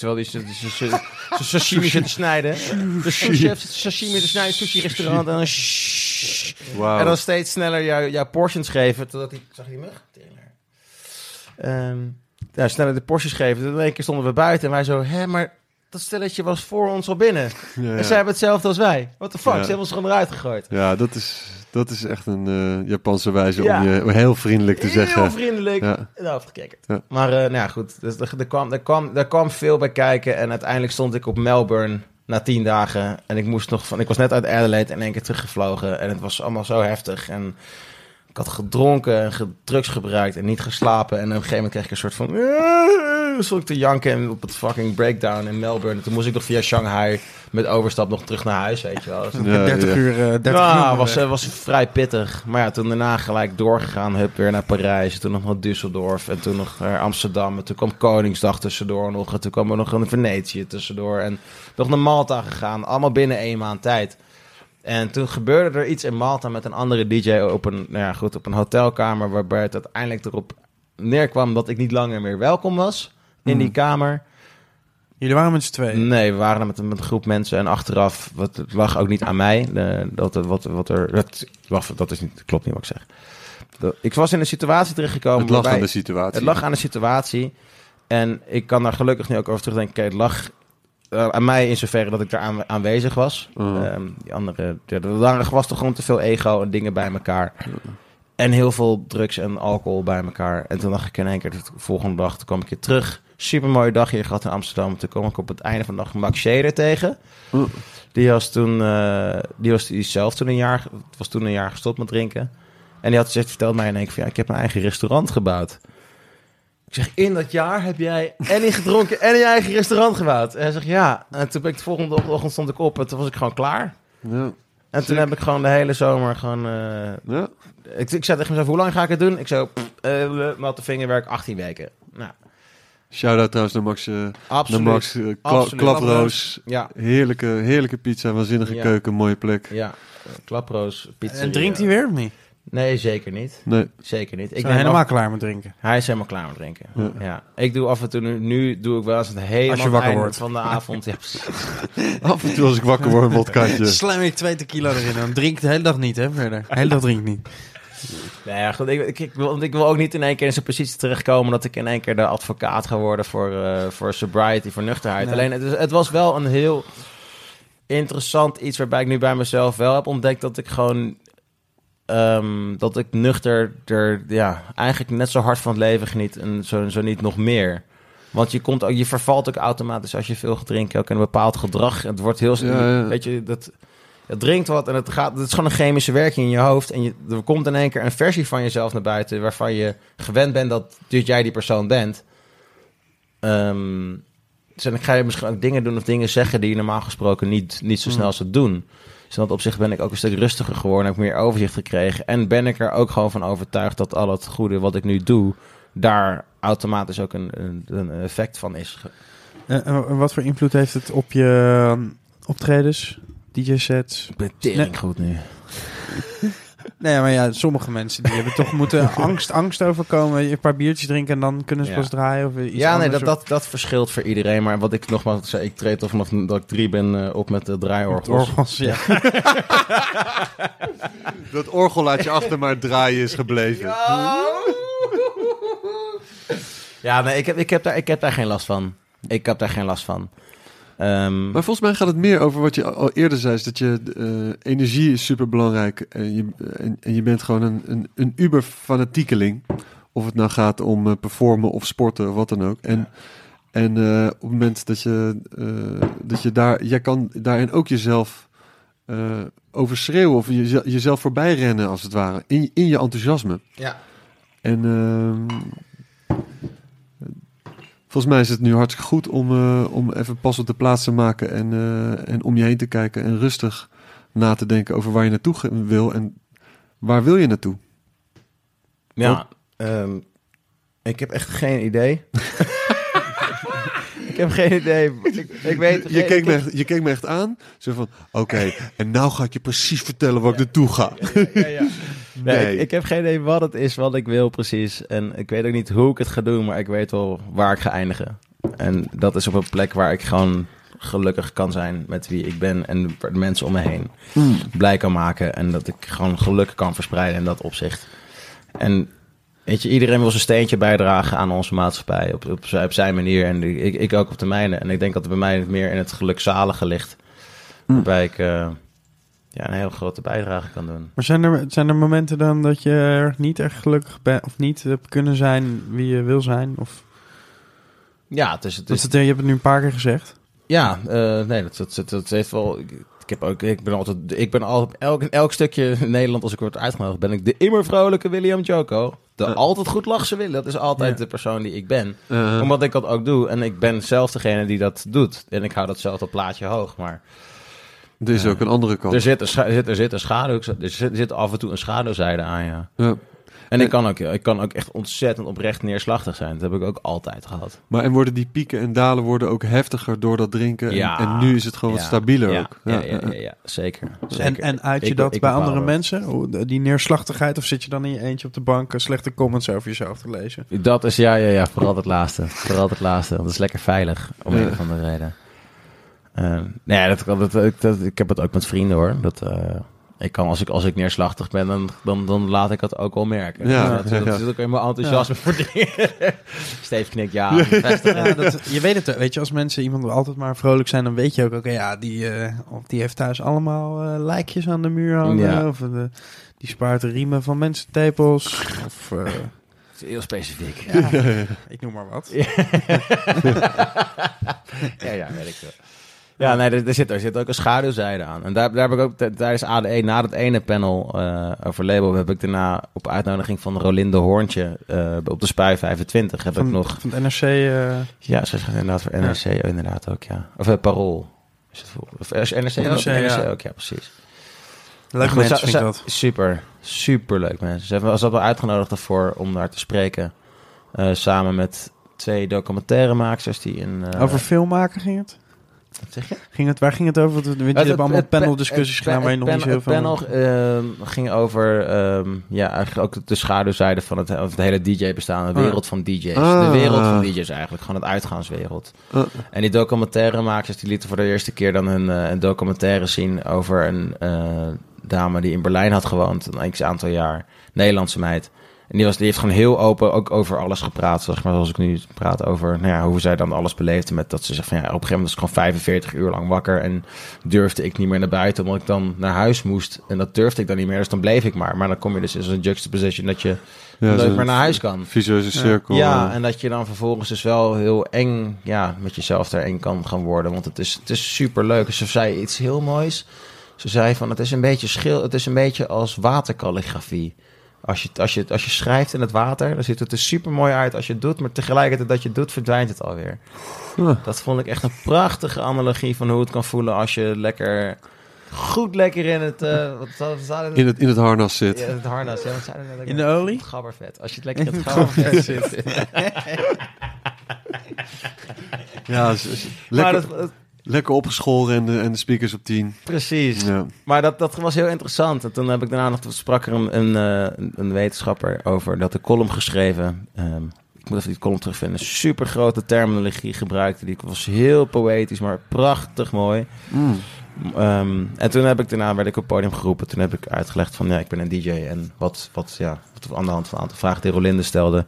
Terwijl die zijn sashimi zit te snijden. De chef zit sashimi te snijden, sushi-restaurant. En dan, Wauw. en dan steeds sneller jou, jouw portions geven. Totdat hij... Zag je die mug? Ehm ja, sneller de Porsches geven. Toen één keer stonden we buiten en wij zo, hè, maar dat stelletje was voor ons al binnen. Ja, En zij hebben hetzelfde als wij. What the fuck, Ja. ze hebben ons gewoon eruit gegooid. Ja, dat is, dat is echt een eh, Japanse wijze Ja. om je heel vriendelijk te Heel zeggen. vriendelijk. Ja. Ja. Maar eh, nou ja, goed. Dus er, er, kwam, er, kwam, er kwam veel bij kijken. En uiteindelijk stond ik op Melbourne na tien dagen. En ik moest nog van. Ik was net uit Adelaide in één keer teruggevlogen. En het was allemaal zo heftig. En ik had gedronken en drugs gebruikt en niet geslapen. En op een gegeven moment kreeg ik een soort van. Stond ik te janken en op het fucking breakdown in Melbourne. En toen moest ik nog via Shanghai met overstap nog terug naar huis, weet je wel. Dus Ja, 30 ja. uur, eh 30 ja, uur. was, eh, eh, was vrij pittig. Maar ja, toen daarna gelijk doorgegaan. Hup, weer naar Parijs. Toen nog naar Düsseldorf. En toen nog naar Amsterdam. En toen kwam Koningsdag tussendoor nog. En toen kwam er nog een Venetië tussendoor. En nog naar Malta gegaan. Allemaal binnen één maand tijd. En toen gebeurde er iets in Malta met een andere DJ op een, nou ja, goed, op een hotelkamer. Waarbij het uiteindelijk erop neerkwam dat ik niet langer meer welkom was in die kamer. Jullie waren met z'n tweeën. Nee, we waren met, een- met een groep mensen en achteraf, wat, het lag ook niet aan mij. De, dat, wat, wat er, dat, wacht, dat is niet, klopt niet wat ik zeg. De- ik was in een situatie terechtgekomen. Het lag aan de situatie. Het lag aan de situatie. En ik kan daar gelukkig nu ook over terugdenken. Kijk, het lag eh, aan mij in zoverre dat ik daar aan, aanwezig was. Mhm. Ehm, die andere, er waren- was toch gewoon te veel ego en dingen bij elkaar. En heel veel drugs en alcohol bij elkaar. En toen dacht ik in één keer, de volgende dag, toen kwam ik hier terug. Super mooie dag hier gehad in Amsterdam. Toen kwam ik op het einde van de dag Max Shader tegen. Oh. Die was toen, eh, die was die zelf toen een jaar, was toen een jaar gestopt met drinken. En die had gezegd, vertelde mij in één keer van, ja, ik heb mijn eigen restaurant gebouwd. Ik zeg, in dat jaar heb jij en gedronken en je eigen restaurant gebouwd. En hij zegt, ja. En toen ben ik de volgende ochtend stond ik op en toen was ik gewoon klaar. Ja. En toen heb ik gewoon de hele zomer gewoon... eh, Ja. ik, ik zei tegen mezelf, hoe lang ga ik het doen? Ik zo, pff, eh, met de vingerwerk 18 weken. Nou, Shout-out trouwens naar Max, eh, absoluut. naar Max Kla- Absoluut. Klaproos. Ja, Heerlijke, heerlijke pizza, waanzinnige Ja. keuken, mooie plek. ja. Klaproos, pizza. En drinkt hij weer of niet? Nee, zeker niet. Nee, Zeker niet. Ik ben helemaal af- klaar met drinken. Hij is helemaal klaar met drinken. Ja. Ja. Ik doe af en toe, nu, nu doe ik wel eens het helemaal Als je wakker einde wordt. van de avond. Ja, [LAUGHS] af en toe als ik wakker word, een wodkaatje. Slam ik twee tequila erin. Dan drink ik de hele dag niet, hè, verder. De hele dag drink ik niet. Nou ja, goed, ik, ik, ik wil, want ik wil ook niet in één keer in zo'n positie terechtkomen dat ik in één keer de advocaat ga worden voor, eh, voor sobriety, voor nuchterheid. Nee. Alleen het, is- het was wel een heel interessant iets waarbij ik nu bij mezelf wel heb ontdekt dat ik gewoon ehm, dat ik nuchter er ja, eigenlijk net zo hard van het leven geniet en zo, zo niet nog meer. Want je, komt, ook- je vervalt ook automatisch als je veel gaat drinken, ook in een bepaald gedrag. Het wordt heel... Ja, ja. Weet je, dat, het drinkt wat en het, gaat, het is gewoon een chemische werking in je hoofd. En je, er komt in één keer een versie van jezelf naar buiten... waarvan je gewend bent dat, dat jij die persoon bent. Ehm, dus dan ga je misschien ook dingen doen of dingen zeggen... die je normaal gesproken niet, niet zo snel zou doen. Dus in dat opzicht ben ik ook een stuk rustiger geworden... heb ik meer overzicht gekregen. En ben ik er ook gewoon van overtuigd... dat al het goede wat ik nu doe... daar automatisch ook een, een, een effect van is. Eh, en wat voor invloed heeft het op je eh, optredens, DJ-sets? Ik ben goed nu. [LAUGHS] Nee, maar ja, sommige mensen die hebben toch moeten [LAUGHS] angst, angst overkomen. Een paar biertjes drinken en dan kunnen ze Ja. pas draaien. Of iets Ja, nee, dat, dat, dat verschilt voor iedereen. Maar wat ik nogmaals zei, ik treed al vanaf dat ik drie ben eh, op met de draaiorgels. Orgels, ja. [LAUGHS] Dat orgel laat je achter maar draaien is gebleven. Ja, nee, ik heb, ik, heb daar, ik heb daar geen last van. Ik heb daar geen last van. Ehm, Maar volgens mij gaat het meer over wat je al eerder zei, is dat je eh, energie is super belangrijk en je, en, en je bent gewoon een, een, een uber fanatiekeling. Of het nou gaat om eh, performen of sporten of wat dan ook. En, en eh, op het moment dat je, eh, dat je daar, jij kan daarin ook jezelf eh, overschreeuwen of je, jezelf voorbij rennen als het ware, in, in je enthousiasme. ja. En ehm, volgens mij is het nu hartstikke goed om, eh, om even pas op de plaats te maken en, eh, en om je heen te kijken en rustig na te denken over waar je naartoe wil en waar wil je naartoe. ja ehm, ik heb echt geen idee. [LAUGHS] ik heb geen idee. Ik, ik weet... Je keek, me echt, je keek me echt aan, zo van, oké, en nou ga ik je precies vertellen waar ik naartoe ga. Ja, ja. Nee, Nee. ik, ik heb geen idee wat het is, wat ik wil precies. En ik weet ook niet hoe ik het ga doen, maar ik weet wel waar ik ga eindigen. En dat is op een plek waar ik gewoon gelukkig kan zijn met wie ik ben en de mensen om me heen blij kan maken. En dat ik gewoon geluk kan verspreiden in dat opzicht. En weet je, iedereen wil zijn steentje bijdragen aan onze maatschappij op, op, zijn- op zijn manier. En ik, ik ook op de mijne. En ik denk dat het bij mij het meer in het gelukzalige ligt. Hm. Waarbij ik eh, ja, een heel grote bijdrage kan doen. Maar zijn er, zijn er momenten dan dat je er niet echt gelukkig bent of niet hebt kunnen zijn wie je wil zijn? Of, Ja, het is, het dat is, het, je hebt het nu een paar keer gezegd. ja eh, nee, dat, dat, dat, dat heeft wel... Ik, heb ook, ik ben altijd, ik ben al op elk, elk stukje in Nederland, als ik word uitgenodigd, ben ik de immer vrolijke William Joko. De altijd goed lachse Willy. Dat is altijd de persoon die ik ben. Omdat ik dat ook doe. En ik ben zelf degene die dat doet. En ik hou dat zelf dat plaatje hoog. Maar er is ook een andere kant. er zit een, scha- er zit, er zit een schaduw. Er zit, er zit af en toe een schaduwzijde aan, ja. Ja. En ik kan, ook, ik kan ook echt ontzettend oprecht neerslachtig zijn. Dat heb ik ook altijd gehad. Maar en worden die pieken en dalen worden ook heftiger door dat drinken. En- Ja. En, nu is het gewoon wat stabieler ja, ook. Ja, ja, ja, ja, zeker. En, zeker. en uit je Ik- dat ik bij andere dat. mensen? Hoe- Die neerslachtigheid? Of zit je dan in je eentje op de bank eh, slechte comments over jezelf te lezen? Dat is, ja, ja, ja, vooral het laatste. Vooral het laatste, want het is lekker veilig, om Ja. een of andere reden. Eh, nee, dat, dat, dat, dat- ik heb het ook met vrienden hoor. Dat, eh, ik kan, als ik, als ik neerslachtig ben, dan, dan, dan laat ik het ook wel merken. Ja, dat, ja, dat zit ook in mijn enthousiasme voor dingen. [LAUGHS] Steve knikt ja. dat, je weet het, weet je, als mensen iemand altijd maar vrolijk zijn, dan weet je ook, oké, ja, die, eh, of die heeft thuis allemaal eh, lijkjes aan de muur hangen. Ja. Of die spaart de riemen van mensentepels. Of, Dat is heel specifiek. ja, ik noem maar wat. [LAUGHS] Ja, ja, weet ik wel. Ja, nee, er, er, zit, er zit ook een schaduwzijde aan. En daar, daar heb ik ook tijdens ADE, na dat ene panel eh, over label, heb ik daarna op uitnodiging van Rolinde Hoorntje eh, op de Spui 25 heb Van, ik nog... van het NRC. eh, Ja, ze inderdaad voor NRC inderdaad ook, ja. Of Parool. Is het voor, of NRC, ook? NRC, ja. ook, ja, precies. leuk Goed, mensen vind ik dat. Super, super leuk mensen. Ze hebben ons wel uitgenodigd ervoor om daar te spreken. samen met twee documentairemaaksters die in... Over film maken ging het? Wat zeg je? Ging het? Waar ging het over? Want Je Het- hebt het- allemaal het pa- paneldiscussies het gedaan waar je nog niet zo heel het veel... panel ehm, ging over ehm, ja, eigenlijk ook de schaduwzijde van het, het hele DJ-bestaan. De ja. wereld van DJ's. Ah. De wereld van DJ's eigenlijk. Gewoon het uitgaanswereld. Uh, En die documentairemakers die lieten voor de eerste keer dan een, eh, een documentaire zien over een eh, dame die in Berlijn had gewoond. Een x aantal jaar. Nederlandse meid. En die, was, die heeft gewoon heel open ook over alles gepraat. Zeg maar zoals ik nu praat over nou ja, hoe zij dan alles beleefde. Met dat ze zegt van ja, op een gegeven moment was ik gewoon 45 uur lang wakker. En durfde ik niet meer naar buiten omdat ik dan naar huis moest. En dat durfde ik dan niet meer. Dus dan bleef ik maar. Maar dan kom je dus in zo'n juxtaposition dat je ja, nooit zo'n meer naar huis kan. Visueuze cirkel. Ja, en dat je dan vervolgens dus wel heel eng ja, met jezelf daar eng kan gaan worden. Want het is, het is super leuk. Ze zei iets heel moois. Ze zei van het is een beetje schil, het is een beetje als waterkalligrafie. Als je, als, je, als je schrijft in het water, dan ziet het er super mooi uit als je het doet. Maar tegelijkertijd dat je het doet, verdwijnt het alweer. Huh. Dat vond ik echt een prachtige analogie van hoe het kan voelen als je lekker, goed lekker in het, eh wat in, het, in het harnas zit. ja, het harnas. Ja, wat nou? In de olie? Het gabbervet. Als je het [LAUGHS] lekker in het In gabbervet zit. Ja, Maar lekker, dat, dat- lekker opgeschoren en de, en de speakers op 10. precies. Ja. Maar dat, dat was heel interessant. En toen heb ik daarna nog sprak er een, een, eh, een- een wetenschapper over dat de column geschreven. ehm, ik moet even die column terugvinden. Super grote terminologie gebruikte. Die was heel poëtisch, maar prachtig mooi. Mm. Ehm, en toen heb ik daarna werd ik op het podium geroepen. Toen heb ik uitgelegd van ja, ik ben een DJ. En wat, wat, ja, wat aan de hand van een aantal vragen die Rolinde stelde,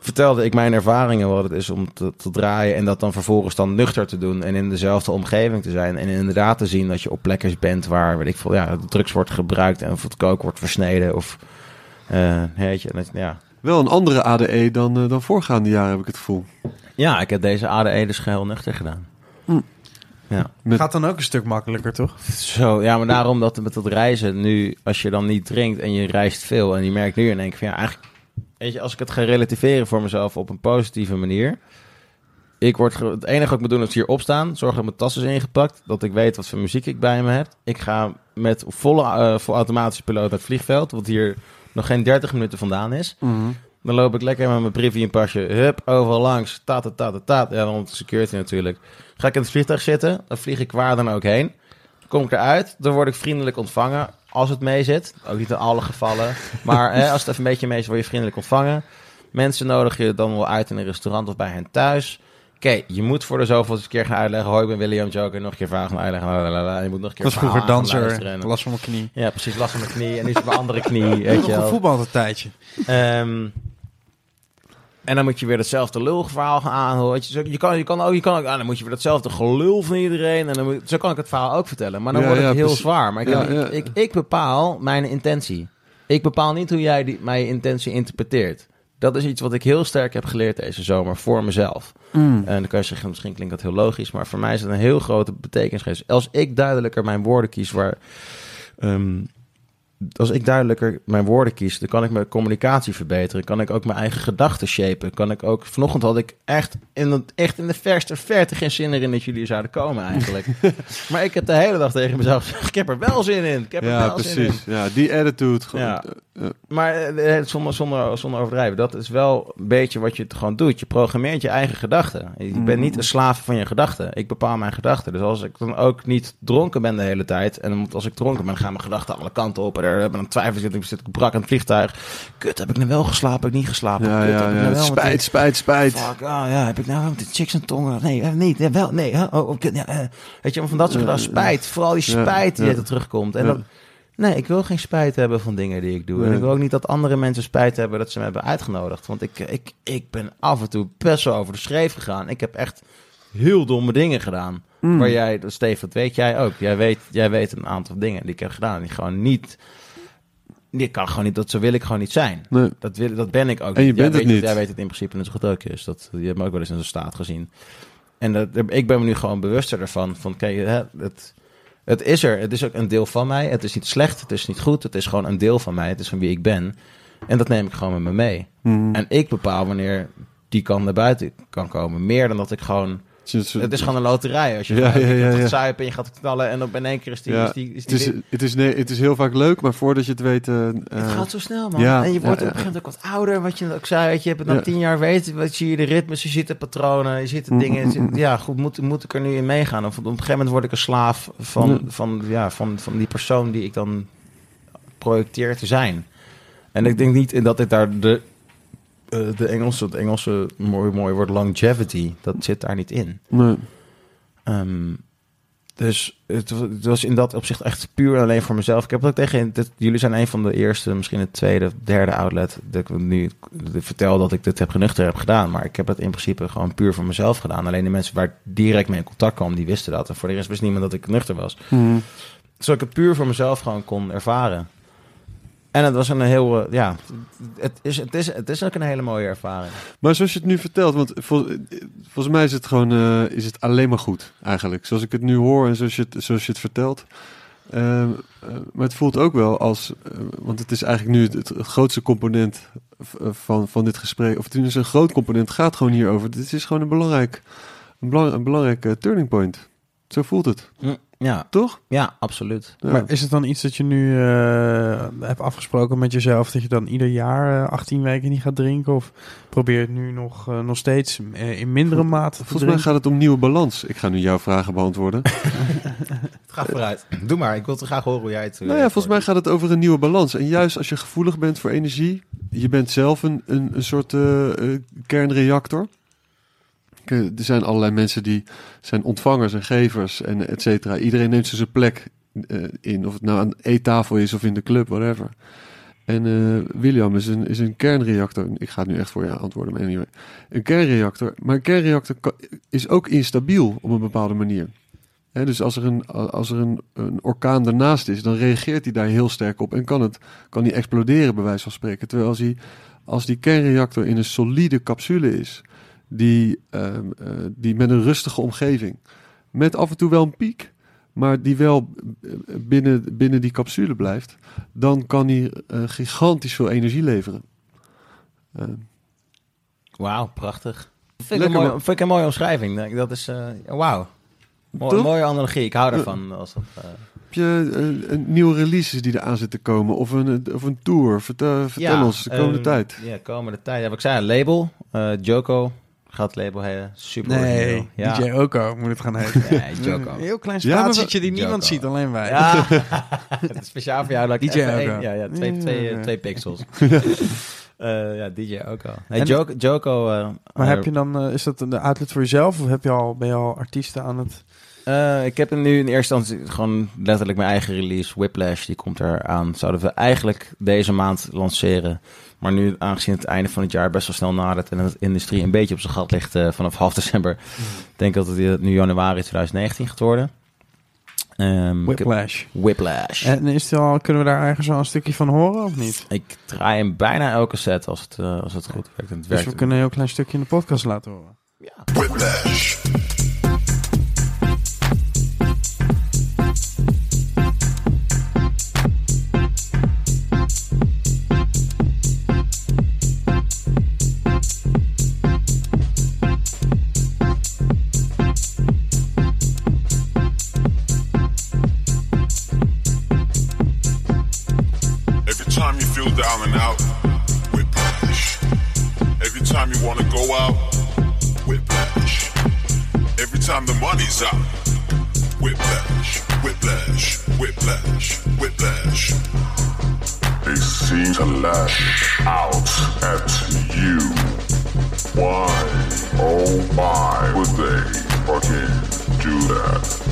vertelde ik mijn ervaringen wat het is om te, te draaien. En dat dan vervolgens dan nuchter te doen. En in dezelfde omgeving te zijn. En inderdaad te zien dat je op plekken bent waar, weet ik veel, ja, drugs wordt gebruikt. En of het kook wordt versneden. Of, eh weet je, dat- ja. Wel een andere ADE dan, eh, dan voorgaande jaren, heb ik het gevoel. ja, ik heb deze ADE dus geheel nuchter gedaan. Mm. Ja. Met, Gaat dan ook een stuk makkelijker, toch? Zo, ja, maar daarom dat met dat reizen nu, als je dan niet drinkt en je reist veel en je merkt nu in één keer van ja, eigenlijk, weet je, als ik het ga relativeren voor mezelf op een positieve manier. Ik word, het enige wat ik moet doen is hier opstaan, zorgen dat mijn tas is ingepakt, dat ik weet wat voor muziek ik bij me heb. Ik ga met volle, vol automatische piloot naar het vliegveld, wat hier nog geen 30 minuten vandaan is. Mhm. Dan loop ik lekker met mijn briefje in pasje. Hup, overal langs. Ta, ta, ta, ta, ta. Ja, dan de security natuurlijk. Ga ik in het vliegtuig zitten. Dan vlieg ik waar dan ook heen. Kom ik eruit. Dan word ik vriendelijk ontvangen. Als het mee zit. Ook niet in alle gevallen. Maar hè, als het even een beetje mee zit, word je vriendelijk ontvangen. Mensen nodig je dan wel uit in een restaurant of bij hen thuis. Oké, je moet voor de zoveelste keer gaan uitleggen. Hoi, ik ben William Joker. Nog een keer vragen gaan uitleggen. Lalalala. Je moet nog een Ik keer was vroeger danser, last van mijn knie. Ja, precies. Last van mijn knie. En nu is het mijn andere knie. [LAUGHS] Ik Weet je wel. gevoetbald een tijdje. Ehm, En dan moet je weer hetzelfde lulverhaal gaan aanhoren. Je, kan, je kan ook, je kan ook, ah, dan moet je weer hetzelfde gelul van iedereen. En dan moet, zo kan ik het verhaal ook vertellen. Maar dan Ja, wordt het ja, heel precies. zwaar. Maar ik, Ja, ik, ja. ik, ik bepaal mijn intentie. Ik bepaal niet hoe jij die, mijn intentie interpreteert. Dat is iets wat ik heel sterk heb geleerd deze zomer voor mezelf. Mm. En dan kan je zeggen, misschien klinkt dat heel logisch, maar voor mij is het een heel grote betekenis geweest. Als ik duidelijker mijn woorden kies waar. ehm, als ik duidelijker mijn woorden kies, dan kan ik mijn communicatie verbeteren. Kan ik ook mijn eigen gedachten shapen. Kan ik ook. Vanochtend had ik echt in, het, echt in de verste verte geen zin erin dat jullie zouden komen, eigenlijk. [LAUGHS] maar ik heb de hele dag tegen mezelf gezegd: ik heb er wel zin in. Ik heb er Ja, wel zin in. precies. Ja, die attitude. Gewoon, Ja. eh, Maar eh, zonder, zonder, zonder overdrijven, dat is wel een beetje wat je het gewoon doet. Je programmeert je eigen gedachten. Je Mm. bent niet een slaaf van je gedachten. Ik bepaal mijn gedachten. Dus als ik dan ook niet dronken ben de hele tijd... en als ik dronken ben, gaan mijn gedachten alle kanten op... en er- dan twijfel ik, ik zit ik brak aan het vliegtuig. Kut, heb ik nou wel geslapen? Heb ik niet geslapen? ja, Kut, ja, nou wel Spijt, die- spijt, spijt. Fuck, ah ja, heb ik nou met de chicks en tongen? Nee, niet, ja, wel, nee. Oh, oh, ja, eh. Weet je, maar van dat soort gedachten, spijt. Vooral die spijt die er terugkomt. En dat, nee, ik wil geen spijt hebben van dingen die ik doe. En ik wil ook niet dat andere mensen spijt hebben dat ze me hebben uitgenodigd. Want ik, ik, ik ben af en toe best wel over de schreef gegaan. Ik heb echt heel domme dingen gedaan. Mm. Waar jij, Steve, dat weet jij ook. Jij weet, jij weet een aantal dingen die ik heb gedaan. Die gewoon niet... Die kan gewoon niet, dat zo wil ik gewoon niet zijn. Nee. Dat, wil, dat ben ik ook En je niet. bent jij het weet, niet. Jij weet het in principe net zo goed ook is. Dat, je hebt me ook wel eens in zo'n staat gezien. En dat, ik ben me nu gewoon bewuster ervan. Van, kijk, hè, het, het is er. Het is ook een deel van mij. Het is niet slecht. Het is niet goed. Het is gewoon een deel van mij. Het is van wie ik ben. En dat neem ik gewoon met me mee. Mm. En ik bepaal wanneer die kan naar buiten kan komen. Meer dan dat ik gewoon... Het is- Het is gewoon een loterij. Als je Ja, gewoon- ja, ja, je gaat ja. zuipen en je gaat knallen... en dan in één keer is die... Ja, is die, is Het die is, het, is, nee, het is heel vaak leuk, maar voordat je het weet... eh, het eh, gaat zo snel, man. ja, en je wordt ja, op een gegeven moment ook wat ouder. Wat je ook zei, je, hebt het dan Ja. tien jaar weet, wat zie je de ritmes, je ziet de patronen, je ziet de Mm, dingen. mm, mm. Ja, goed, moet, moet ik er nu in meegaan? Of op een gegeven moment word ik een slaaf van, van, ja, van, van die persoon die ik dan projecteer te zijn. En ik denk niet dat ik daar de, eh, de Engelse, het Engelse mooi, mooi woord longevity, dat zit daar niet in. nee. Ehm, dus het, wa- het was in dat opzicht echt puur en alleen voor mezelf. Ik heb ook tegen dit, jullie zijn een van de eerste, misschien het tweede, derde outlet dat ik nu vertel dat ik dit heb genuchter heb gedaan. Maar ik heb het in principe gewoon puur voor mezelf gedaan. Alleen de mensen waar ik direct mee in contact kwam, die wisten dat. En voor de rest wist niemand dat ik nuchter was. Mm. Zodat ik het puur voor mezelf gewoon kon ervaren. En het was een heel, eh, ja, het is, het, is, het is ook een hele mooie ervaring. Maar zoals je het nu vertelt, want vol- volgens mij is het gewoon eh, is het alleen maar goed eigenlijk. Zoals ik het nu hoor en zoals je het, zoals je het vertelt. Ehm, eh, maar het voelt ook wel als, want het is eigenlijk nu het, het, het grootste component van, van dit gesprek. Of het is een groot component, gaat gewoon hierover. Dit is gewoon een belangrijk, een, belang, een belangrijke turning point. Zo voelt het, Ja, toch? ja absoluut. Ja. Maar is het dan iets dat je nu eh, hebt afgesproken met jezelf dat je dan ieder jaar eh, 18 weken niet gaat drinken? Of probeer je het nu nog, eh, nog steeds eh, in mindere mate te Volgens mij gaat het om nieuwe balans. Ik ga nu jouw vragen beantwoorden. [LAUGHS] Ga vooruit. Doe maar, ik wil te graag horen hoe jij het... Nou ja, volgens mij gaat het over een nieuwe balans. En juist als je gevoelig bent voor energie, je bent zelf een, een, een soort kernreactor. Er zijn allerlei mensen die zijn ontvangers en gevers en et cetera. Iedereen neemt zijn plek eh, in, of het nou aan de eettafel is of in de club, whatever. En eh, William is een, is een kernreactor. Ik ga nu echt voor je antwoorden, maar anyway. Een kernreactor. Maar een kernreactor is ook instabiel op een bepaalde manier. Dus als er, een, als er een, een orkaan ernaast is, dan reageert hij daar heel sterk op en kan, het, kan die exploderen, bij wijze van spreken. Terwijl als, hij, als die kernreactor in een solide capsule is, die, ehm, eh, die met een rustige omgeving, met af en toe wel een piek, maar die wel eh, binnen, binnen die capsule blijft, dan kan hij eh, gigantisch veel energie leveren. Eh, Wauw, prachtig. Vind ik, Lekker, een mooie, man. vind ik een mooie omschrijving. Dat- is, eh wauw. Mooi, mooie analogie, ik hou daarvan. Als dat, eh, heb je een nieuwe releases die eraan zitten komen? Of een, of een tour? Vertel, vertel ja, ons de komende tijd. Ja, komende tijd. Ja, wat ik zei, een label. eh, Joko gaat het label heten. Super Nee. Ja. DJ Oko moet het gaan [LAUGHS] heten. Nee, Joko. Een heel klein Ja, spatietje die niemand Joko. ziet, alleen wij. Ja, [LAUGHS] [LAUGHS] het is speciaal voor jou. Dat ik DJ één- al. Ja, ja, twee, Ja, twee, ja, eh, ja. twee pixels. Eh, ja, DJ ook al. Nee, En- Joko, Joko eh, Maar eh, heb je dan, eh, is dat een outlet voor jezelf of heb je al, ben je al artiesten aan het... Eh, ik heb nu in eerste instantie gewoon letterlijk mijn eigen release, Whiplash. Die komt eraan. Zouden we eigenlijk deze maand lanceren. Maar nu, aangezien het einde van het jaar best wel snel nadert... en de industrie een beetje op zijn gat ligt eh, vanaf half december... denk ik dat het nu januari 2019 gaat worden. Ehm, Whiplash. Whiplash. En is het al, kunnen we daar ergens al een stukje van horen of niet? Ik draai hem bijna elke set als het, eh, als het goed werkt. En het Dus werkt we kunnen een heel klein stukje in de podcast laten horen. Whiplash. Time the money's out, whiplash, whiplash, whiplash, whiplash. They seem to lash out at you. Why, oh my, would they fucking do that?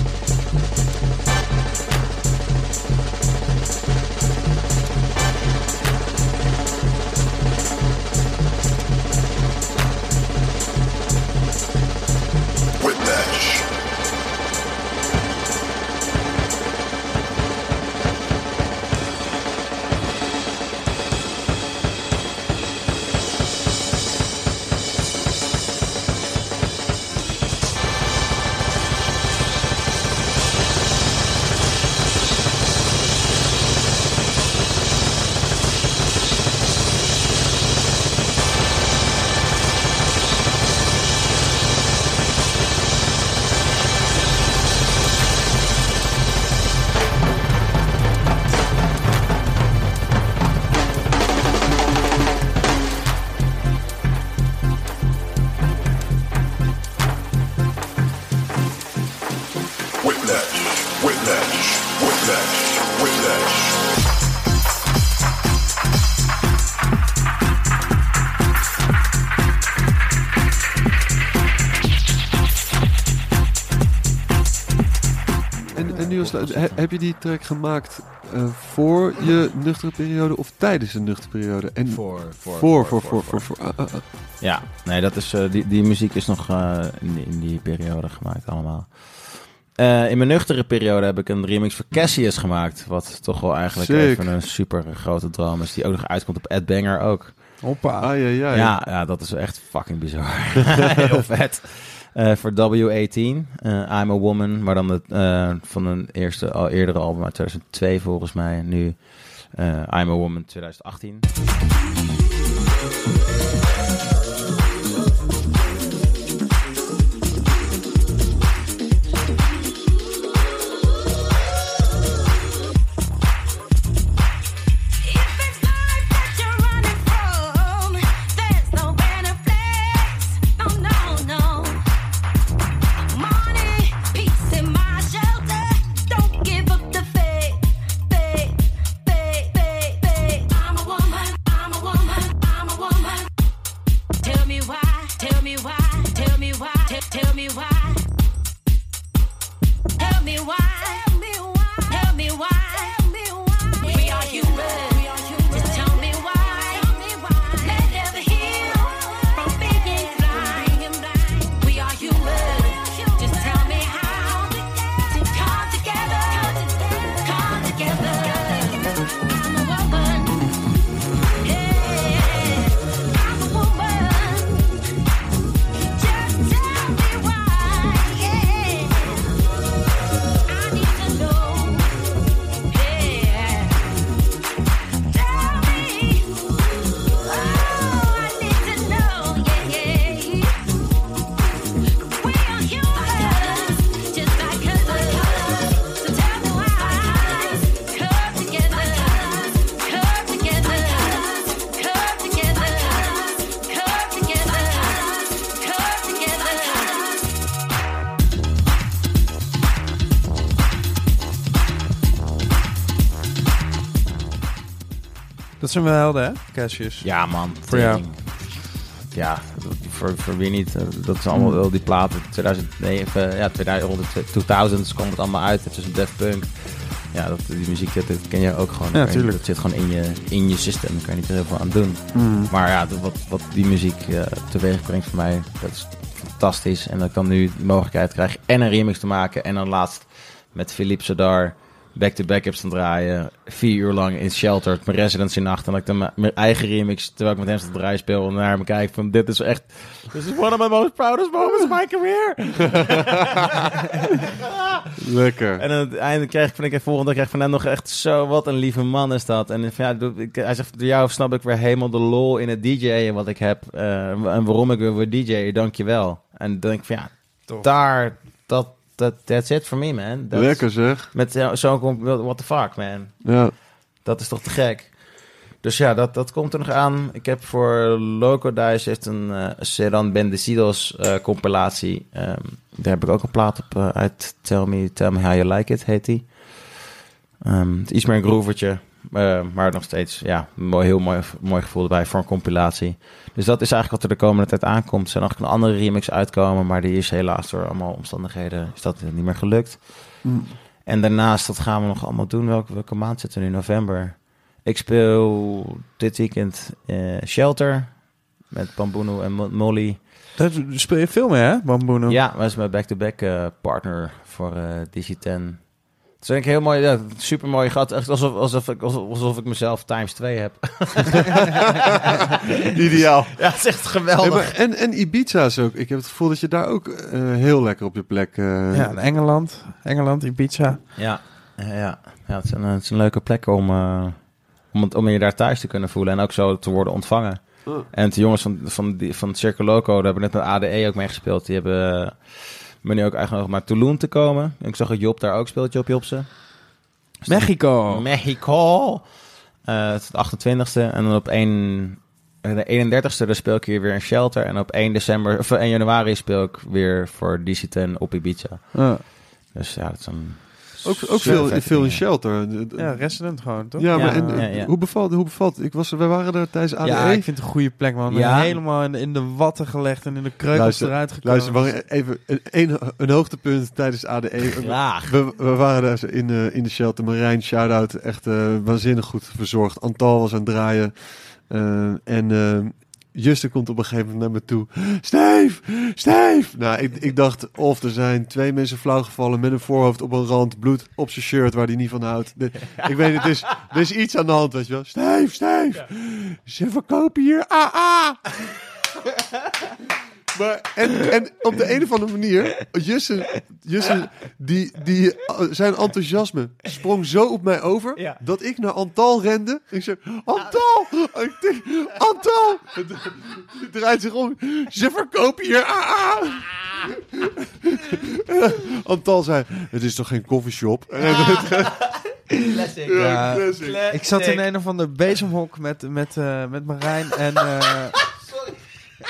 Heb je die track gemaakt eh, voor je nuchtere periode of tijdens een nuchtere periode? En Voor, voor, voor, voor, voor, voor, voor. ah, ah, ah. Ja, nee, dat is, eh, die, die muziek is nog eh, in, die, in die periode gemaakt allemaal. Eh, in mijn nuchtere periode heb ik een remix voor Cassius gemaakt. Wat toch wel eigenlijk Sick. even een super grote droom is. Die ook nog uitkomt op Ed Banger ook. Hoppa. Ah, ja, ja. Ja, ja, dat is echt fucking bizar. [LAUGHS] Heel vet. Eh, voor W18, eh, I'm a Woman. Maar dan de, eh, van een eerste, al eerdere album uit 2002 volgens mij. Nu I'm a Woman 2018. Me why. Dat zijn wel helden, hè? Cassius. Ja man, Voor jou. ja, voor, voor wie niet. eh, Dat is allemaal wel die platen. 2009, ja, 2000, rond de 2000 kwam het allemaal uit. Het is een Daft Punk. Ja, dat, die muziek, dat, dat ken je ook gewoon. Ja, Dat je- zit gewoon in je, in je systeem. Daar kan je niet heel veel aan doen. Mm. Maar ja, wat, wat die muziek eh, teweeg brengt voor mij, dat is fantastisch. En dat ik dan nu de mogelijkheid krijg en een remix te maken. En dan laatst met Philippe Sadar back-to-back heb staan draaien. Vier uur lang in Shelter, mijn residency nacht. En dat ik dan mijn- eigen remix, terwijl ik met hem sta te draaien speel, en naar hem kijk van dit is echt... This is one of my most proudest moments of my career. [LAUGHS] Lekker. En aan het einde krijg ik van ik volgende dag krijg ik van hem nog echt zo wat een lieve man is dat. En ja, hij zegt door jou snap ik weer helemaal de lol in het DJ'en wat ik heb eh, en waarom ik weer wil DJ'en. Dankjewel. En dan denk ik van ja, Tof. daar dat dat that's it for me man. That's- Lekker zeg. Met zo- zo'n what the fuck man. Ja. Dat is toch te gek. Dus ja, dat, dat komt er nog aan. Ik heb voor Loco Dice heeft een eh Sedan Bendecidos eh compilatie. Ehm, daar heb ik ook een plaat op eh, uit Tell Me, Tell Me How You Like It, heet die. Ehm, het is iets meer een groovertje. Eh, maar nog steeds, ja, mooi, heel mooi, mooi gevoel erbij voor een compilatie. Dus dat is eigenlijk wat er de komende tijd aankomt. Er zijn nog een andere remix uitkomen, maar die is helaas door allemaal omstandigheden is dat niet meer gelukt. Mm. En daarnaast, wat gaan we nog allemaal doen? Welke, welke maand zitten we nu? November. Ik speel dit weekend eh, Shelter met Bamboeno en Mo- Molly. Daar speel je veel mee, hè, Bamboeno? Ja, dat is mijn back-to-back eh, partner voor eh DC-10. Het is denk ik heel mooi, ja, super mooi gehad. Echt alsof, alsof, ik, alsof, alsof ik mezelf times 2 heb. [LAUGHS] Ideaal. Ja, het is echt Hey, geweldig. maar, en, en Ibiza is ook. Ik heb het gevoel dat je daar ook eh, heel lekker op je plek... eh, Ja, in Engeland. Engeland, Ibiza. Ja, ja, ja. ja het, is een, het is een leuke plek om, eh, om, het, om je daar thuis te kunnen voelen en ook zo te worden ontvangen. Oh. En de jongens van, van, die, van Circle Loco, daar hebben net met ADE ook mee gespeeld. Die hebben eh, me nu ook eigenlijk nog maar Toulon te komen. En ik zag dat Job daar ook speelt, Job Jobsen. Mexico. Mexico. Eh, het is de 28e. En dan op 1, eh, de 31ste daar speel ik hier weer in Shelter. En op 1, december, of 1 januari speel ik weer voor DC-10 op Ibiza. Dus ja, dat is een... Ook, ook veel, in shelter. ja, resident gewoon, toch? Ja, maar Ja, en, ja, ja. Hoe, bevalt, hoe bevalt Ik was, we waren er tijdens ADE. Ja, ik vind het een goede plek, man. Ja. Helemaal in de, in de watten gelegd en in de kreukels Luister, eruit gekomen. Luister, even een, een, een hoogtepunt tijdens ADE. Graag. We, we waren daar in, eh, in de shelter. Marijn, shout-out. Echt eh, waanzinnig goed verzorgd. Antal was aan het draaien. Eh, en eh Juste komt op een gegeven moment naar me toe. Steve! Steve! Nou, ik, ik dacht of er zijn twee mensen flauw gevallen met een voorhoofd op een rand. Bloed op zijn shirt waar hij niet van houdt. De- ik weet het, er is, er is iets aan de hand, weet je wel. Steve! Steve! Ze verkopen hier AA! [LAUGHS] Maar, en, en op de een of andere manier, Jussen, Jussen die, die, eh, zijn enthousiasme sprong zo op mij over, Ja. dat ik naar Antal rende. Ik zei, Antal! Antal! Het draait zich om. Ze verkopen hier AA! Antal zei, het is toch geen coffeeshop? Classic. Ja, classic. ik zat in een of ander bezemhok met, met, eh, met Marijn en... eh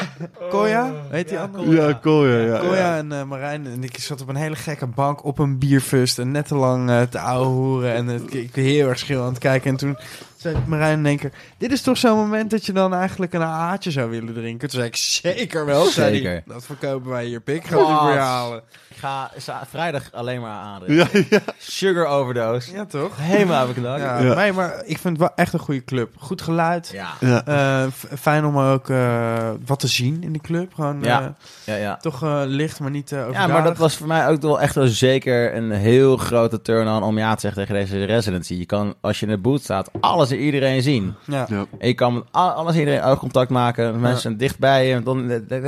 [LAUGHS] Koya, weet die andere? Ja, cool, ja. ja, Koya en eh, Marijn en ik zat op een hele gekke bank op een bierfust en net te lang eh, te ouwe hoeren en het, ik heel erg schil aan het kijken. En toen zei Marijn in één keer, dit is toch zo'n moment dat je dan eigenlijk een AA'tje zou willen drinken? Toen zei ik, zeker wel. Zei die, Zeker. dat verkopen wij hier, pik. Ga voor je halen. Ik ga vrijdag alleen maar aan. Ja, ja. Sugar overdose. Ja, toch? Helemaal heb ik het Ja, Ja. Nee, maar ik vind het wel echt een goede club. Goed geluid. Ja. ja. Eh, fijn om ook eh, wat te zien in die club. Gewoon Ja. eh, Ja, ja. toch eh, licht, maar niet eh Ja, maar dat was voor mij ook wel echt wel zeker een heel grote turn-on om ja te zeggen tegen deze residency. Je kan, als je in de boot staat, alles en iedereen zien. Ja. ja. En je kan met al- alles en iedereen oogcontact maken. Mensen dichtbij je, dan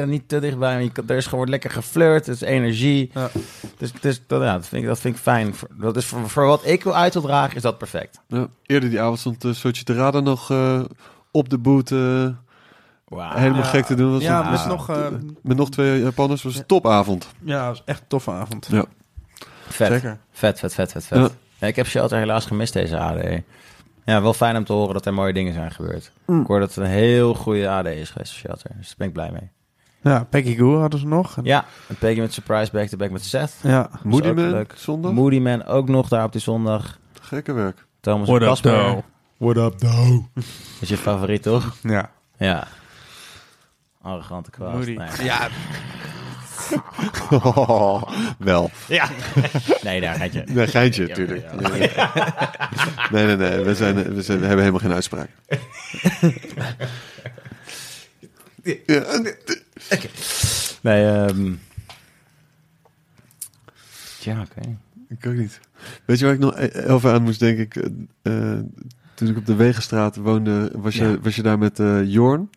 niet te dichtbij. maar Je kan, er is gewoon lekker geflirt, er is energie. Ja. Dus, dus dat, ja, dat, vind ik, dat vind ik fijn. Voor- Dat is voor, voor wat ik wil uit wil dragen, is dat perfect. Ja, eerder die avond stond uh, Sochi Terada nog eh, op de boot eh, Wauw. helemaal gek te doen. Was Ja, een- met was- nog, eh, met nog twee Japanners. was een topavond. ja, was echt een toffe avond. Ja. Vet. Zeker. Vet, vet, vet, vet, vet. Ja. Ja, ik heb Shelter helaas gemist deze AD. Ja, wel fijn om te horen dat er mooie dingen zijn gebeurd. Mm. Ik hoor dat het een heel goede AD is geweest, Shelter. Dus daar ben ik blij mee. Ja, Peggy Goo hadden ze nog. Ja, en Peggy met Surprise Back-to-Back met Seth. Ja. Moody Man, leuk. zondag. Moody Man ook nog daar op die zondag. Gekke werk. Thomas en Casper. What up, though? is je favoriet, toch? Ja. Ja. Arrogante kwast. Moody. Nee. Ja, [LAUGHS] wel. Ja. nee, daar gaat je. Nee, geintje, Ja, natuurlijk. ja. Nee, nee, nee. We, zijn, we, zijn, we hebben helemaal geen uitspraak. [LAUGHS] Ja, Nee, ehm Ja, oké. ik ook niet. Weet je waar ik nog e- even aan moest denken? Ik, eh, eh, toen ik op de Wegenstraat woonde, was je, Ja. was je daar met eh, Jorn.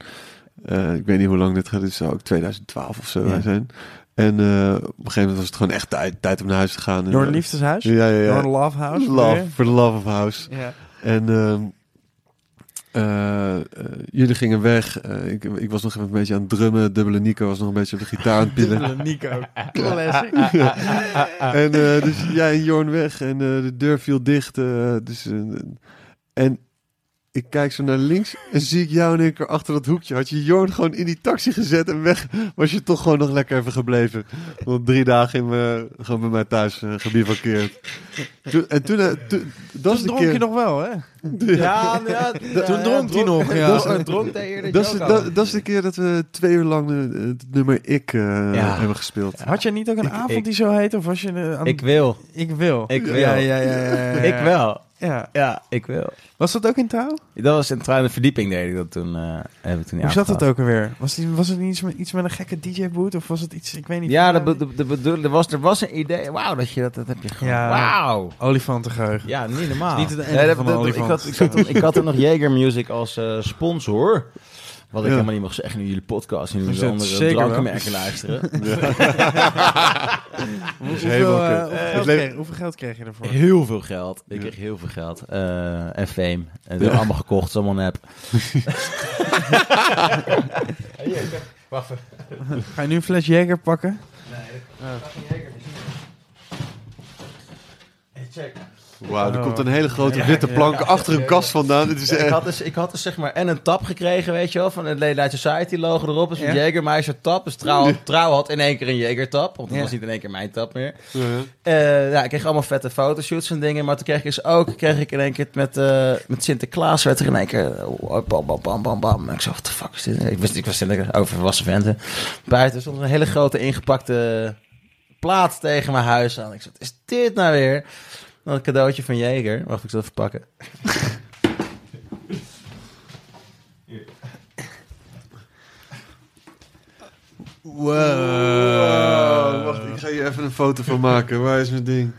Eh, ik weet niet hoe lang dit gaat. Dit zou ook 2012 of zo Ja. zijn. En eh, op een gegeven moment was het gewoon echt tijd, tijd om naar huis te gaan. Door een liefdeshuis? Ja, ja, ja. Door een love house? Love, for the love of house. Ja. En ehm, eh, eh, jullie gingen weg. Eh, ik, ik was nog even een beetje aan het drummen. Dubbele Nico was nog een beetje op de gitaar aan het pillen. Dubbele Nico. [LAUGHS] Classic. [LAUGHS] en eh, dus jij en Jorn weg en eh, de deur viel dicht. dus, en ik kijk zo naar links en zie ik jou in één keer achter dat hoekje. Had je Jorn gewoon in die taxi gezet en weg was je toch gewoon nog lekker even gebleven. Want drie dagen in me, gewoon bij mij thuis uh, gebivakkeerd. Toen, en toen, toen dat is Toen dronk keer... je nog wel, hè? Ja, ja, [LAUGHS] Toen dronk hij nog, ja. Dat is, dronk hij eerder Dat dat, dat is de keer dat we twee uur lang eh, het nummer Ik eh, Ja. hebben gespeeld. Had jij niet ook een Ik- avond ik- die zo heet? Of was je aan... Ik wil. Ik wil. Ik wil. Ja, ja, ja. ja, ja, ja. Ik wel. Ja. Ja, ik wil. Was dat ook in trouw? Dat was in de verdieping deed ik dat toen. eh heb ik toen Hoe zat het ook alweer? Was, die, was het niet iets met, iets met een gekke DJ-boot? Of was het iets, ik weet niet. Ja, dat de, de, bedoel- er, was, er was een idee. Wauw, dat je dat, dat heb je gewoon. Ja. Wauw. Olifantengeheugen. Ja, niet normaal. Niet het enige Nee, dat- van dat- ik, had, ik, had, ik had er nog Jaeger Music als eh, sponsor. Wat ik Ja. helemaal niet mag zeggen nu jullie podcast en jullie andere zeker wel. drankenmerken luisteren. [LAUGHS] Hoe- is hoeveel, eh, kut. hoeveel, geld kreeg, hoeveel geld kreeg je ervoor? Heel veel geld. Ik Ja. kreeg heel veel geld. Eh, en fame. En dat allemaal gekocht. Is allemaal nep. [LAUGHS] Wacht even. Ga je nu een fles Jäger pakken? Hey, check. Wauw, er Oh. komt een hele grote witte plank achter een kast vandaan. Dit is Ik echt... had, dus, ik had dus zeg maar en een tap gekregen, weet je wel, van het Late Society logo erop. Dus een. Jägermeister tap. Dus trouw, trouw had in één keer een Jäger tap, want Ja. was niet in één keer mijn tap meer. Ja. Eh, ja, ik kreeg allemaal vette fotoshoots en dingen, maar toen kreeg ik dus ook, kreeg ik in één keer met, eh, met Sinterklaas, werd er in één keer, oh, bam, bam, bam, bam, bam. En ik zo, wat de fuck is dit? Ik wist, ik was in de overwassen venten. Buiten stond een hele grote ingepakte plaat tegen mijn huis aan. Ik zei, is dit nou weer? Dan een cadeautje van Jäger. Wacht, ik zal even pakken. Wow. Wacht, ik ga hier even een foto van maken. Waar is mijn ding?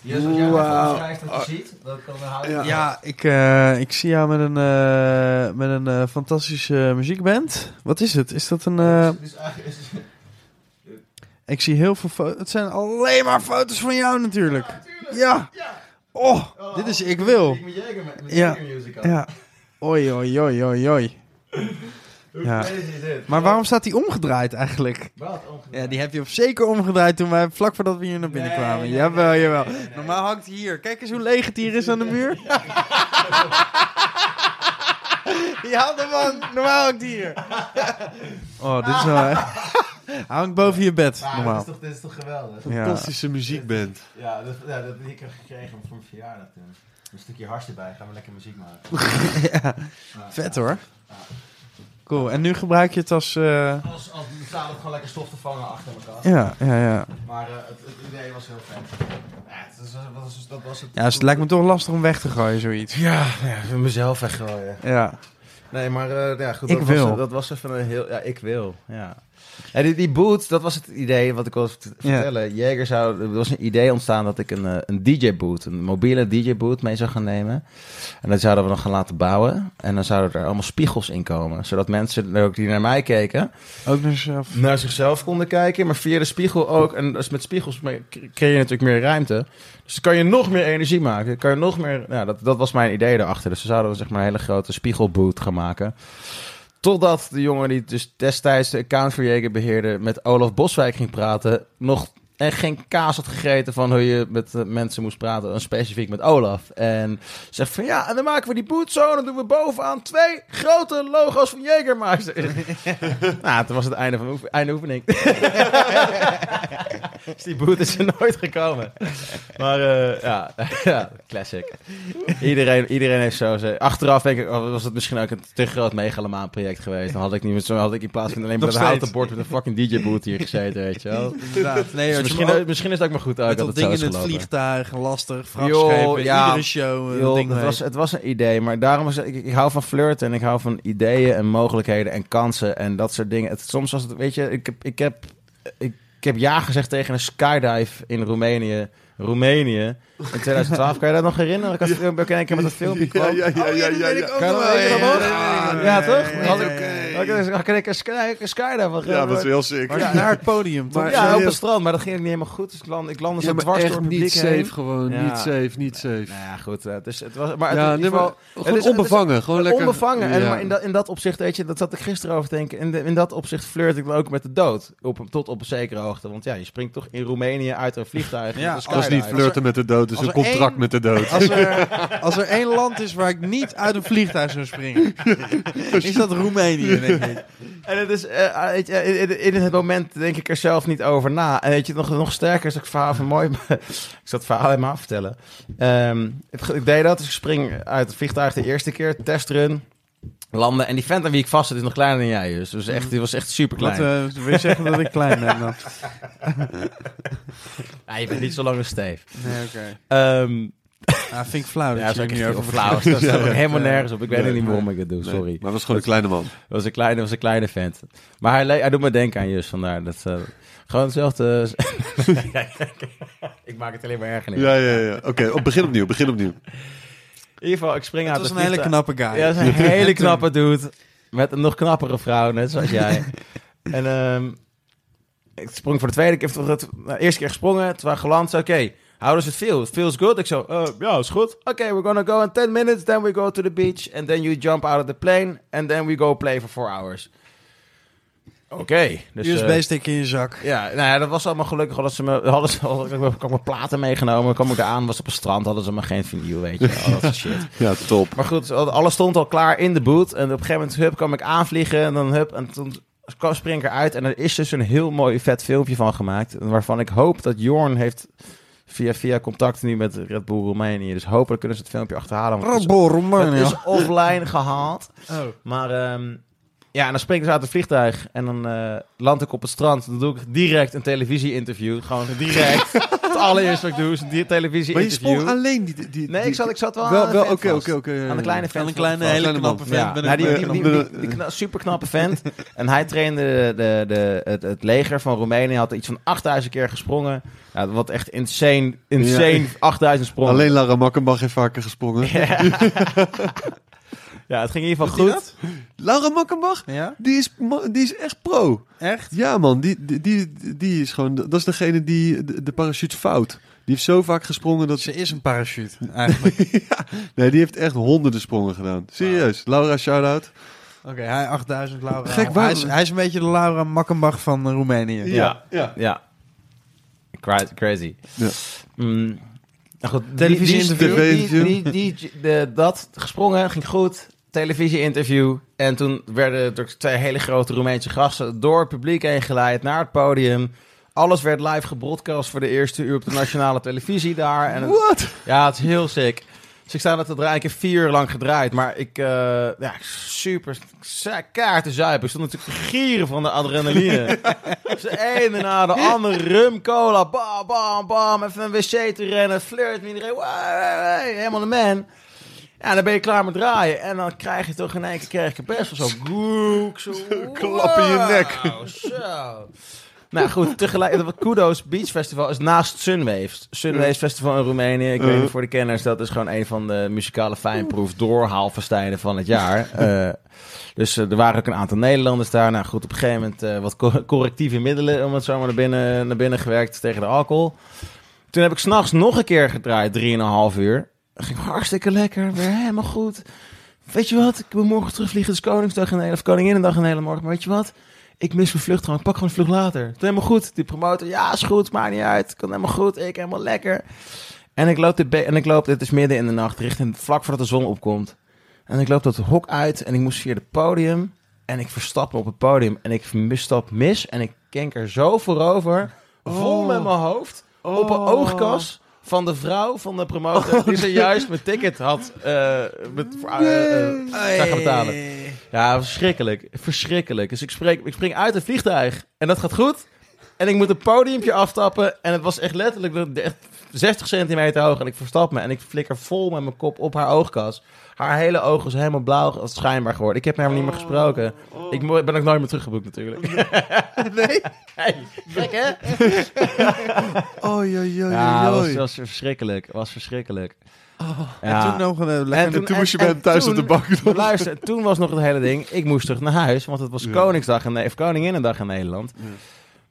Yes, als jij Wauw. wat je ziet, dat kan we Ja. Ja, ik, eh, ik zie jou met een, eh, met een eh, fantastische muziekband. Wat is het? Is dat een... eh, ik zie heel veel foto's. Het zijn alleen maar foto's van jou natuurlijk. Ja. Oh, dit is Ik Wil. Ja. Ja. Oi, oi, oi, oi, oi. Ja. Maar waarom staat die omgedraaid eigenlijk? Ja, die heb je op zeker omgedraaid toen wij, vlak voordat we hier naar binnen Nee, kwamen. nee, jawel, nee, jawel. Normaal hangt hij hier. Kijk eens hoe leeg het hier is aan de muur. [LAUGHS] ja, man. Normaal hangt hij hier. [LAUGHS] oh, dit is wel... [LAUGHS] [LAUGHS] hangt boven je bed, normaal. toch, dit is toch geweldig? Ja. Fantastische muziekband. Ja, dat, ja, dat die ik heb gekregen voor mijn verjaardag toen. Een stukje hars erbij, gaan we lekker muziek maken. [LAUGHS] ja. Vet hoor. Cool. En nu gebruik je het als... eh, Als, als staat het gewoon lekker stof te vangen achter elkaar. Ja, ja, ja. Maar eh, het, het idee was heel vet. Ja, was, dat was het. Ja, dus het lijkt me toch lastig om weg te gooien, zoiets. Ja, ja mezelf weggooien. Ja. Nee, maar eh, ja, goed. Ik dat wil. Was, dat was even een heel... Ja, ik wil. Ja. Ja, die, die boot, dat was het idee wat ik Ja. vertellen. Jager zou, er was een idee ontstaan dat ik een, eh, een DJ-boot, een mobiele DJ-boot mee zou gaan nemen. En dat zouden we dan gaan laten bouwen. En dan zouden er allemaal spiegels in komen. Zodat mensen ook die naar mij keken, Ook naar jezelf. naar zichzelf konden kijken. Maar via de spiegel ook. En dus met spiegels creëer je natuurlijk meer ruimte. Dus dan kan je nog meer energie maken. Kan je nog meer... Ja, dat, dat was mijn idee erachter. Dus we zouden zeg maar een hele grote spiegelboot gaan maken. Totdat de jongen die dus destijds de account voor beheerde... met Olaf Boswijk ging praten... nog en geen kaas had gegeten van hoe je met eh, mensen moest praten. En specifiek met Olaf. En zegt van ja, en dan maken we die boot zo. En dan doen we bovenaan twee grote logo's van Jägermeister. [LAUGHS] nou, toen was het einde van de oefen- einde oefening. [LAUGHS] Dus die boot is er nooit gekomen. Maar eh, ja, [LAUGHS] ja, classic. Iedereen, iedereen heeft zo... zijn- Achteraf denk ik, oh, was het misschien ook een te groot megalomaan project geweest. Dan had ik niet met zo had ik in plaats van alleen maar een houten bord met een fucking DJ-boot hier gezeten, weet je wel. Inderdaad. Nee, misschien, ook- misschien is het ook maar goed met dat dat het ding in het vliegtuig, lastig, vrachtschepen, ja, iedere show. Joh, ding het, was, het was een idee, maar daarom is ik, ik hou van flirten en ik hou van ideeën en mogelijkheden en kansen en dat soort dingen. Het, soms was het, weet je, ik heb, ik heb, ik, ik heb ja gezegd tegen een skydive in Roemenië. Roemenië in 2012. Kan je dat nog herinneren? Ik had een filmpje een keer met dat filmpje Ja, kwam. ja, ja, ja, ja, ja. Kan je dat wel, weet je dat ja, nog? ja, ja, Ja, ja, toch? ja, Had ja, ik- ja, ja. had ik- had ik een sky- een skydive Ja, dat is heel sick. Maar naar het podium? Maar- Ja, op het strand, maar dat ging ook niet helemaal goed. Dus ik landde, ik landde zo Ja, maar dwars door het niet publiek safe heen. gewoon. Ja. Niet safe, niet safe. Nou ja, goed. eh, Het, is, het was, maar het, Ja, in nee, ieder geval, maar het gewoon is- het is- onbevangen. Gewoon lekker. Onbevangen. En, maar in, dat, in dat opzicht, weet je, dat zat ik gisteren over te denken. In, de- in dat opzicht flirt ik dan ook met de dood. Op, tot op een zekere hoogte. Want ja, je springt toch in Roemenië uit een vliegtuig. Ja, Dat is niet flirten met de dood, als een contract één- met de dood. Als er, [LAUGHS] als er één land is waar ik niet uit een vliegtuig zou springen, is dat Roemenië, [LAUGHS] denk ik. [LAUGHS] En het is, eh, weet je, in, in het moment denk ik er zelf niet over na. En weet je, nog, nog sterker is dat ik verhaal van mooi. [LAUGHS] ik zat het verhaal helemaal af vertellen. Ehm, ik, ik deed dat, dus ik spring uit het vliegtuig de eerste keer, testrun, landen. En die vent aan wie ik vast zit is nog kleiner dan jij, dus. dus echt, die was echt super Wat klein. eh, wil je zeggen dat ik klein ben dan? [LAUGHS] Ja, je bent niet zo lang als Steve. Nee, oké. Ehm, [LAUGHS] Ah, vind ik flauw ja, je dat is ook nu over flauw. Dat staat ook helemaal Ja. nergens op. Ik weet Nee, niet waarom nee. ik het doe, Nee, sorry. Maar het was gewoon een kleine man. Dat [LAUGHS] was een kleine, was een kleine vent. Maar hij, hij doet me denken aan Jus, vandaar dat... eh, gewoon hetzelfde... [LAUGHS] ik maak het alleen maar erger. Ja, ja, ja. Oké, op begin opnieuw, begin opnieuw. In ieder geval, ik spring Het uit was de een hele knappe guy. Ja, dat is een hele knappe dude. Met een nog knappere vrouw, net zoals jij. en ehm, ik sprong voor de tweede keer. Voor het, nou, eerste keer gesprongen, toen waren geland. Oké, how does it feel? It feels good? Ik zo, uh, ja, is goed. Oké, we're gonna go in 10 minutes. Then we go to the beach. And then you jump out of the plane. And then we go play for 4 hours. Oké. dus, eh, USB-stick in je zak. ja, nou ja, dat was allemaal gelukkig. Hadden ze me, hadden ze, had ik had mijn platen meegenomen. kwam ik eraan, was op een strand. Hadden ze me geen vinyl, weet je. Al dat soort shit. [LAUGHS] Ja, top. Maar goed, alles stond al klaar in de boot. En op een gegeven moment, hup, kwam ik aanvliegen. En dan, hup, en toen kwam spring ik eruit. En er is dus een heel mooi vet filmpje van gemaakt. Waarvan ik hoop dat Jorn heeft via, via contact nu met Red Bull Roemenië. Dus hopelijk kunnen ze het filmpje achterhalen. want het is- Robo het Romania. is offline gehaald. Oh. Maar ehm, ja, en dan spring ik dus uit het vliegtuig. En dan eh, land ik op het strand. Dan doe ik direct een televisie-interview. Gewoon direct. [LAUGHS] het allereerste wat ik doe is een di- Maar je televisie-interview. sprong alleen die... die Nee, ik zat, ik zat wel, Wel, aan oké, oké, oké. Aan ja. kleine. Aan een kleine, hele knappe vent. ja, ben nou, die, kna- super knappe vent. [LAUGHS] en hij trainde de, de, de, het, het leger van Roemenië. Had iets van 8000 keer gesprongen. Ja, wat echt insane, insane 8000 sprongen. Alleen Lara Makkenbach heeft vaker gesprongen. [LAUGHS] Ja. het ging in ieder geval Doet goed. Lara Makkenbach? Ja? Die is, ma- die is echt pro. Echt? Ja, man. Die, die, die, die is gewoon... Dat is degene die de, de parachute fout. Die heeft zo vaak gesprongen dat... Ze is een parachute, eigenlijk. [LAUGHS] Nee, die heeft echt honderden sprongen gedaan. Serieus. Laura, shout-out. Oké, hij 8000 Laura. Gek, waar- hij, is, hij is een beetje de Laura Makkenbach van Roemenië. Ja. ja. Ja. Cra- Crazy. Ja. Mm, nou goed, Televisie-interview. Die, die, die, die, die- de, dat gesprongen, ging goed. Televisie-interview. En toen werden door twee hele grote Roemeense gasten door het publiek heen geleid naar het podium. Alles werd live gebroadcast voor de eerste uur op de nationale televisie daar. En het- What? ja, het is heel sick. Dus ik sta dat te draaien. Ik heb vier uur lang gedraaid. Maar ik, eh, ja, super kaart te zuipen. Ik stond natuurlijk te gieren van de adrenaline. dus de ene na de andere rum, cola, bam, bam, bam. Even een wc te rennen, flirt met iedereen. Helemaal de man. Ja, dan ben je klaar met draaien. En dan krijg je toch in één keer je best wel zo... Goek, [LAUGHS] zo Klap in je nek. wow, Zo. Nou goed, tegelijk, Kudos Beach Festival is naast Sunwaves. Sunwaves Festival in Roemenië. Ik weet niet voor de kenners, dat is gewoon een van de muzikale fijnproef doorhaalfestijnen van het jaar. [LAUGHS] Eh, dus eh, er waren ook een aantal Nederlanders daar. Nou goed, op een gegeven moment eh, wat co- correctieve middelen, om het zo maar naar binnen, naar binnen gewerkt tegen de alcohol. Toen heb ik s'nachts nog een keer gedraaid, 3,5 uur. Dat ging hartstikke lekker, weer helemaal goed. Weet je wat, ik wil morgen terugvliegen, het is Koningsdag en of Koninginnedag en hele morgen. Maar weet je wat, ik mis mijn vlucht gewoon, ik pak gewoon een vlucht later. Het is helemaal goed. Die promotor, ja is goed, maakt niet uit. Kan helemaal goed, ik helemaal lekker. En ik loop, dit en ik loop, het is midden in de nacht, richting vlak voordat de zon opkomt. En ik loop dat hok uit en ik moest via het podium. En ik verstap me op het podium en ik misstap mis. En ik kenk er zo voorover vol met mijn hoofd op een Oh. oogkas van de vrouw van de promotor die zojuist mijn ticket had eh, met, eh, eh, gaan betalen. Ja, verschrikkelijk. Verschrikkelijk. Dus ik, spreek, ik spring uit het vliegtuig en dat gaat goed. En ik moet een podiumpje aftappen. En het was echt letterlijk de- echt 60 centimeter hoog. En ik verstap me en ik flikker vol met mijn kop op haar oogkas. Haar hele oog was helemaal blauw als schijnbaar geworden. Ik heb met haar niet meer gesproken. Ik mo- ben ook nooit meer teruggeboekt natuurlijk. Nee? [LAUGHS] Gek hè? [LAUGHS] Oh, ja, ja, was, was verschrikkelijk. Was verschrikkelijk. En toen nog een eh, lekker... En toen moest je bij hem thuis op de bank doen. Luister, toen was nog het hele ding. Ik moest terug naar huis, want het was Ja. Koningsdag en of Koninginnedag in Nederland.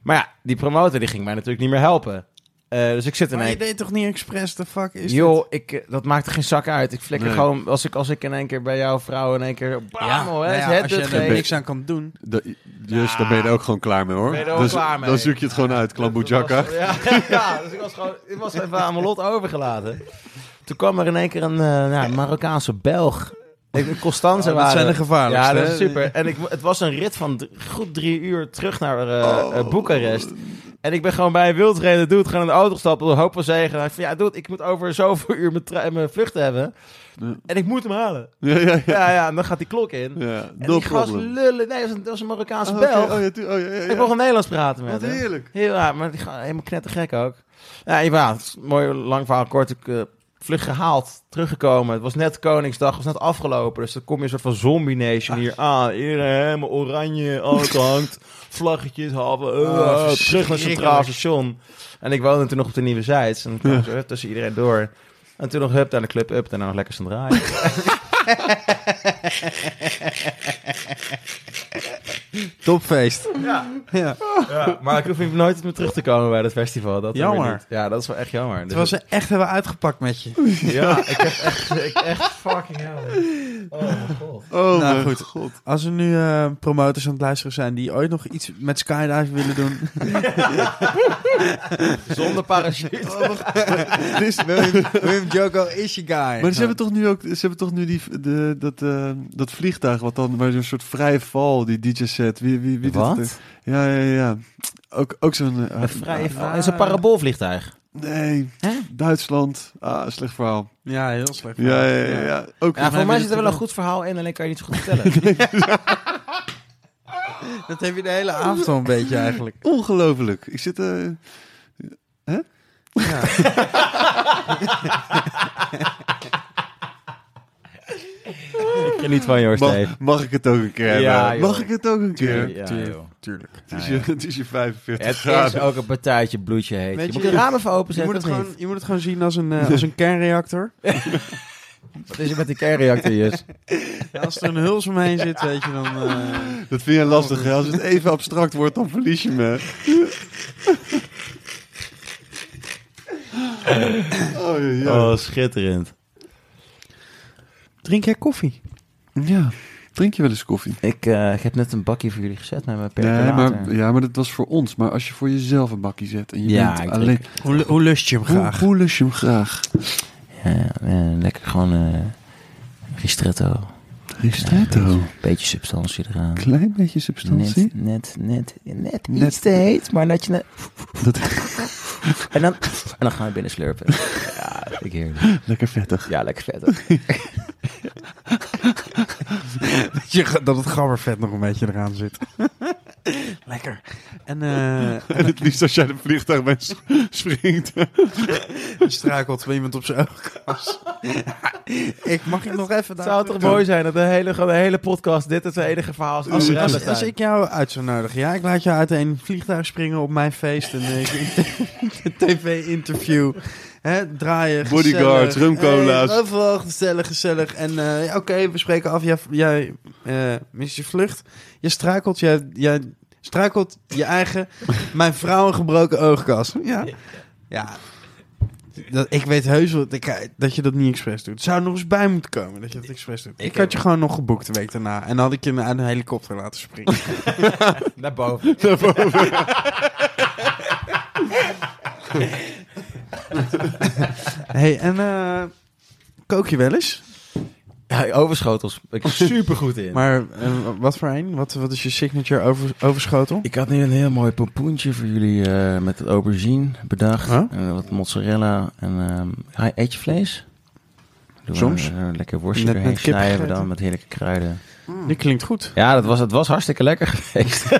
Maar ja, die promotor die ging mij natuurlijk niet meer helpen. Eh, dus ik zit in Maar je één... deed toch niet expres, de fuck is Joh, ik, eh, dat maakte geen zak uit. Ik flikker Nee. gewoon, als ik, als ik in één keer bij jouw vrouw in één keer... Bam, Ja, hoor, nou ja, het als je er niks aan kan doen. Da- dus daar ben je er ook gewoon klaar mee hoor. Ben je er ook dus, klaar mee? Dan zoek je het gewoon uit, Klamboejaka. Dat was- Ja, [LAUGHS] ja, dus ik was gewoon, ik was even aan mijn lot overgelaten. Toen kwam er in één keer een eh, ja, Marokkaanse Belg. Ik, in Constanza Oh, dat waren. zijn de gevaarlijkste, Ja, dat is super. En ik, het was een rit van goed drie uur terug naar Oh. eh, Boekarest. En ik ben gewoon bij een wildreden dude gewoon in de auto gestapt. Op de hoop van zegen. Ik van, ja, dude, ik moet over zoveel uur mijn, tre- mijn vlucht hebben. Ja. En ik moet hem halen. Ja, ja, ja. Ja, ja, en dan gaat die klok in. ja En no die gast lullen. Nee, dat was een, dat was een Marokkaanse Oh, oké. Belg. Oh, ja, oh, ja, ja, ja. Ik mocht Nederlands praten met Wat hem. heerlijk. Heel raar, maar die gaan helemaal knettergek ook. Ja, ja, is een mooi lang verhaal kort. Ik eh, vlug gehaald, teruggekomen. Het was net Koningsdag, was net afgelopen. Dus dan kom je een soort van zombie nation hier aan. Iedereen helemaal oranje, auto [LAUGHS] hangt, vlaggetjes, halve, eh, terug naar Centraal. Station. En ik woonde toen nog op de Nieuwe Zijds. En dan kwam tussen iedereen door. En toen nog hup naar de club up en dan nog lekker draaien. [LAUGHS] [LAUGHS] Topfeest. ja. Ja. ja, maar ik hoef hier nooit meer terug te komen bij dat festival. Dat Jammer. niet. Ja, dat is wel echt jammer. Dus Terwijl ze echt hebben uitgepakt met je. Ja, ik heb echt, ik echt fucking hell. Oh mijn god. Oh, Nou, mijn goed. god. Als er nu eh, promotors aan het luisteren zijn die ooit nog iets met skydive willen doen. [LAUGHS] Zonder parachute. dus William, William Joko is je guy. Maar ze hebben toch nu ook, ze hebben toch nu die, de, dat, eh, dat vliegtuig wat dan, waar zo'n soort vrije val, die DJ Wie, wie, wie Wat? Ja, ja, ja. Ook, ook zo'n... eh, Een vrije. Het is een paraboolvliegtuig. Nee, Duitsland. Ah, slecht verhaal. Ja, heel slecht. Ja, ja, ja. ja. Ook Ja, voor mij zit er wel een goed verhaal in, alleen kan je niet zo goed vertellen. [LAUGHS] [LAUGHS] Dat heb je de hele avond al een beetje eigenlijk. ongelooflijk. Ik zit... eh Ja. [LAUGHS] ik geniet van jou, mag, Steve. mag ik het ook een keer Ja, hebben? joh. Mag ik het ook een keer? Ja, tuurlijk. Tuurlijk. Het is, je, het is je 45 Het is ook een partijtje bloedje heet. Weet Je je, moet de ramen even Je openzetten, moet, het gewoon, niet? je moet het gewoon zien als een, eh, als een kernreactor. [LAUGHS] [LAUGHS] Wat is er met die kernreactor, Jus? Ja, als er een huls omheen zit, weet je, dan... eh, Dat vind je lastig, hè? Als het even abstract wordt, dan verlies je me. [LAUGHS] oh, ja, ja. Oh, schitterend. Drink jij koffie? ja. Drink je wel eens koffie? Ik, eh, ik heb net een bakje voor jullie gezet met mijn Nee, percolator. maar, ja, maar dat was voor ons. Maar als je voor jezelf een bakje zet en je Ja, bent alleen... Hoe, hoe lust je hem graag? hoe lust je hem graag? Ja, ja, lekker gewoon eh ristretto. Ristretto. Beetje substantie eraan. Klein beetje substantie. Net, net, net, net, Net- iets te heet, maar dat je... net- Dat, [LAUGHS] En dan, en dan gaan we binnen slurpen. Ja, ik heerlijk. lekker vettig. Ja, lekker vet. [LAUGHS] [LAUGHS] je, dat het gabbervet nog een beetje eraan zit. [LAUGHS] Lekker. En eh En het liefst als jij de vliegtuig bij springt. [LAUGHS] struikelt bij iemand op zijn oogkas. ik mag je nog even daar... Zou het toch mooi zijn dat de hele, de hele podcast dit het enige verhaal is? Als, als, ik jou uit zou nodigen, ja, ik laat jou uit een vliegtuig springen op mijn feest en tv-interview. Hè, draaien, Bodyguards, rumcola's. Hey, overal gezellig, gezellig. En eh, oké, we spreken af. Jij, jij eh, mist je vlucht. Je struikelt, jij, jij struikelt je eigen, [LAUGHS] mijn vrouw een gebroken oogkas. Ja, ja. Dat, ik weet heus wel dat, ik, dat je dat niet expres doet. Het zou er nog eens bij moeten komen dat je dat expres doet. Ik, had je gewoon nog geboekt de week daarna. En dan had ik je uit een helikopter laten springen. [LAUGHS] Naar boven. [LAUGHS] [LAUGHS] hey, en eh, kook je wel eens? Ja, overschotels. Ben ik [LAUGHS] super goed in. Maar eh, wat voor een? Wat, wat is je signature over, overschotel? Ik had nu een heel mooi pompoentje voor jullie eh, met het aubergine bedacht. Huh? En wat mozzarella en eet je vlees? Doe Soms. Een, een lekker worstje met kip snijden dan met heerlijke kruiden. Die klinkt goed. Ja, dat was, het was hartstikke lekker [LAUGHS] geweest.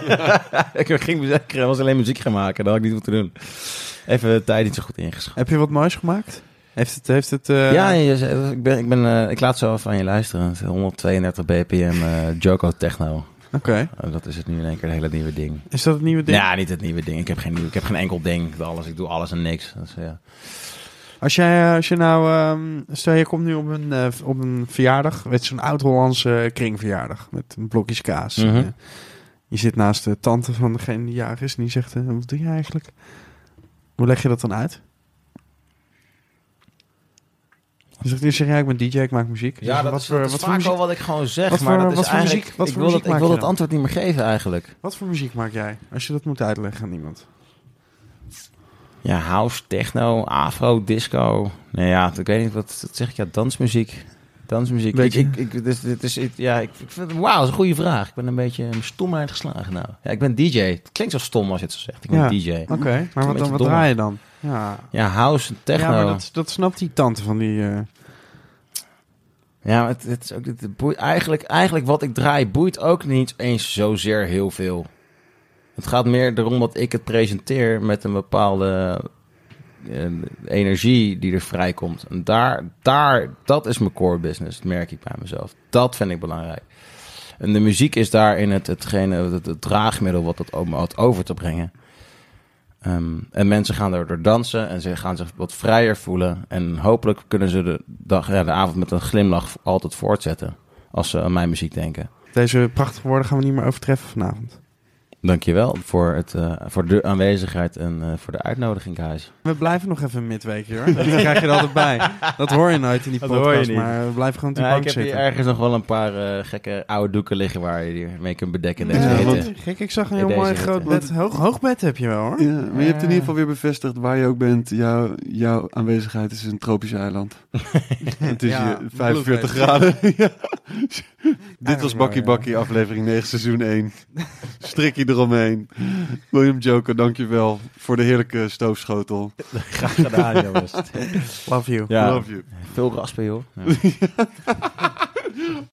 ik ging was alleen muziek gaan maken. Dat had ik niet moeten doen. Even de tijd niet zo goed ingeschat. Heb je wat moois gemaakt? Heeft het... Heeft het eh, ja, ik, ben, ik, ben, eh, ik laat zo even aan je luisteren. Het is 132 bpm eh Joko Techno. Oké. Dat is het nu in één keer een hele nieuwe ding. Is dat het nieuwe ding? Ja, niet het nieuwe ding. Ik heb geen, nieuw, ik heb geen enkel ding. Ik doe alles, ik doe alles en niks. Dus, ja. Als, jij, als je nou... ehm, stel, je komt nu op een, op een verjaardag. Weet je, zo'n oud-Hollandse kringverjaardag. Met blokjes kaas. Mhm. Je zit naast de tante van degene die jarig is. En die zegt, wat doe je eigenlijk? Hoe leg je dat dan uit? Je zegt, zegt, ja, ik ben DJ, ik maak muziek. Ja, dat wat is, voor, dat is wat voor vaak muziek, al wat ik gewoon zeg. wat maar voor- dat is voor muziek- wat ik voor wil, muziek dat, ik wil dat antwoord niet meer geven eigenlijk. wat voor muziek maak jij? Als je dat moet uitleggen aan iemand. Ja, house, techno, afro, disco. Nee, ja, ik weet niet wat, wat zeg ik. Ja, dansmuziek. Dansmuziek. Ik, ik, ik, dit, is- dit is, ik- ja, ik, ik vind, wauw, dat is een goede vraag. Ik ben een beetje mijn stomheid geslagen nou. Ja, ik ben DJ. Het klinkt zo stom als je het zo zegt. Ik ben Ja. DJ. Oké, maar wat, dan, wat draai je dan? Ja, Ja, house, techno. ja maar dat, dat snapt die tante van die... eh, Ja, maar het, het is ook, het boeit, eigenlijk, eigenlijk wat ik draai boeit ook niet eens zozeer heel veel. Het gaat meer erom dat ik het presenteer met een bepaalde energie die er vrijkomt. En daar, daar, dat is mijn core business, dat merk ik bij mezelf. Dat vind ik belangrijk. En de muziek is daarin het, hetgene, het, draagmiddel wat het om wat over te brengen. Ehm, en mensen gaan daardoor dansen en ze gaan zich wat vrijer voelen. En hopelijk kunnen ze de, dag, ja, de avond met een glimlach altijd voortzetten. Als ze aan mijn muziek denken. Deze prachtige woorden gaan we niet meer overtreffen vanavond. Dankjewel voor, het, eh, voor de aanwezigheid en eh, voor de uitnodiging, guys. We blijven nog even een midweekje hoor. Dat krijg je er altijd bij. Dat hoor je nooit in die [LAUGHS] Dat podcast, hoor je niet. maar we blijven gewoon die Ja, ik heb hier zitten. ergens nog wel een paar eh, gekke oude doeken liggen waar je mee kunt bedekken in deze Ja, want, gek, ik zag een heel mooi groot bed. Hoog, hoog bed heb je wel hoor. Ja, maar je hebt in ieder geval weer bevestigd waar je ook bent. Jouw, jouw aanwezigheid is een tropisch eiland. [LAUGHS] het is Ja, hier 45 bloedheet. graden. [LAUGHS] ja. Dit was Bakkie. Bakkie, aflevering 9, seizoen 1. Strikkie eromheen. William Joker, dankjewel voor de heerlijke stoofschotel. [LAUGHS] Graag gedaan, jongens. Love you. Ja, Love you. veel raspen, joh. Ja. [LAUGHS]